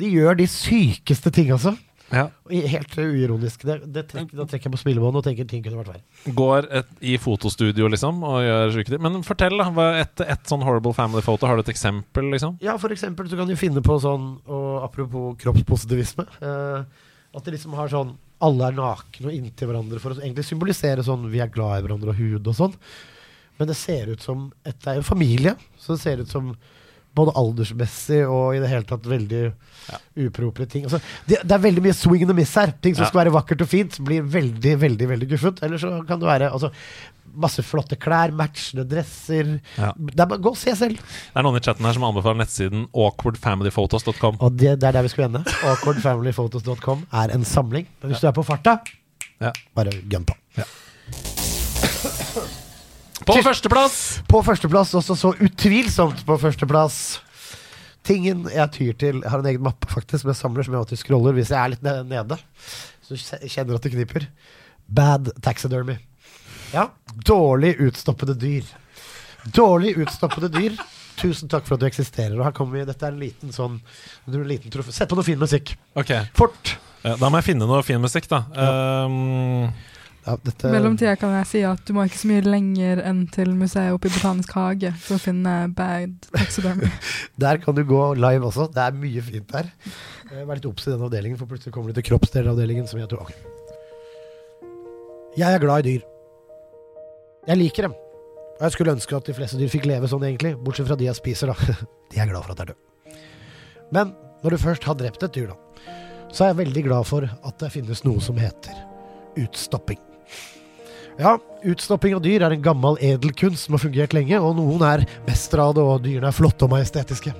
[SPEAKER 1] De gjør de sykeste ting, altså.
[SPEAKER 2] Ja.
[SPEAKER 1] Helt uironisk. Det, det trekker, da trekker jeg på smilebåndet og tenker ting kunne vært verre.
[SPEAKER 2] Går et, i fotostudio, liksom, og gjør sjuke ting. Men fortell, da. hva- Et, et sånn horrible family photo, har du et eksempel, liksom?
[SPEAKER 1] Ja, for eksempel så kan du finne på sånn, og apropos kroppspositivisme, eh, at de liksom har sånn alle er nakne og inntil hverandre for å egentlig symbolisere sånn vi er glad i hverandre og hud og sånn. Men det ser ut som et, Det er jo familie, så det ser ut som både aldersmessig og i det hele tatt veldig upropre ting. Altså, det, det er veldig mye swing and miss her. Ting som
[SPEAKER 2] Ja.
[SPEAKER 1] skal være vakkert og fint, blir veldig, veldig veldig guffent. Eller så kan det være altså, masse flotte klær, matchende dresser.
[SPEAKER 2] Ja.
[SPEAKER 1] Det er gå og se selv.
[SPEAKER 2] Det er noen i chatten her som anbefaler nettsiden awkwardfamilyphotos.com.
[SPEAKER 1] Og det, det er der vi skulle ende. Awkwardfamilyphotos.com er en samling. Men hvis du er på farta,
[SPEAKER 2] Ja.
[SPEAKER 1] bare gun på.
[SPEAKER 2] På førsteplass!
[SPEAKER 1] På førsteplass, også så utvilsomt på førsteplass Tingen jeg tyr til Jeg har en egen mappe faktisk med samler som jeg alltid scroller hvis jeg er litt nede. Så jeg kjenner at det kniper. Bad taxidermy. Ja. Dårlig utstoppede dyr. Dårlig utstoppede dyr. Tusen takk for at du eksisterer. Og her kommer vi, Dette er en liten sånn en liten. Sett på noe fin musikk.
[SPEAKER 2] Okay.
[SPEAKER 1] Fort.
[SPEAKER 2] ja, Da må jeg finne noe fin musikk, da. Um,
[SPEAKER 1] Ja, dette,
[SPEAKER 3] mellomtida kan jeg si at du må ikke så mye lenger enn til museet oppe i Botanisk hage for å finne bad taxidermy. *laughs*
[SPEAKER 1] Der kan du gå live også. Det er mye fint der. Eh, Vær litt obs i den avdelingen, for plutselig kommer du til kroppsdelavdelingen. Som jeg tror okay. Jeg er glad i dyr. Jeg liker dem. Og jeg skulle ønske at de fleste dyr fikk leve sånn, egentlig. Bortsett fra de jeg spiser, da. *laughs* De er glad for at det er død. Men når du først har drept et dyr, da, så er jeg veldig glad for at det finnes noe som heter utstopping. Ja, utstopping av dyr er en gammel edelkunst som har fungert lenge, og noen er mestere av det, og dyrene er flotte og majestetiske.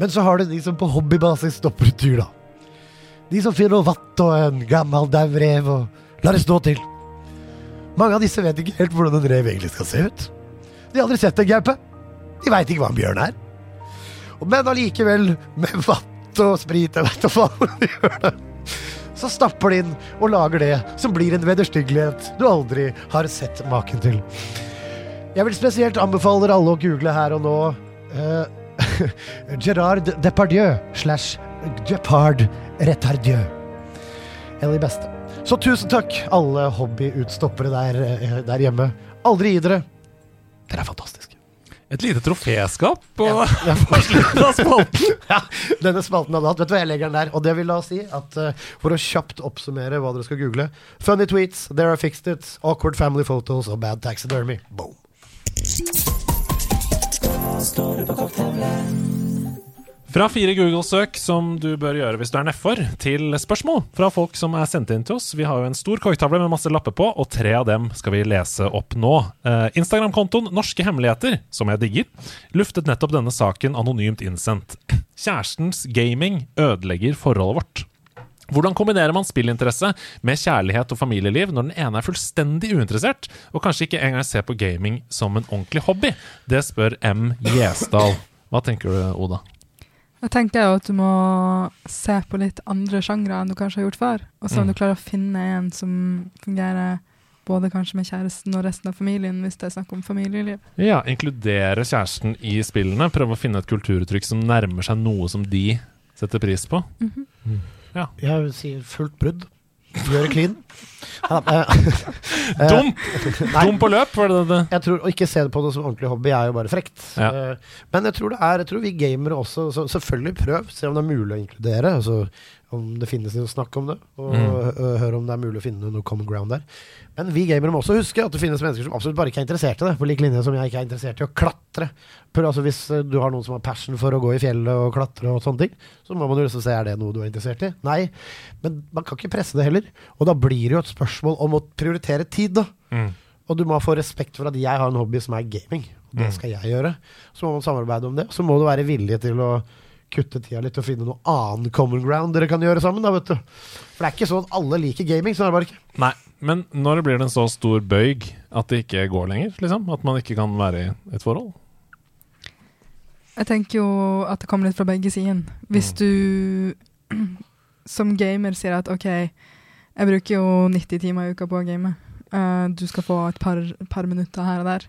[SPEAKER 1] Men så har du de som på hobbybasis stopper ut dyr, da. De som finner noe vatt og en gammel dau rev og lar det stå til. Mange av disse vet ikke helt hvordan en rev egentlig skal se ut. De har aldri sett en gaupe. De veit ikke hva en bjørn er. Men allikevel, med vatt og sprit. Jeg vet da faen hvordan de gjør det. Så stapper de inn og lager det som blir en vederstyggelighet du aldri har sett maken til. Jeg vil spesielt anbefale alle å google her og nå uh, *laughs* Gerard Depardieu slash Gepard Retardieu. Av de beste. Så tusen takk, alle hobbyutstoppere der, eh, der hjemme. Aldri gi dere. Dere er fantastiske.
[SPEAKER 2] Et lite troféskap på,
[SPEAKER 1] Ja. *laughs*
[SPEAKER 2] på slutten av spalten. *laughs*
[SPEAKER 1] Ja, denne spalten hadde hatt. Vet du hva, jeg legger den der. Og det vil da si at uh, for å kjapt oppsummere hva dere skal google Funny tweets, there are fixed it, awkward family photos og bad taxidermy. Boom.
[SPEAKER 2] Fra fire Google-søk som du bør gjøre hvis du er nedfor, til spørsmål fra folk som er sendt inn til oss. Vi har jo en stor korktavle med masse lapper på, og tre av dem skal vi lese opp nå. Eh, Instagram-kontoen Norske hemmeligheter, som jeg digger, luftet nettopp denne saken anonymt innsendt. Kjærestens gaming ødelegger forholdet vårt. Hvordan kombinerer man spillinteresse med kjærlighet og familieliv når den ene er fullstendig uinteressert, og kanskje ikke engang ser på gaming som en ordentlig hobby? Det spør M. Gjesdal. Hva tenker du, Oda?
[SPEAKER 3] Jeg tenker jo at du må se på litt andre sjangre enn du kanskje har gjort før. Og så om
[SPEAKER 2] Mm.
[SPEAKER 3] du klarer å finne en som fungerer både kanskje med kjæresten og resten av familien, hvis det er snakk om familieliv.
[SPEAKER 2] Ja, inkludere kjæresten i spillene. Prøve å finne et kulturuttrykk som nærmer seg noe som de setter pris på.
[SPEAKER 1] Ja, Jeg vil si fullt brudd. Gjøre clean.
[SPEAKER 2] Dump! Dump og løp, var det det?
[SPEAKER 1] Jeg tror Å ikke se det på det som ordentlig hobby er jo bare frekt.
[SPEAKER 2] Ja.
[SPEAKER 1] Eh, Men jeg tror det er Jeg tror vi gamere også så Selvfølgelig prøv, se om det er mulig å inkludere. Altså om det finnes noe snakk om det, og
[SPEAKER 2] Mm.
[SPEAKER 1] høre om det er mulig å finne noe common ground der. Men vi gamere må også huske at det finnes mennesker som absolutt bare ikke er interessert i det. På lik linje som jeg ikke er interessert i å klatre. For altså Hvis du har noen som har passion for å gå i fjellet og klatre og sånne ting, så må man jo liksom se er det noe du er interessert i. Nei, men man kan ikke presse det heller. Og da blir det jo et spørsmål om å prioritere tid, da.
[SPEAKER 2] Mm.
[SPEAKER 1] Og du må få respekt for at jeg har en hobby som er gaming. Og det
[SPEAKER 2] Mm.
[SPEAKER 1] skal jeg gjøre. Så må man samarbeide om det. Så må du være villig til å kutte tida litt og finne noe annen common ground dere kan gjøre sammen. da, vet du. For det er ikke sånn at alle liker gaming. Sånn er det bare ikke.
[SPEAKER 2] Nei, men når blir det en så stor bøyg at det ikke går lenger? liksom? At man ikke kan være i et forhold?
[SPEAKER 3] Jeg tenker jo at det kommer litt fra begge sider. Hvis
[SPEAKER 2] Mm.
[SPEAKER 3] du *clears throat* som gamer sier at OK, jeg bruker jo 90 timer i uka på å game, Uh, du skal få et par, par minutter her og der,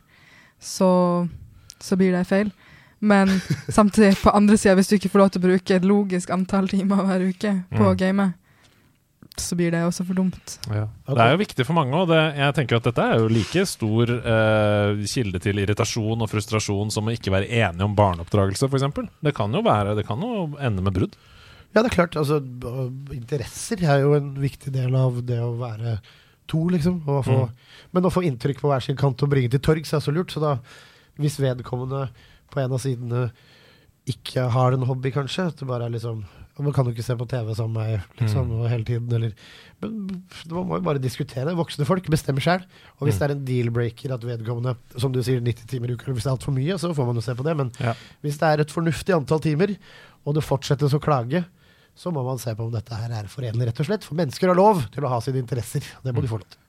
[SPEAKER 3] så, så blir det feil. Men samtidig, på andre sida, hvis du ikke får lov til å bruke et logisk antall timer hver uke på
[SPEAKER 2] Mm.
[SPEAKER 3] gamet, så blir det også for dumt.
[SPEAKER 2] Det er jo viktig for mange, og det, jeg tenker at dette er jo like stor eh, kilde til irritasjon og frustrasjon som å ikke være enige om barneoppdragelse, f.eks. Det kan jo være, det kan jo ende med brudd.
[SPEAKER 1] Ja, det er klart. altså Interesser er jo en viktig del av det å være to, liksom. Å få,
[SPEAKER 2] Mm.
[SPEAKER 1] Men å få inntrykk på hver sin kant og bringe til torgs er så lurt. Så da, hvis vedkommende på en av sidene ikke har en hobby, kanskje At det bare er liksom Man kan jo ikke se på TV sammen med meg liksom,
[SPEAKER 2] Mm.
[SPEAKER 1] hele tiden, eller Men man må jo bare diskutere. Voksne folk bestemmer sjøl. Og hvis
[SPEAKER 2] Mm.
[SPEAKER 1] det er en deal-breaker at vedkommende, som du sier, 90 timer i uka, eller hvis det er altfor mye, så får man jo se på det. Men
[SPEAKER 2] Ja.
[SPEAKER 1] hvis det er et fornuftig antall timer, og det fortsettes å klage, så må man se på om dette her er forenlig, rett og slett. For mennesker har lov til å ha sine interesser. Det må de få lov til.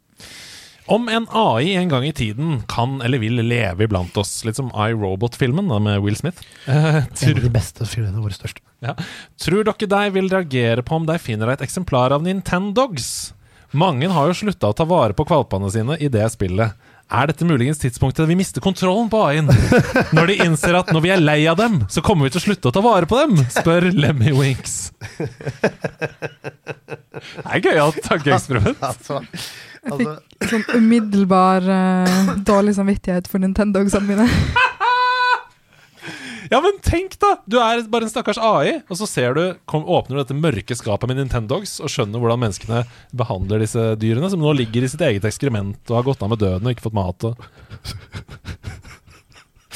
[SPEAKER 2] Om en AI en gang i tiden kan eller vil leve iblant oss, litt som iRobot-filmen med Will Smith. Eh, *laughs*
[SPEAKER 1] En av de beste filmene våre største.
[SPEAKER 2] ja. tror dere de vil reagere på om de finner et eksemplar av Nintendogs? Mange har jo slutta å ta vare på valpene sine i det spillet. Er dette muligens tidspunktet vi mister kontrollen på AI-en? *laughs* Når de innser at når vi er lei av dem, så kommer vi til å slutte å ta vare på dem? Spør Lemmy Winks. *laughs* Det er gøyalt tankeeksperiment.
[SPEAKER 1] Altså,
[SPEAKER 3] Jeg
[SPEAKER 1] altså,
[SPEAKER 3] fikk sånn umiddelbar uh, *coughs* dårlig samvittighet for Nintendogsene mine. *laughs*
[SPEAKER 2] Ja, men tenk da! Du er bare en stakkars AI, og så ser du, kom, åpner du dette mørke skapet med Nintendogs og skjønner hvordan menneskene behandler disse dyrene, som nå ligger i sitt eget ekskrement og har gått av med døden og ikke fått mat. Og...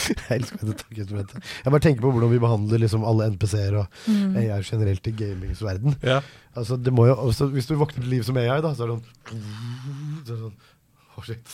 [SPEAKER 2] *laughs*
[SPEAKER 1] jeg elsker dette tankeeksperimentet. Jeg bare tenker på hvordan vi behandler liksom alle NPC-er og
[SPEAKER 3] Mm.
[SPEAKER 1] AI generelt i gamingsverden.
[SPEAKER 2] Ja.
[SPEAKER 1] Altså, det må jo, også, hvis du våkner til liv som AI, da, så er det sånn, så er det sånn shit.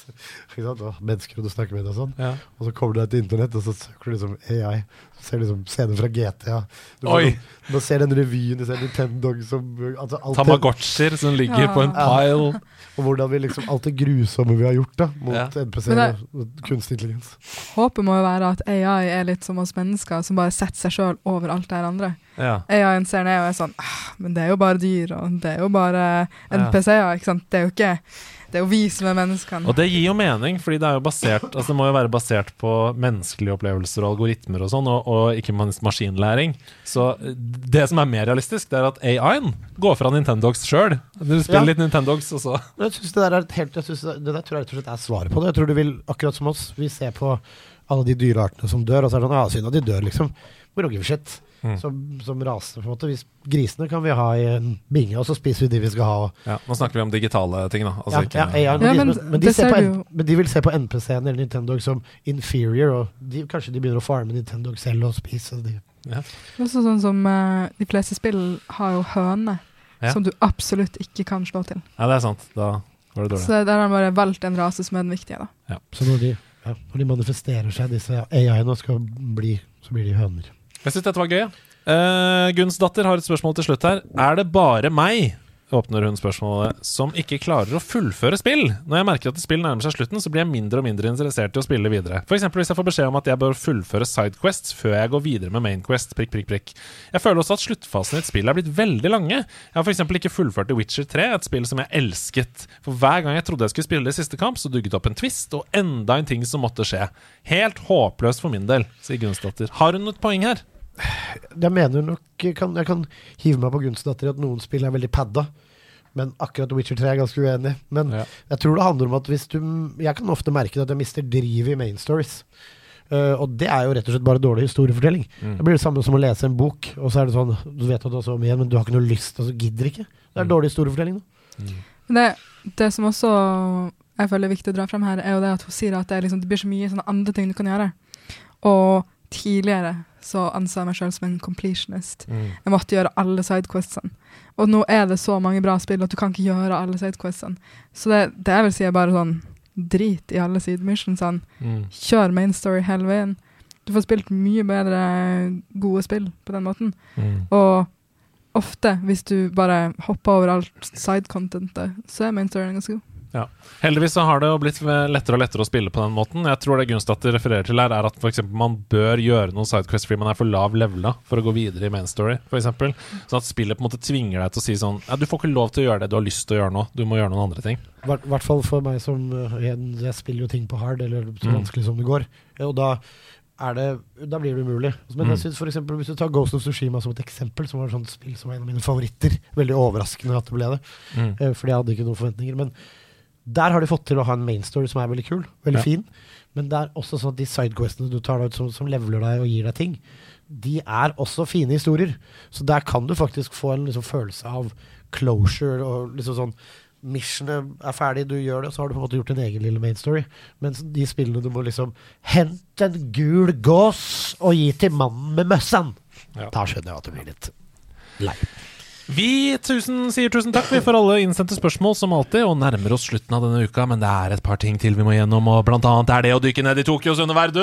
[SPEAKER 1] *laughs* Mennesker du snakker med og sånn.
[SPEAKER 2] Ja.
[SPEAKER 1] Og så kommer du deg til internett, og så søker du liksom AI. Så ser du liksom scener fra GTA. Du,
[SPEAKER 2] Oi.
[SPEAKER 1] Bare ser den revyen, du ser Nintendo som altså,
[SPEAKER 2] Tamagotchier som ligger
[SPEAKER 3] Ja.
[SPEAKER 2] på en pile. *laughs*
[SPEAKER 1] Og hvordan vi liksom Alt det grusomme vi har gjort da mot
[SPEAKER 2] Ja.
[SPEAKER 1] NPC og, kunstig intelligens.
[SPEAKER 3] Håpet må jo være at AI er litt som oss mennesker, som bare setter seg sjøl over alt det andre.
[SPEAKER 2] Ja.
[SPEAKER 3] AI-en ser ned og er sånn ah, Men det er jo bare dyr, og det er jo bare NPC-er, ikke sant. Det er jo ikke Det er jo vi som er menneskene.
[SPEAKER 2] Og det gir jo mening, fordi det er jo basert Altså det må jo være basert på menneskelige opplevelser og algoritmer og sånn, og, og ikke minst maskinlæring. Så det som er mer realistisk, det er at AI-en går fra Nintendogs sjøl. Du spiller
[SPEAKER 1] Ja.
[SPEAKER 2] litt Nintendogs, og så
[SPEAKER 1] Jeg synes det der er helt jeg synes det, det der tror jeg rett og slett er svaret på det. Jeg tror du vil, akkurat som oss, vi ser på alle de dyreartene som dør, og så er det sånn Ja, synd at de dør, liksom. Shit.
[SPEAKER 2] Mm.
[SPEAKER 1] Som, som raser, på en måte. Hvis grisene kan vi ha i en binge, og så spiser vi de vi skal ha. Og,
[SPEAKER 2] ja, Nå snakker vi om digitale ting, da. Altså
[SPEAKER 1] ja,
[SPEAKER 2] ikke
[SPEAKER 1] ja, AI,
[SPEAKER 3] Ja,
[SPEAKER 1] men,
[SPEAKER 3] men
[SPEAKER 1] de, men, de
[SPEAKER 3] det
[SPEAKER 1] ser
[SPEAKER 3] ser
[SPEAKER 1] på,
[SPEAKER 3] du
[SPEAKER 1] N-
[SPEAKER 3] jo.
[SPEAKER 1] men de vil se på NPC-en eller Nintendo som inferior, og de, kanskje de begynner å farme Nintendo selv og spise de.
[SPEAKER 3] Også sånn som uh, de fleste spill har jo høne,
[SPEAKER 2] Ja.
[SPEAKER 3] som du absolutt ikke kan slå til.
[SPEAKER 2] Ja, det er sant. Da var det dårlig.
[SPEAKER 3] Så der har man bare valgt en rase som er den viktige, da.
[SPEAKER 1] Så når de, ja, når de manifesterer seg, disse AI-ene, og skal bli, så blir de høner.
[SPEAKER 2] Jeg syns dette var gøy. Eh, Gunns datter har et spørsmål til slutt her. Er det bare meg, åpner hun spørsmålet, som ikke klarer å fullføre spill? Når jeg merker at spill nærmer seg slutten, så blir jeg mindre og mindre interessert i å spille videre. F.eks. hvis jeg får beskjed om at jeg bør fullføre sidequests før jeg går videre med mainquest. Prikk, prikk, prikk. Jeg føler også at sluttfasen i et spill er blitt veldig lange. Jeg har f.eks. ikke fullført The Witcher 3, et spill som jeg elsket. For hver gang jeg trodde jeg skulle spille i siste kamp, så dugget det opp en twist og enda en ting som måtte skje. Helt håpløst for min del, sier Gunnsdatter. Har hun et poeng her?
[SPEAKER 1] Jeg mener nok kan, Jeg kan hive meg på gunstdatter i at noen spill er veldig padda. Men akkurat Witcher 3 er jeg ganske uenig. Men
[SPEAKER 2] Ja.
[SPEAKER 1] jeg tror det handler om at hvis du Jeg kan ofte merke at jeg mister drivet i main stories. Uh, og det er jo rett og slett bare dårlig historiefortelling.
[SPEAKER 2] Mm.
[SPEAKER 1] Det blir det samme som å lese en bok, og så er det sånn Du vet at du har så mye igjen, men du har ikke noe lyst, og så gidder ikke. Det er
[SPEAKER 2] Mm.
[SPEAKER 1] dårlig historiefortelling. Da.
[SPEAKER 3] Mm. det, det som også jeg føler er viktig å dra frem her, er jo det at hun sier at det, er liksom, det blir så mye sånne andre ting du kan gjøre. Og tidligere så anså jeg meg sjøl som en completionist. Jeg måtte gjøre alle sidequestsene. Og nå er det så mange bra spill at du kan ikke gjøre alle sidequestsene. Så det, det jeg vil si er bare sånn drit i alle sidemissionsene.
[SPEAKER 2] Mm.
[SPEAKER 3] Kjør main story hele veien. Du får spilt mye bedre gode spill på den måten.
[SPEAKER 2] Mm.
[SPEAKER 3] Og ofte, hvis du bare hopper over alt side-contentet, så er main storyen ganske god.
[SPEAKER 2] Heldigvis så har det jo blitt lettere og lettere å spille på den måten. Jeg tror det Gunstad refererer til her, er at for man bør gjøre noen sidequests fordi man er for lav levela for å gå videre i main story, f.eks. Sånn at spillet på en måte tvinger deg til å si sånn Ja, du får ikke lov til å gjøre det du har lyst til å gjøre nå, du må gjøre noen andre ting.
[SPEAKER 1] I hvert- hvert fall for meg som eh, jeg, spiller jo ting på hard, eller så
[SPEAKER 2] Mm.
[SPEAKER 1] som det går. Og da er det Da blir det umulig. Men
[SPEAKER 2] Mm.
[SPEAKER 1] jeg synes for eksempel, hvis du tar Ghost of Tsushima som et eksempel, som var et sånt spill som var en av mine favoritter Veldig overraskende at det ble det,
[SPEAKER 2] Mm.
[SPEAKER 1] eh, fordi jeg hadde ikke noen forventninger. Men der har de fått til å ha en main story som er veldig kul, veldig
[SPEAKER 2] Ja.
[SPEAKER 1] fin. Men det er også sånn at de sidequestene du tar ut som, som leveler deg og gir deg ting, de er også fine historier. Så der kan du faktisk få en liksom, følelse av closure og liksom sånn Missionet er ferdig, du gjør det, så har du på en måte gjort din egen lille main story. Mens de spillene du må liksom Hent en gul gås og gi til mannen med møssan!
[SPEAKER 2] Ja.
[SPEAKER 1] Da skjønner jeg at du blir litt lei.
[SPEAKER 2] Vi tusen, sier tusen takk for alle innsendte spørsmål, som alltid, og nærmer oss slutten av denne uka, men det er et par ting til vi må gjennom, og blant annet er det å dykke ned i Tokyos underverden.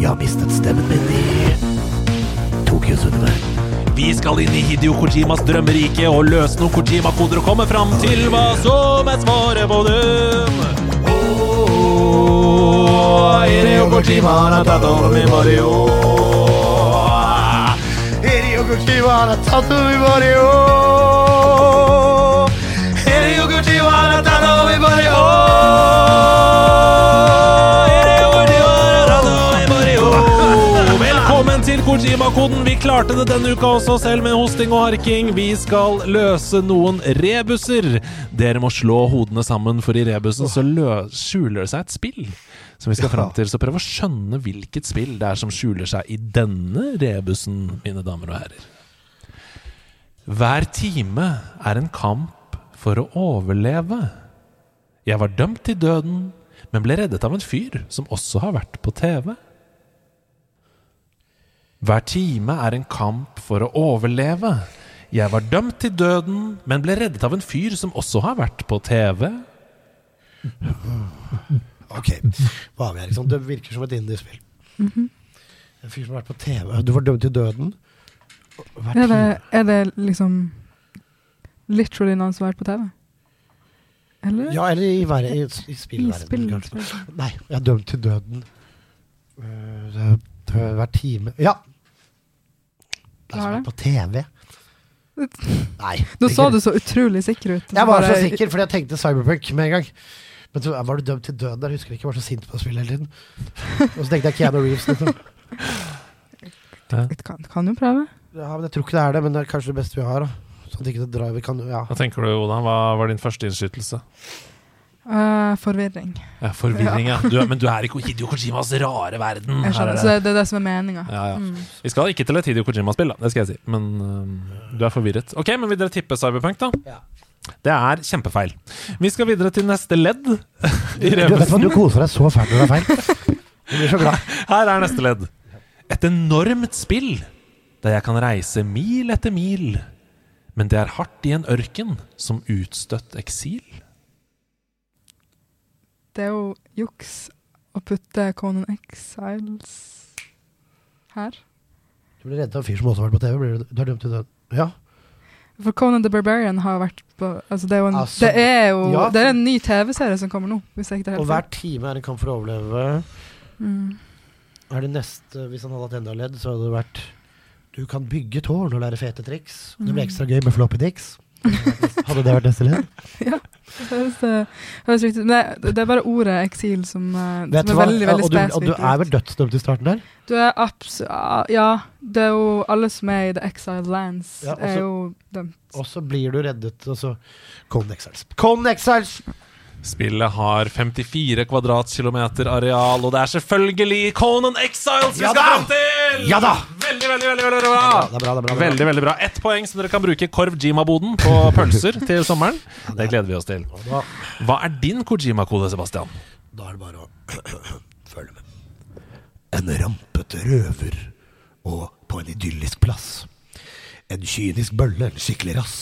[SPEAKER 1] Jeg har mistet stemmen min i Tokyos underverden.
[SPEAKER 2] Vi skal inn i Hidio Kojimas drømmerike og løse noen Kojima-koder og komme fram til hva som er svaret på dem. Oh, Hideo Kojima har tatt over min Mario.
[SPEAKER 1] Hideo Kojima har tatt over Mario.
[SPEAKER 2] Hideo Kojima har tatt over Mario. Hideo Kojima har tatt over Mario. Velkommen til Kojima-koden. Vi klarte det denne uka også, selv med hosting og harking. Vi skal løse noen rebuser. Dere må slå hodene sammen, for i rebusen så skjuler det seg et spill som vi skal fram til. Så prøv å skjønne hvilket spill det er som skjuler seg i denne rebusen, mine damer og herrer. Hver time er en kamp for å overleve. Jeg var dømt til døden, men ble reddet av en fyr som også har vært på TV. Hver time er en kamp for å overleve. Jeg var dømt til døden, men ble reddet av en fyr som også har vært på TV.
[SPEAKER 1] Ok, hva har vi her? Ikke? Det virker som et indiespill. En fyr som har vært på TV. Du var dømt til døden.
[SPEAKER 3] Er det, er det liksom literally noen som har vært på TV? Eller?
[SPEAKER 1] Ja, eller i, verre- i, i
[SPEAKER 3] I
[SPEAKER 1] spillverdenen,
[SPEAKER 3] spill.
[SPEAKER 1] kanskje. Nei, jeg er dømt til døden. Uh, har time Ja! Det er
[SPEAKER 3] det?
[SPEAKER 1] på TV. *laughs* Nei.
[SPEAKER 3] Nå så du så utrolig sikker ut.
[SPEAKER 1] Jeg var så sikker, fordi jeg tenkte Cyberpunk med en gang. Men så var du dømt til døden der. Jeg husker ikke, jeg var så sint på spillet hele tiden. *laughs* Og så tenkte jeg Keanu Reeves. Liksom. *laughs*
[SPEAKER 3] Kan, kan jo prøve.
[SPEAKER 1] Ja, men Jeg tror ikke det er det, men det er kanskje det beste vi har. Da. Sånn at ikke det driver kan Ja.
[SPEAKER 2] Hva tenker du, Oda? Hva var din første innskytelse?
[SPEAKER 3] Uh, forvirring.
[SPEAKER 2] Ja, forvirring, ja. Du, er- men du er i Hidio Kojimas rare verden.
[SPEAKER 3] Jeg
[SPEAKER 2] Her er
[SPEAKER 3] skjønner,
[SPEAKER 2] det-
[SPEAKER 3] så det, det er det som er meninga.
[SPEAKER 2] Ja, ja.
[SPEAKER 3] Mm.
[SPEAKER 2] Vi skal ikke til et Hideo Kojima-spill, da. Det skal jeg si. Men uh, du er forvirret. Ok, men vil dere tippe Cyberpunk, da?
[SPEAKER 1] Ja.
[SPEAKER 2] Det er kjempefeil. Vi skal videre til neste ledd i *laughs*
[SPEAKER 1] Du vet hva, du koser deg så fælt når det er feil. Du blir så glad.
[SPEAKER 2] Her er neste ledd. Et enormt spill der jeg kan reise mil etter mil. Men det er hardt i en ørken som utstøtt eksil.
[SPEAKER 3] Det er jo juks å putte Conan Exiles her.
[SPEAKER 1] Du blir redd av en fyr som også har vært på TV. Du, du er dømt til døden. Ja.
[SPEAKER 3] For Conan the Barbarian har vært på altså det, er jo en,
[SPEAKER 1] Altså,
[SPEAKER 3] det er jo
[SPEAKER 1] ja.
[SPEAKER 3] Det er en ny TV-serie som kommer nå.
[SPEAKER 1] Og hver time er en kamp for å overleve.
[SPEAKER 3] Mm.
[SPEAKER 1] Er det neste, Hvis han hadde hatt enda ledd, så hadde det vært Du kan bygge tårn og lære fete triks. Det blir
[SPEAKER 3] Mm.
[SPEAKER 1] ekstra gøy med floppy dicks. *laughs* Hadde det vært neste ledd? *laughs*
[SPEAKER 3] Det høres, det høres riktig ut. Det, er bare ordet eksil som, eh, som er
[SPEAKER 1] hva?
[SPEAKER 3] veldig veldig
[SPEAKER 1] og, du, og du er vel dødsdømt i starten der?
[SPEAKER 3] Du er absolutt Ja, det er jo alle som er i The Exiled Lands,
[SPEAKER 1] Ja, også-
[SPEAKER 3] er jo dømt.
[SPEAKER 1] Og så blir du reddet, og så Con Exiles. Con Exiles!
[SPEAKER 2] Spillet har 54 kvadratkilometer areal, og det er selvfølgelig Conan Exiles vi
[SPEAKER 1] Ja
[SPEAKER 2] skal
[SPEAKER 1] da!
[SPEAKER 2] fram til!
[SPEAKER 1] Ja da!
[SPEAKER 2] Veldig, veldig, veldig, veldig bra!
[SPEAKER 1] Det er bra, det er bra. Det er bra.
[SPEAKER 2] Veldig, veldig bra. Ett poeng som dere kan bruke Korv Jima-boden på pølser *laughs* til sommeren. Det gleder vi oss til. Hva er din Kojima-kode, Sebastian?
[SPEAKER 1] da er det bare å *clears throat* følge med. En rampete røver og på en idyllisk plass. En kynisk bølle, en skikkelig rass.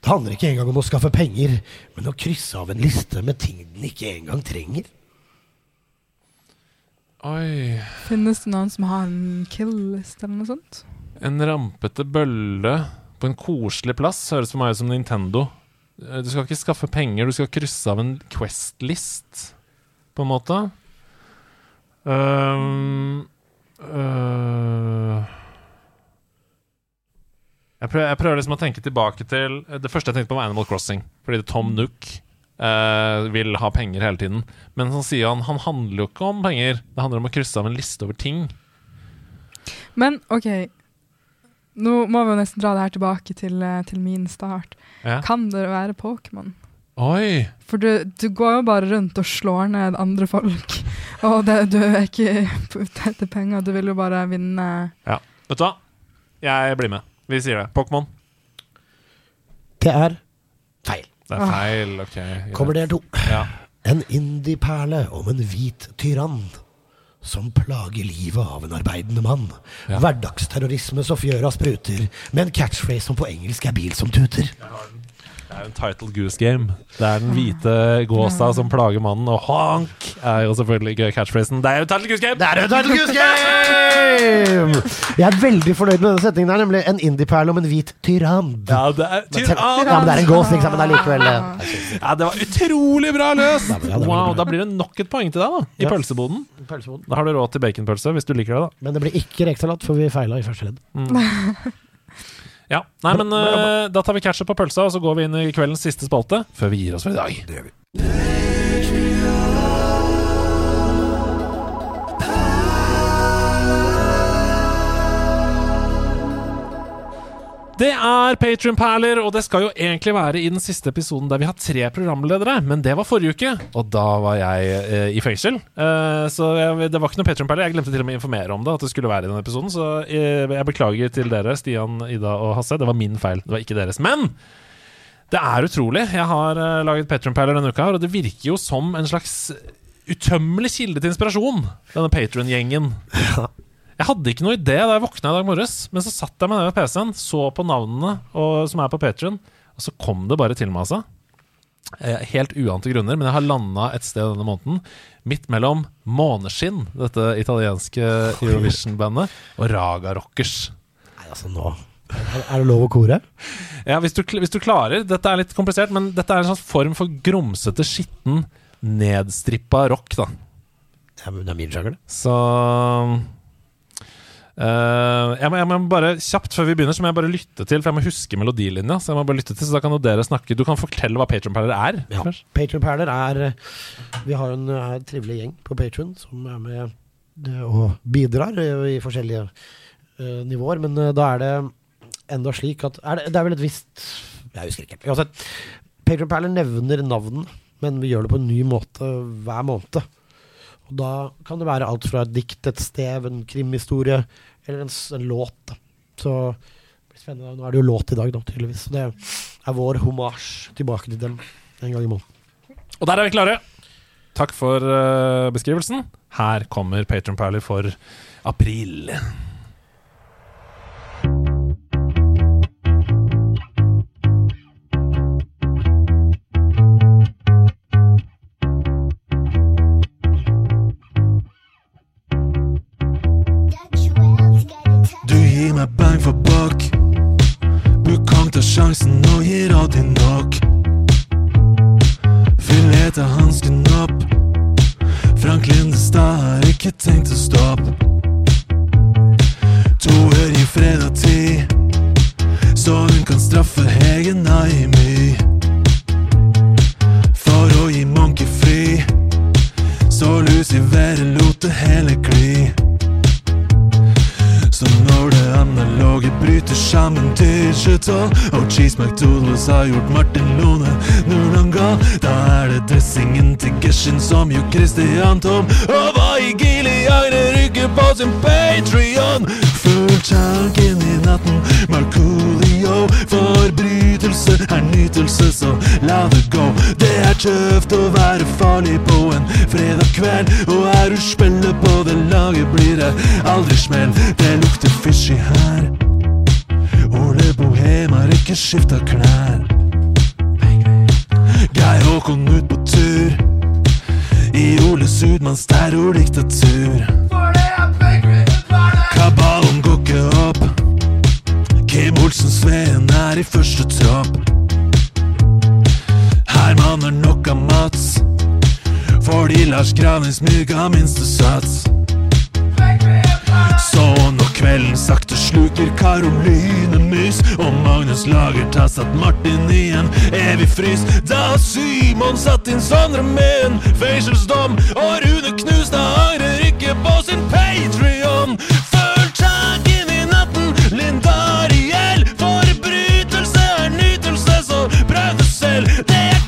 [SPEAKER 1] Det handler ikke engang om å skaffe penger, men å krysse av en liste med ting den ikke engang trenger.
[SPEAKER 2] Oi
[SPEAKER 3] Finnes det noen som har en kill-list eller noe sånt?
[SPEAKER 2] En rampete bølle på en koselig plass høres for meg ut som Nintendo. Eh, Du skal ikke skaffe penger, du skal krysse av en Quest-list, på en måte. Um, uh, jeg, prøver, jeg prøver liksom å tenke tilbake til Det første jeg tenkte på, var Animal Crossing. Fordi det er Tom Nook eh, vil ha penger hele tiden. Men så sier han han handler jo ikke om penger. Det handler om å krysse av en liste over ting.
[SPEAKER 3] Men OK, nå må vi jo nesten dra det her tilbake til, eh, til min start.
[SPEAKER 2] Ja.
[SPEAKER 3] Kan det være Pokémon?
[SPEAKER 2] Oi!
[SPEAKER 3] For du, du går jo bare rundt og slår ned andre folk. *laughs* Og det, du er ikke ute etter penger, du vil jo bare vinne. Ja.
[SPEAKER 2] Vet du hva? Jeg blir med. Vi sier det. Pokémon.
[SPEAKER 1] Det er feil.
[SPEAKER 2] Det er feil. Ok. greit.
[SPEAKER 1] Kommer del to.
[SPEAKER 2] Ja.
[SPEAKER 1] En indie-perle om en hvit tyrann som plager livet av en arbeidende mann.
[SPEAKER 2] Ja.
[SPEAKER 1] Hverdagsterrorisme så fjøra spruter, med en catchphrase som på engelsk er bil som tuter.
[SPEAKER 2] Det er jo en title goose game. Det er den hvite gåsa som plager mannen, og honk er jo selvfølgelig ikke catchphrasen. Det er jo title goose game!
[SPEAKER 1] Det er en title goose game! Jeg er veldig fornøyd med denne setningen her, nemlig en indie-perle om en hvit tyrann.
[SPEAKER 2] Ja, det er
[SPEAKER 1] ja, men det er en gås, liksom, men det er likevel eh,
[SPEAKER 2] Ja, det var utrolig bra løst!
[SPEAKER 1] Det er
[SPEAKER 2] Wow. Da blir det nok et poeng til deg, da. I pølseboden.
[SPEAKER 1] pølseboden.
[SPEAKER 2] Da har du råd til baconpølse, hvis du liker det, da.
[SPEAKER 1] Men det blir ikke rekesalat, for vi feila i første ledd. *laughs*
[SPEAKER 2] Ja, Nei, men uh, da tar vi ketchup på pølsa, og så går vi inn i kveldens siste spalte før vi gir oss for i dag.
[SPEAKER 1] Det gjør vi.
[SPEAKER 2] Det er Patrion-perler, og det skal jo egentlig være i den siste episoden der vi har tre programledere, men det var forrige uke, og da var jeg eh, i fengsel. Eh, så jeg, det var ikke noe Patrion-perler. Jeg glemte til og med å informere om det, at det skulle være i den episoden, så eh, jeg beklager til dere, Stian, Ida og Hasse. Det var min feil, det var ikke deres. Men det er utrolig. Jeg har eh, laget Patrion-perler denne uka, og det virker jo som en slags utømmelig kilde til inspirasjon, denne Patrion-gjengen. Jeg hadde ikke noe idé da jeg våkna i dag morges, men så satt jeg meg ned ved PC-en, så på navnene og, som er på Patrion, og så kom det bare til meg, altså. Eh, Helt uante grunner, men jeg har landa et sted denne måneden midt mellom Måneskinn, dette italienske Eurovision-bandet, og Raga Rockers.
[SPEAKER 1] Nei, altså nå Er det lov å kore?
[SPEAKER 2] Ja, hvis du, hvis du klarer Dette er litt komplisert, men dette er en slags form for grumsete, skitten, nedstrippa rock, da.
[SPEAKER 1] Ja, men det er min sjanger, det.
[SPEAKER 2] Så eh, jeg, må, jeg må bare Kjapt før vi begynner, så må jeg bare lytte til, for jeg må huske melodilinja. Så jeg må bare lytte til, så da kan dere snakke Du kan fortelle hva Patron Perler er.
[SPEAKER 1] Ja. Patron Perler er Vi har jo en eh, trivelig gjeng på Patron som er med eh, og bidrar eh, i forskjellige uh, nivåer, men uh, da er det enda slik at er det, det er vel et visst Jeg husker ikke. Uansett. Patron Perler nevner navn, men vi gjør det på en ny måte hver måned. Og da kan det være alt fra et dikt, et stev, en krimhistorie eller en, en låt. Da. Så blir spennende. Nå er det jo låt i dag, da, tydeligvis. Så det er vår homasj tilbake til dem en gang i måneden.
[SPEAKER 2] Og der er vi klare. Takk for uh, beskrivelsen. Her kommer Patron Perler for april.
[SPEAKER 8] Meg bang for buck. Bukong tar sjansen og gir alltid nok. Fileta hansken opp. Frank Lindestad har ikke tenkt å stoppe. To ør gir fredag tid, så hun kan straffe Hege Naimi. For å gi Monkey fri, så Lucifer lot det hele gli. Analoge bryter sammen digital Og Cheese McDoodles har gjort Martin Lone Nurlanga Da er det dressingen til Geshin som gjør Christian Tom. Og hva i Giliagne rykker på sin Patreon Full tank inn i natten. Marcoolio Forbrytelse er nytelse Så la det gå. Det er tøft å være farlig på en fredag kveld Og er du spiller på det laget blir det aldri smell. Det lukter fishy her Ole Bohem har ikke skifta klær. Geir Håkon ut på tur. I Ole Sudmanns terrordiktatur For det Kabalen Olsen Sveen er i første tropp. Herman har nok av Mats Fordi Lars Granes myk har minste sats. Så når kvelden sakte sluker Karoline Mys Og Magnus Lagertas satt Martin i en evig frys Da Simon satt inn Sondre med en fengselsdom Og Rune Knustad angrer ikke på sin Patreon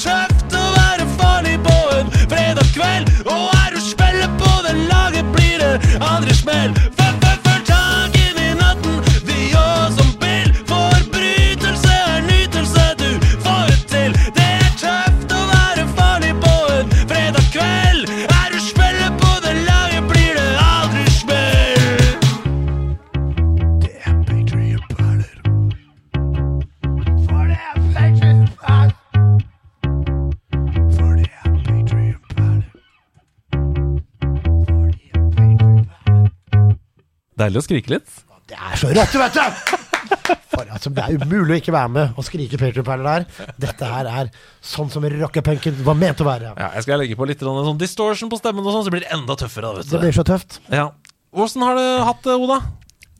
[SPEAKER 8] tøft å være farlig på en fredag kveld. Og er du spiller på det laget, blir det andre smell
[SPEAKER 2] Deilig å skrike litt.
[SPEAKER 1] Det er så rått, vet du! For, altså, det er umulig å ikke være med og skrike Patriot-perler der. Dette her er sånn som rockepunken var ment å være.
[SPEAKER 2] Ja, jeg skal legge på litt sånn distortion på stemmen, og sånn, så blir det enda tøffere. da, vet du.
[SPEAKER 1] Det blir så tøft.
[SPEAKER 2] Ja. Åssen har du hatt det, Oda?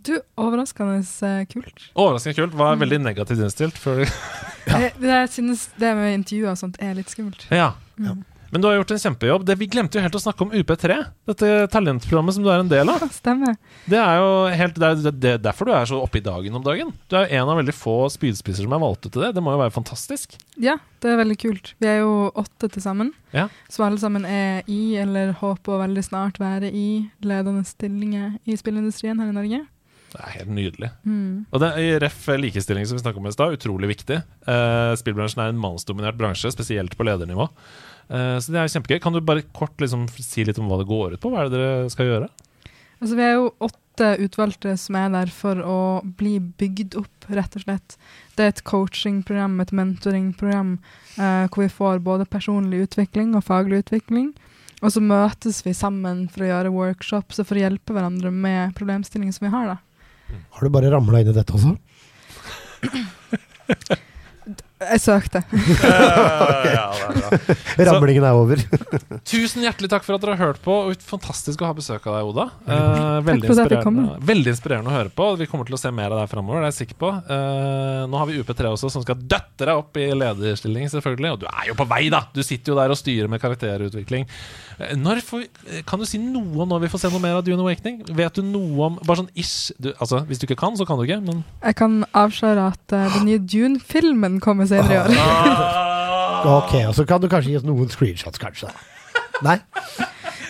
[SPEAKER 3] Du, overraskende eh, kult.
[SPEAKER 2] Overraskende kult. Var veldig negativt innstilt. Du... *laughs*
[SPEAKER 3] Jeg, jeg synes det med intervjuer og sånt er litt skummelt.
[SPEAKER 2] ja. Men du har gjort en kjempejobb. Det, vi glemte jo helt å snakke om UP3. Dette talentprogrammet som du er en del av.
[SPEAKER 3] Stemmer.
[SPEAKER 2] Det er jo helt, det er det, er derfor du er så oppe i dagen om dagen. Du er jo en av veldig få spydspisser som er valgt ut til det. Det må jo være fantastisk.
[SPEAKER 3] Ja, det er veldig kult. Vi er jo åtte til sammen,
[SPEAKER 2] Ja.
[SPEAKER 3] Så alle sammen er i, eller håper å veldig snart være i, ledende stillinger i spillindustrien her i Norge.
[SPEAKER 2] Det er helt nydelig.
[SPEAKER 3] Mm.
[SPEAKER 2] Og det er i ref likestilling som vi snakket om i stad, utrolig viktig. Eh, spillbransjen er en mannsdominert bransje, spesielt på ledernivå. Eh, så det er kjempegøy. Kan du bare kort liksom si litt om hva det går ut på? Hva er det dere skal gjøre?
[SPEAKER 3] Altså, vi er jo åtte utvalgte som er der for å bli bygd opp, rett og slett. Det er et coachingprogram, et mentoringprogram, eh, hvor vi får både personlig utvikling og faglig utvikling. Og så møtes vi sammen for å gjøre workshops og for å hjelpe hverandre med problemstillinger som vi har. da.
[SPEAKER 1] Har du bare ramla inn i dette også? *clears throat*
[SPEAKER 3] Jeg søkte. *laughs*
[SPEAKER 2] Ja, er bra. *laughs*
[SPEAKER 1] Ramlingen er over. *laughs*
[SPEAKER 2] Tusen hjertelig takk for at dere har hørt på. Fantastisk å ha besøk av deg, Oda. Eh, veldig,
[SPEAKER 3] for at jeg
[SPEAKER 2] inspirerende, veldig inspirerende å høre på. Vi kommer til å se mer av deg framover, det er jeg sikker på. Eh, nå har vi UP3 også, som skal døtte deg opp i lederstilling, selvfølgelig. Og du er jo på vei, da! Du sitter jo der og styrer med karakterutvikling. Eh, Når får, vi- kan du si noe om når vi får se noe mer av Dune Awakening? Vet du noe om Bare sånn ish du, Altså, Hvis du ikke kan, så kan du ikke, men
[SPEAKER 3] Jeg kan avsløre at uh, den nye Dune-filmen kommer senere i år. *laughs*
[SPEAKER 1] Ok, og så kan du kanskje gi oss noen screenshots, kanskje. Nei?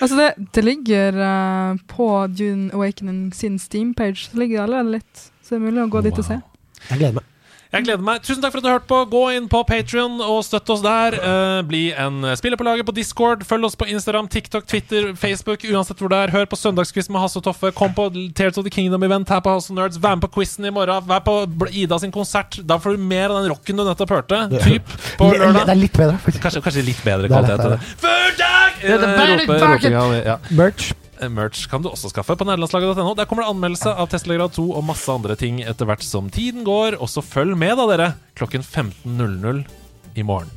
[SPEAKER 3] Altså det, det ligger uh, på Dune Awakening sin Steam-page. Så ligger det allerede litt. Så det er mulig å gå dit og se.
[SPEAKER 1] Jeg gleder meg.
[SPEAKER 2] Jeg gleder meg. Tusen takk for at du hørte på. Gå inn på Patrion og støtt oss der. Uh, bli en spiller på laget på Discord. Følg oss på Instagram, TikTok, Twitter, Facebook. Uansett hvor det er. Hør på søndagskvist med Hasse og Toffe. Kom på Tears of the Kingdom-event her på House of Nerds. Vær med på quizen i morgen. Vær på Ida sin konsert. Da får du mer av den rocken du nettopp hørte. Typ på
[SPEAKER 1] Det er litt bedre, faktisk.
[SPEAKER 2] Kanskje, kanskje litt bedre kvalitet. Før dag! Eh.
[SPEAKER 1] Merch.
[SPEAKER 2] Eh, Merch kan du også skaffe på nederlandslaget.no. Der kommer det anmeldelse av Tesla Grad 2 og masse andre ting etter hvert som tiden går. Og så følg med, da, dere, klokken 15.00 i morgen.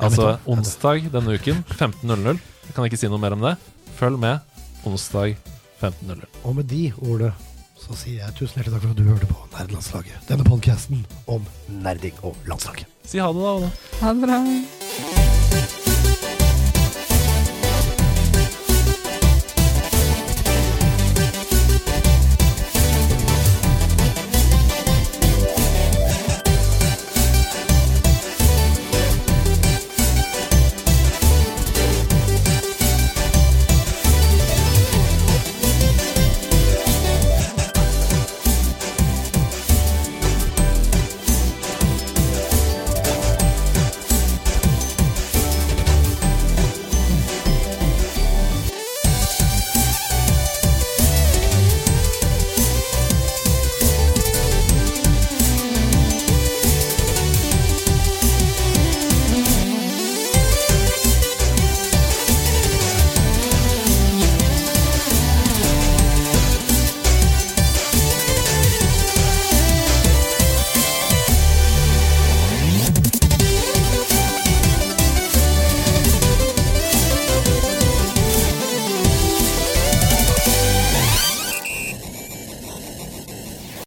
[SPEAKER 2] Altså onsdag denne uken, 15.00. Jeg kan ikke si noe mer om det. Følg med onsdag 15.00.
[SPEAKER 1] Og med de ordene så sier jeg tusen hjertelig takk for at du hørte på Nerdelandslaget. Denne podkasten om nerding og landslaget.
[SPEAKER 2] Si ha det, da. Oda.
[SPEAKER 3] Ha det bra.